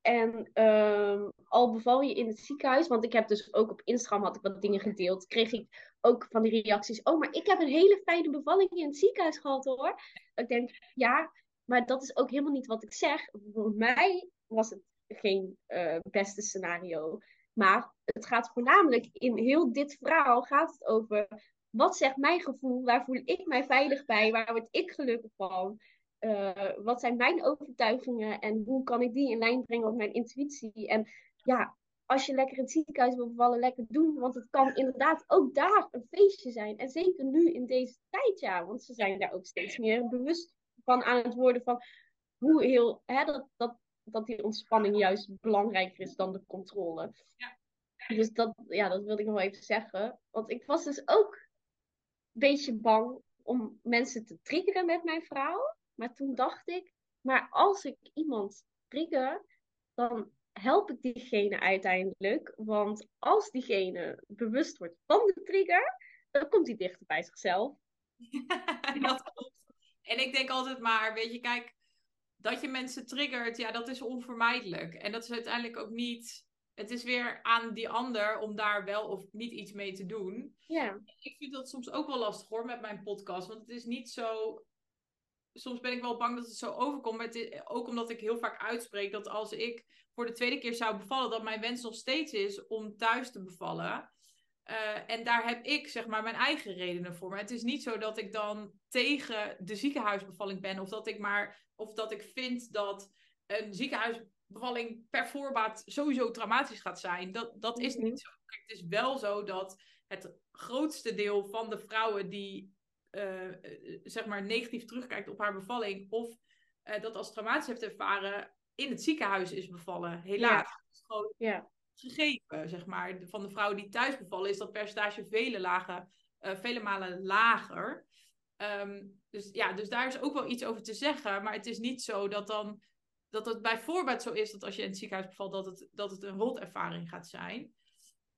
En ehm, al beval je in het ziekenhuis, want ik heb dus ook op Instagram had ik wat dingen gedeeld, kreeg ik ook van die reacties. Oh, maar ik heb een hele fijne bevalling in het ziekenhuis gehad hoor. Ik denk, ja, maar dat is ook helemaal niet wat ik zeg. Voor mij was het geen uh, beste scenario. Maar het gaat voornamelijk in heel dit verhaal gaat het over wat zegt mijn gevoel, waar voel ik mij veilig bij, waar word ik gelukkig van. Uh, wat zijn mijn overtuigingen en hoe kan ik die in lijn brengen op mijn intuïtie? En ja, als je lekker in het ziekenhuis wil bevallen, lekker doen. Want het kan inderdaad ook daar een feestje zijn. En zeker nu in deze tijd, ja. Want ze zijn daar ook steeds meer bewust van aan het worden van hoe heel, hè, dat, dat, dat die ontspanning juist belangrijker is dan de controle. Ja. Dus dat, ja, dat wilde ik nog wel even zeggen. Want ik was dus ook een beetje bang om mensen te triggeren met mijn vrouw. Maar toen dacht ik, maar als ik iemand trigger, dan help ik diegene uiteindelijk. Want als diegene bewust wordt van de trigger, dan komt hij dichter bij zichzelf. [laughs] dat klopt. En ik denk altijd maar, weet je, kijk, dat je mensen triggert, ja, dat is onvermijdelijk. En dat is uiteindelijk ook niet. Het is weer aan die ander om daar wel of niet iets mee te doen. Ja. Ik vind dat soms ook wel lastig hoor met mijn podcast. Want het is niet zo soms ben ik wel bang dat het zo overkomt. Maar het ook omdat ik heel vaak uitspreek dat als ik voor de tweede keer zou bevallen, dat mijn wens nog steeds is om thuis te bevallen. Uh, en daar heb ik zeg maar mijn eigen redenen voor. Maar het is niet zo dat ik dan tegen de ziekenhuisbevalling ben. Of dat ik maar of dat ik vind dat een ziekenhuisbevalling per voorbaat sowieso traumatisch gaat zijn. Dat, dat is niet mhm. zo. Kijk, het is wel zo dat het grootste deel van de vrouwen die uh, zeg maar negatief terugkijkt op haar bevalling. Of uh, dat als traumatisch heeft ervaren in het ziekenhuis is bevallen. Helaas. Ja. gewoon ja. Gegeven, zeg maar. Van de vrouwen die thuis bevallen is dat percentage vele, lagen, uh, vele malen lager. Um, dus ja, dus daar is ook wel iets over te zeggen. Maar het is niet zo dat dan dat het bijvoorbeeld zo is dat als je in het ziekenhuis bevalt, dat het, dat het een rotervaring gaat zijn.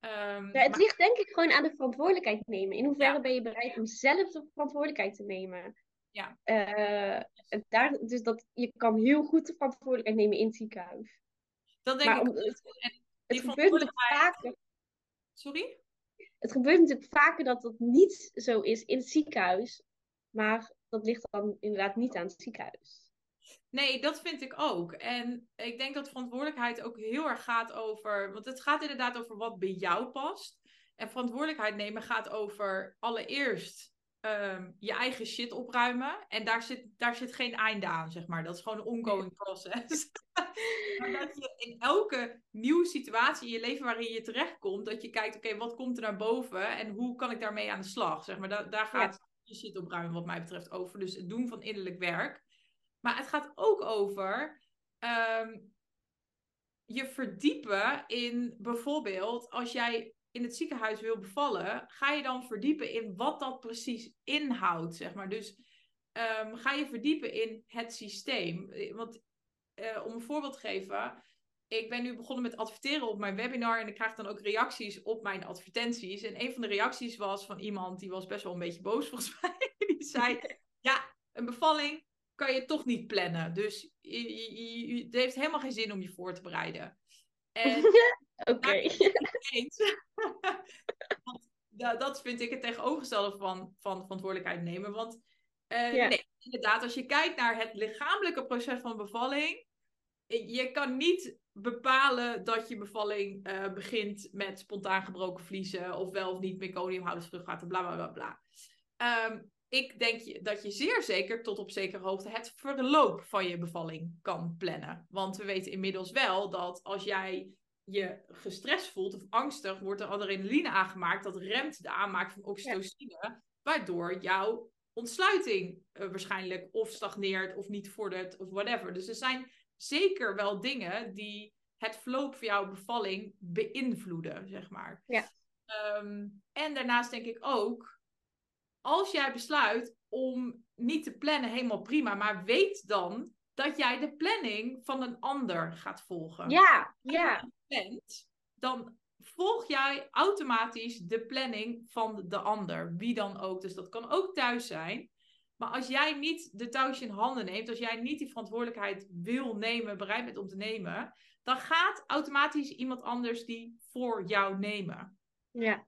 Um, ja, het ligt denk ik gewoon aan de verantwoordelijkheid nemen. In hoeverre ben je bereid om zelf de verantwoordelijkheid te nemen? Ja. Uh, daar, dus dat, je kan heel goed de verantwoordelijkheid nemen in het ziekenhuis. Dat denk ik. het, het gebeurt natuurlijk vaker. Sorry? Het gebeurt natuurlijk vaker dat dat niet zo is in het ziekenhuis. Maar dat ligt dan inderdaad niet aan het ziekenhuis. Nee, dat vind ik ook. En ik denk dat verantwoordelijkheid ook heel erg gaat over. Want het gaat inderdaad over wat bij jou past. En verantwoordelijkheid nemen gaat over allereerst um, je eigen shit opruimen. En daar zit, daar zit geen einde aan, zeg maar. Dat is gewoon een ongoing process. [laughs] maar dat je in elke nieuwe situatie in je leven waarin je terechtkomt, dat je kijkt, oké, wat komt er naar boven en hoe kan ik daarmee aan de slag? Zeg maar, da daar gaat je shit opruimen wat mij betreft over. Dus het doen van innerlijk werk. Maar het gaat ook over ehm, je verdiepen in bijvoorbeeld als jij in het ziekenhuis wil bevallen, ga je dan verdiepen in wat dat precies inhoudt, zeg maar. Dus um, ga je verdiepen in het systeem. Want uh, om een voorbeeld te geven, ik ben nu begonnen met adverteren op mijn webinar en ik krijg dan ook reacties op mijn advertenties. En een van de reacties was van iemand die was best wel een beetje boos [laughs] volgens mij. Die zei, ja, een bevalling, kan je toch niet plannen. Dus het heeft helemaal geen zin om je voor te bereiden. En [laughs] Oké. [laughs] [laughs] dat, dat vind ik het tegenovergestelde van, van verantwoordelijkheid nemen. Want uh, nee, inderdaad, als je kijkt naar het lichamelijke proces van bevalling, je kan niet bepalen dat je bevalling uh, begint met spontaan gebroken vliezen of wel of niet meconiumhouders terug gaat en bla bla bla bla. Um, ik denk dat je zeer zeker tot op zekere hoogte het verloop van je bevalling kan plannen. Want we weten inmiddels wel dat als jij je gestrest voelt of angstig, wordt er adrenaline aangemaakt. Dat remt de aanmaak van oxytocine, waardoor jouw ontsluiting uh, waarschijnlijk of stagneert of niet vordert of whatever. Dus er zijn zeker wel dingen die het verloop van jouw bevalling beïnvloeden, zeg maar. Ja. Um, en daarnaast denk ik ook als jij besluit om niet te plannen, helemaal prima. Maar weet dan dat jij de planning van een ander gaat volgen. Ja, ja. Plant, dan volg jij automatisch de planning van de ander. Wie dan ook. Dus dat kan ook thuis zijn. Maar als jij niet de touwtjes in handen neemt, als jij niet die verantwoordelijkheid wil nemen, bereid bent om te nemen, dan gaat automatisch iemand anders die voor jou nemen. Ja.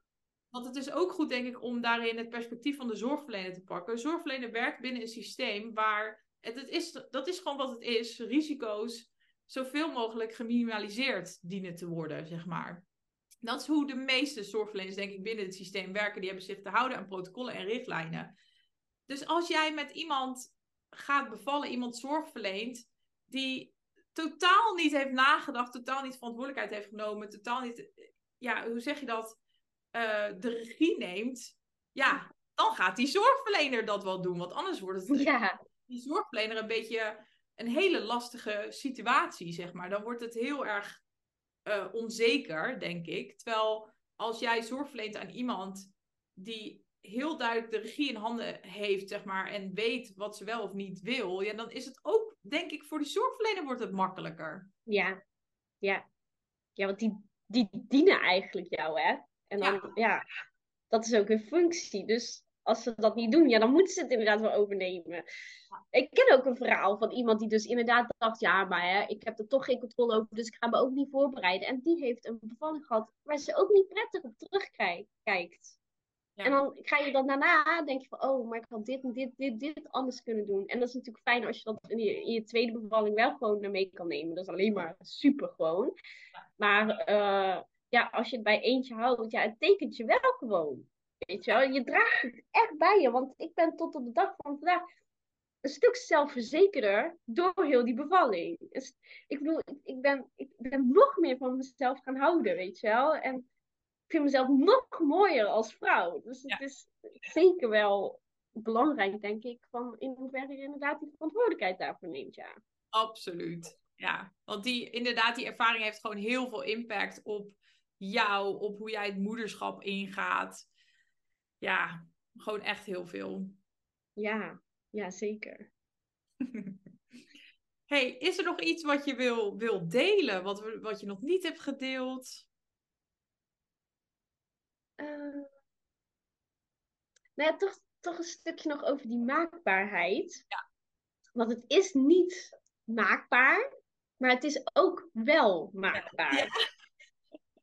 Want het is ook goed, denk ik, om daarin het perspectief van de zorgverlener te pakken. Zorgverlener werkt binnen een systeem waar het, het is, dat is gewoon wat het is. Risico's zoveel mogelijk geminimaliseerd dienen te worden, zeg maar. Dat is hoe de meeste zorgverleners, denk ik, binnen het systeem werken. Die hebben zich te houden aan protocollen en richtlijnen. Dus als jij met iemand gaat bevallen, iemand zorg verleent, die totaal niet heeft nagedacht, totaal niet verantwoordelijkheid heeft genomen, totaal niet, ja, hoe zeg je dat, uh, de regie neemt, ja, dan gaat die zorgverlener dat wel doen. Want anders wordt het [laughs] ja. die zorgverlener een beetje een hele lastige situatie, zeg maar. Dan wordt het heel erg uh, onzeker, denk ik. Terwijl als jij zorg verleent aan iemand die heel duidelijk de regie in handen heeft, zeg maar, en weet wat ze wel of niet wil, ja, dan is het ook, denk ik, voor die zorgverlener wordt het makkelijker. Ja, ja. Ja, want die, die dienen eigenlijk jou, hè? En dan, ja. ja, dat is ook een functie. Dus als ze dat niet doen, ja, dan moeten ze het inderdaad wel overnemen. Ik ken ook een verhaal van iemand die dus inderdaad dacht, ja, maar hè, ik heb er toch geen controle over, dus ik ga me ook niet voorbereiden. En die heeft een bevalling gehad waar ze ook niet prettig op terugkijkt. En dan ga je dan daarna, denk je van, oh, maar ik had dit en dit, dit, dit anders kunnen doen. En dat is natuurlijk fijn als je dat in je, in je tweede bevalling wel gewoon mee kan nemen. Dat is alleen maar super gewoon. Maar uh, ja, als je het bij eentje houdt, ja, het tekent je wel gewoon. Weet je wel, je draagt het echt bij je. Want ik ben tot op de dag van vandaag een stuk zelfverzekerder door heel die bevalling. Dus, ik bedoel, ik, ben, ik ben nog meer van mezelf gaan houden, weet je wel. En ik vind mezelf nog mooier als vrouw. Dus het is zeker wel belangrijk, denk ik, van in hoeverre je inderdaad die verantwoordelijkheid daarvoor neemt, ja. Absoluut, ja. Want die, inderdaad, die ervaring heeft gewoon heel veel impact op jou, op hoe jij het moederschap ingaat. Ja, gewoon echt heel veel. Ja, ja zeker. [laughs] hey, is er nog iets wat je wil, wil delen, wat, wat je nog niet hebt gedeeld? Uh, nou ja, toch, toch een stukje nog over die maakbaarheid. Ja. Want het is niet maakbaar, maar het is ook wel maakbaar. Ja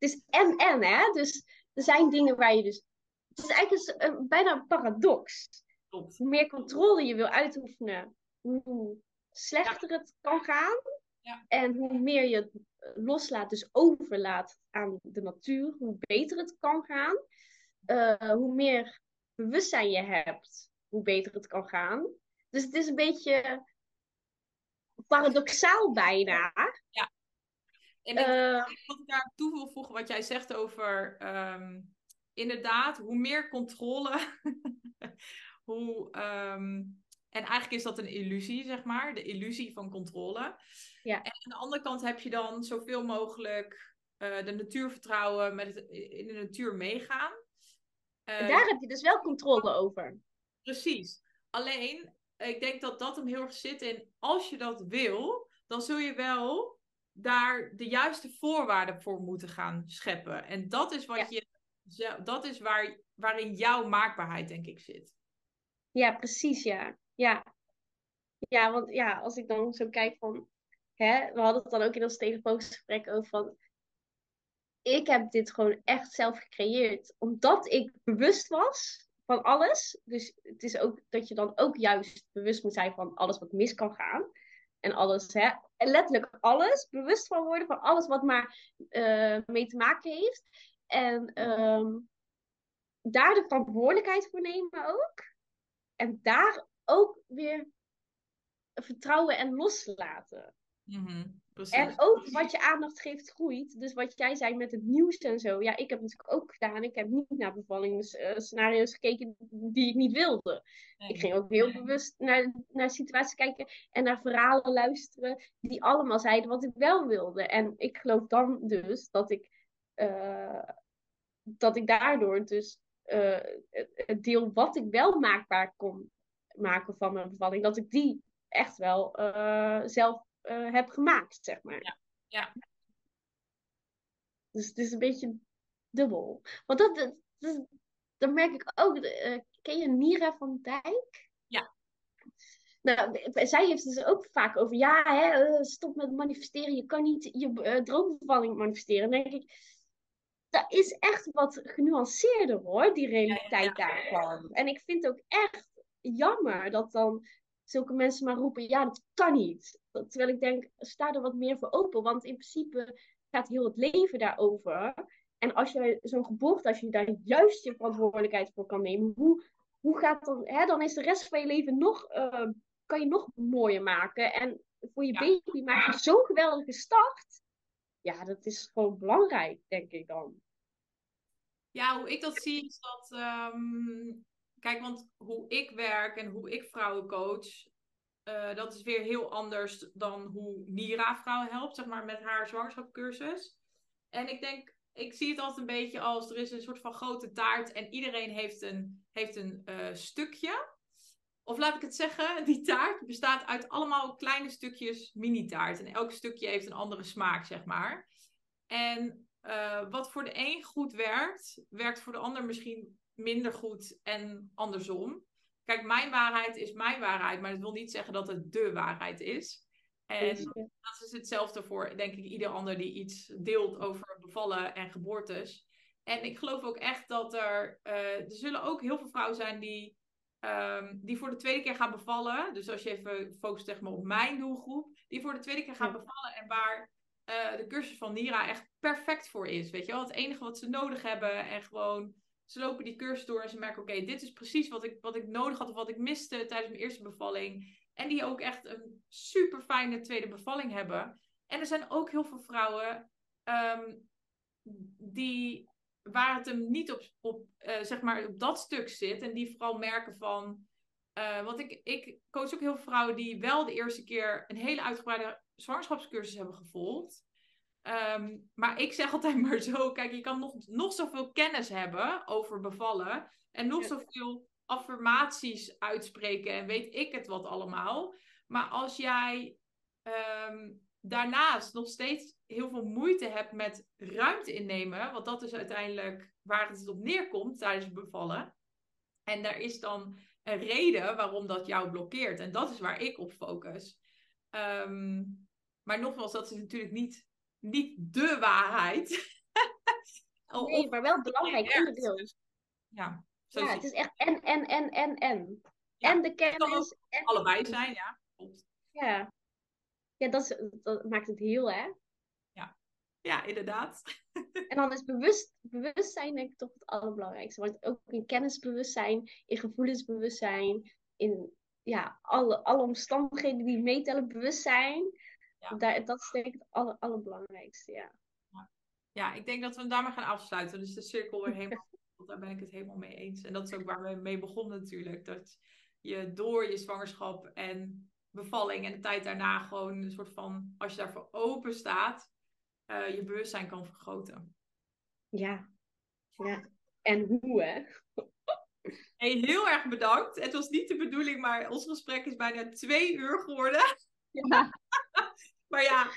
is en en, hè? Dus er zijn dingen waar je dus. Het is eigenlijk een, bijna een paradox. Hoe meer controle je wil uitoefenen, hoe slechter het kan gaan. Ja. En hoe meer je het loslaat, dus overlaat aan de natuur, hoe beter het kan gaan. Uh, hoe meer bewustzijn je hebt, hoe beter het kan gaan. Dus het is een beetje paradoxaal bijna. Ja. En ik, uh, wat ik daar toe wil voegen, wat jij zegt over um, inderdaad, hoe meer controle, [laughs] hoe. Um, en eigenlijk is dat een illusie, zeg maar, de illusie van controle. Ja. En aan de andere kant heb je dan zoveel mogelijk uh, de natuur vertrouwen, met het, in de natuur meegaan. Uh, daar heb je dus wel controle over. Precies. Alleen, ik denk dat dat hem heel erg zit in, als je dat wil, dan zul je wel daar de juiste voorwaarden voor moeten gaan scheppen. En dat is wat je, dat is waar, waarin jouw maakbaarheid, denk ik, zit. Ja, precies, ja. Ja, ja want ja, als ik dan zo kijk van, hè, we hadden het dan ook in ons telefoongesprek over van, ik heb dit gewoon echt zelf gecreëerd, omdat ik bewust was van alles. Dus het is ook dat je dan ook juist bewust moet zijn van alles wat mis kan gaan en alles, hè, letterlijk alles, bewust van worden van alles wat maar uh, mee te maken heeft. En um, daar de verantwoordelijkheid voor nemen ook. En daar ook weer vertrouwen en loslaten. Mm -hmm. En ook wat je aandacht geeft groeit. Dus wat jij zei met het nieuws en zo. Ja, ik heb natuurlijk ook gedaan. Ik heb niet naar bevallingsscenario's gekeken die ik niet wilde. Ik ging ook heel bewust naar, naar situaties kijken en naar verhalen luisteren die allemaal zeiden wat ik wel wilde. En ik geloof dan dus dat ik, uh, dat ik daardoor dus eh, het deel wat ik wel maakbaar kon maken van mijn bevalling, dat ik die echt wel uh, zelf uh, heb gemaakt, zeg maar. Ja. ja. Dus het is een beetje dubbel. Want dat, dat, dat, dat merk ik ook. Uh, ken je Nira van Dijk? Ja. Nou, zij heeft het dus ook vaak over, ja, hè, stop met manifesteren. Je kan niet je uh, droombevalling manifesteren. Dan denk ik, dat is echt wat genuanceerder hoor, die realiteit ja, ja, ja, daarvan. En ik vind ook echt jammer dat dan zulke mensen maar roepen, ja, dat kan niet. Terwijl ik denk, sta er wat meer voor open. Want in principe gaat heel het leven daarover. En als je zo'n geboorte, als je daar juist je verantwoordelijkheid voor kan nemen, hoe, hoe gaat dan, hè, dan is de rest van je leven nog, uh, kan je nog mooier maken. En voor je baby maak je zo'n geweldige start. Ja, dat is gewoon belangrijk, denk ik dan. Ja, hoe ik dat zie is dat um, Kijk, want hoe ik werk en hoe ik vrouwen coach, uh, dat is weer heel anders dan hoe Nira vrouwen helpt, zeg maar, met haar zwangerschapscursus. En ik denk, ik zie het altijd een beetje als er is een soort van grote taart en iedereen heeft een, heeft een uh, stukje. Of laat ik het zeggen, [laughs] die taart bestaat uit allemaal kleine stukjes mini-taart. En elk stukje heeft een andere smaak, zeg maar. En uh, wat voor de een goed werkt, werkt voor de ander misschien minder goed en andersom. Kijk, mijn waarheid is mijn waarheid, maar dat wil niet zeggen dat het de waarheid is. En dat is hetzelfde voor, denk ik, ieder ander die iets deelt over bevallen en geboortes. En ik geloof ook echt dat er, uh, er zullen ook heel veel vrouwen zijn die, um, die voor de tweede keer gaan bevallen. Dus als je even focust zeg maar, op mijn doelgroep, die voor de tweede keer gaan bevallen en waar uh, de cursus van Nira echt perfect voor is. Weet je wel, het enige wat ze nodig hebben en gewoon ze lopen die cursus door en ze merken: oké, dit is precies wat ik, wat ik nodig had of wat ik miste tijdens mijn eerste bevalling. En die ook echt een super fijne tweede bevalling hebben. En er zijn ook heel veel vrouwen um, die, waar het hem niet op, op, uh, zeg maar op dat stuk zit. En die vooral merken van. Uh, want ik, ik coach ook heel veel vrouwen die wel de eerste keer een hele uitgebreide zwangerschapscursus hebben gevolgd. Um, maar ik zeg altijd maar zo, kijk, je kan nog, nog zoveel kennis hebben over bevallen. En nog zoveel affirmaties uitspreken en weet ik het wat allemaal. Maar als jij um, daarnaast nog steeds heel veel moeite hebt met ruimte innemen, want dat is uiteindelijk waar het op neerkomt tijdens bevallen. En daar is dan een reden waarom dat jou blokkeert. En dat is waar ik op focus. Um, maar nogmaals, dat is natuurlijk niet niet de waarheid. [laughs] nee, maar wel belangrijk onderdeel. Ja, ja het is echt en, en, en, en, en. en de kennis. En allebei zijn, ja. Klopt. Ja, ja dat, is, dat maakt het heel, hè? Ja, ja inderdaad. [laughs] en dan is bewust, bewustzijn denk ik toch het allerbelangrijkste. Want ook in kennisbewustzijn, in gevoelensbewustzijn, in ja, alle, alle omstandigheden die meetellen, bewustzijn ja. Daar, dat is denk ik het aller, allerbelangrijkste, ja. ja. Ik denk dat we hem daar maar gaan afsluiten. Dus de cirkel weer helemaal... Daar ben ik het helemaal mee eens. En dat is ook waar we mee begonnen natuurlijk. Dat je door je zwangerschap en bevalling en de tijd daarna gewoon een soort van... Als je daarvoor open staat, uh, je bewustzijn kan vergroten. Ja. Ja. En hoe, hè? Hey, heel erg bedankt. Het was niet de bedoeling, maar ons gesprek is bijna twee uur geworden. Ja. Maar ja,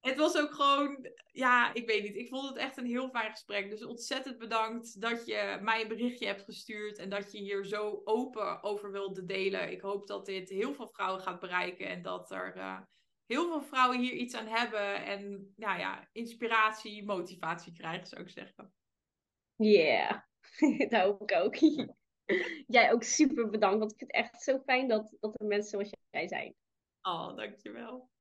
het was ook gewoon, ja, ik weet niet. Ik vond het echt een heel fijn gesprek. Dus ontzettend bedankt dat je mij een berichtje hebt gestuurd en dat je hier zo open over wilde delen. Ik hoop dat dit heel veel vrouwen gaat bereiken en dat er uh, heel veel vrouwen hier iets aan hebben en nou ja, inspiratie, motivatie krijgen, zou ik zeggen. Ja, yeah. [laughs] dat hoop ik ook. [laughs] Jij ook super bedankt, want ik vind het echt zo fijn dat, dat er mensen zoals jij zijn. Oh, dankjewel.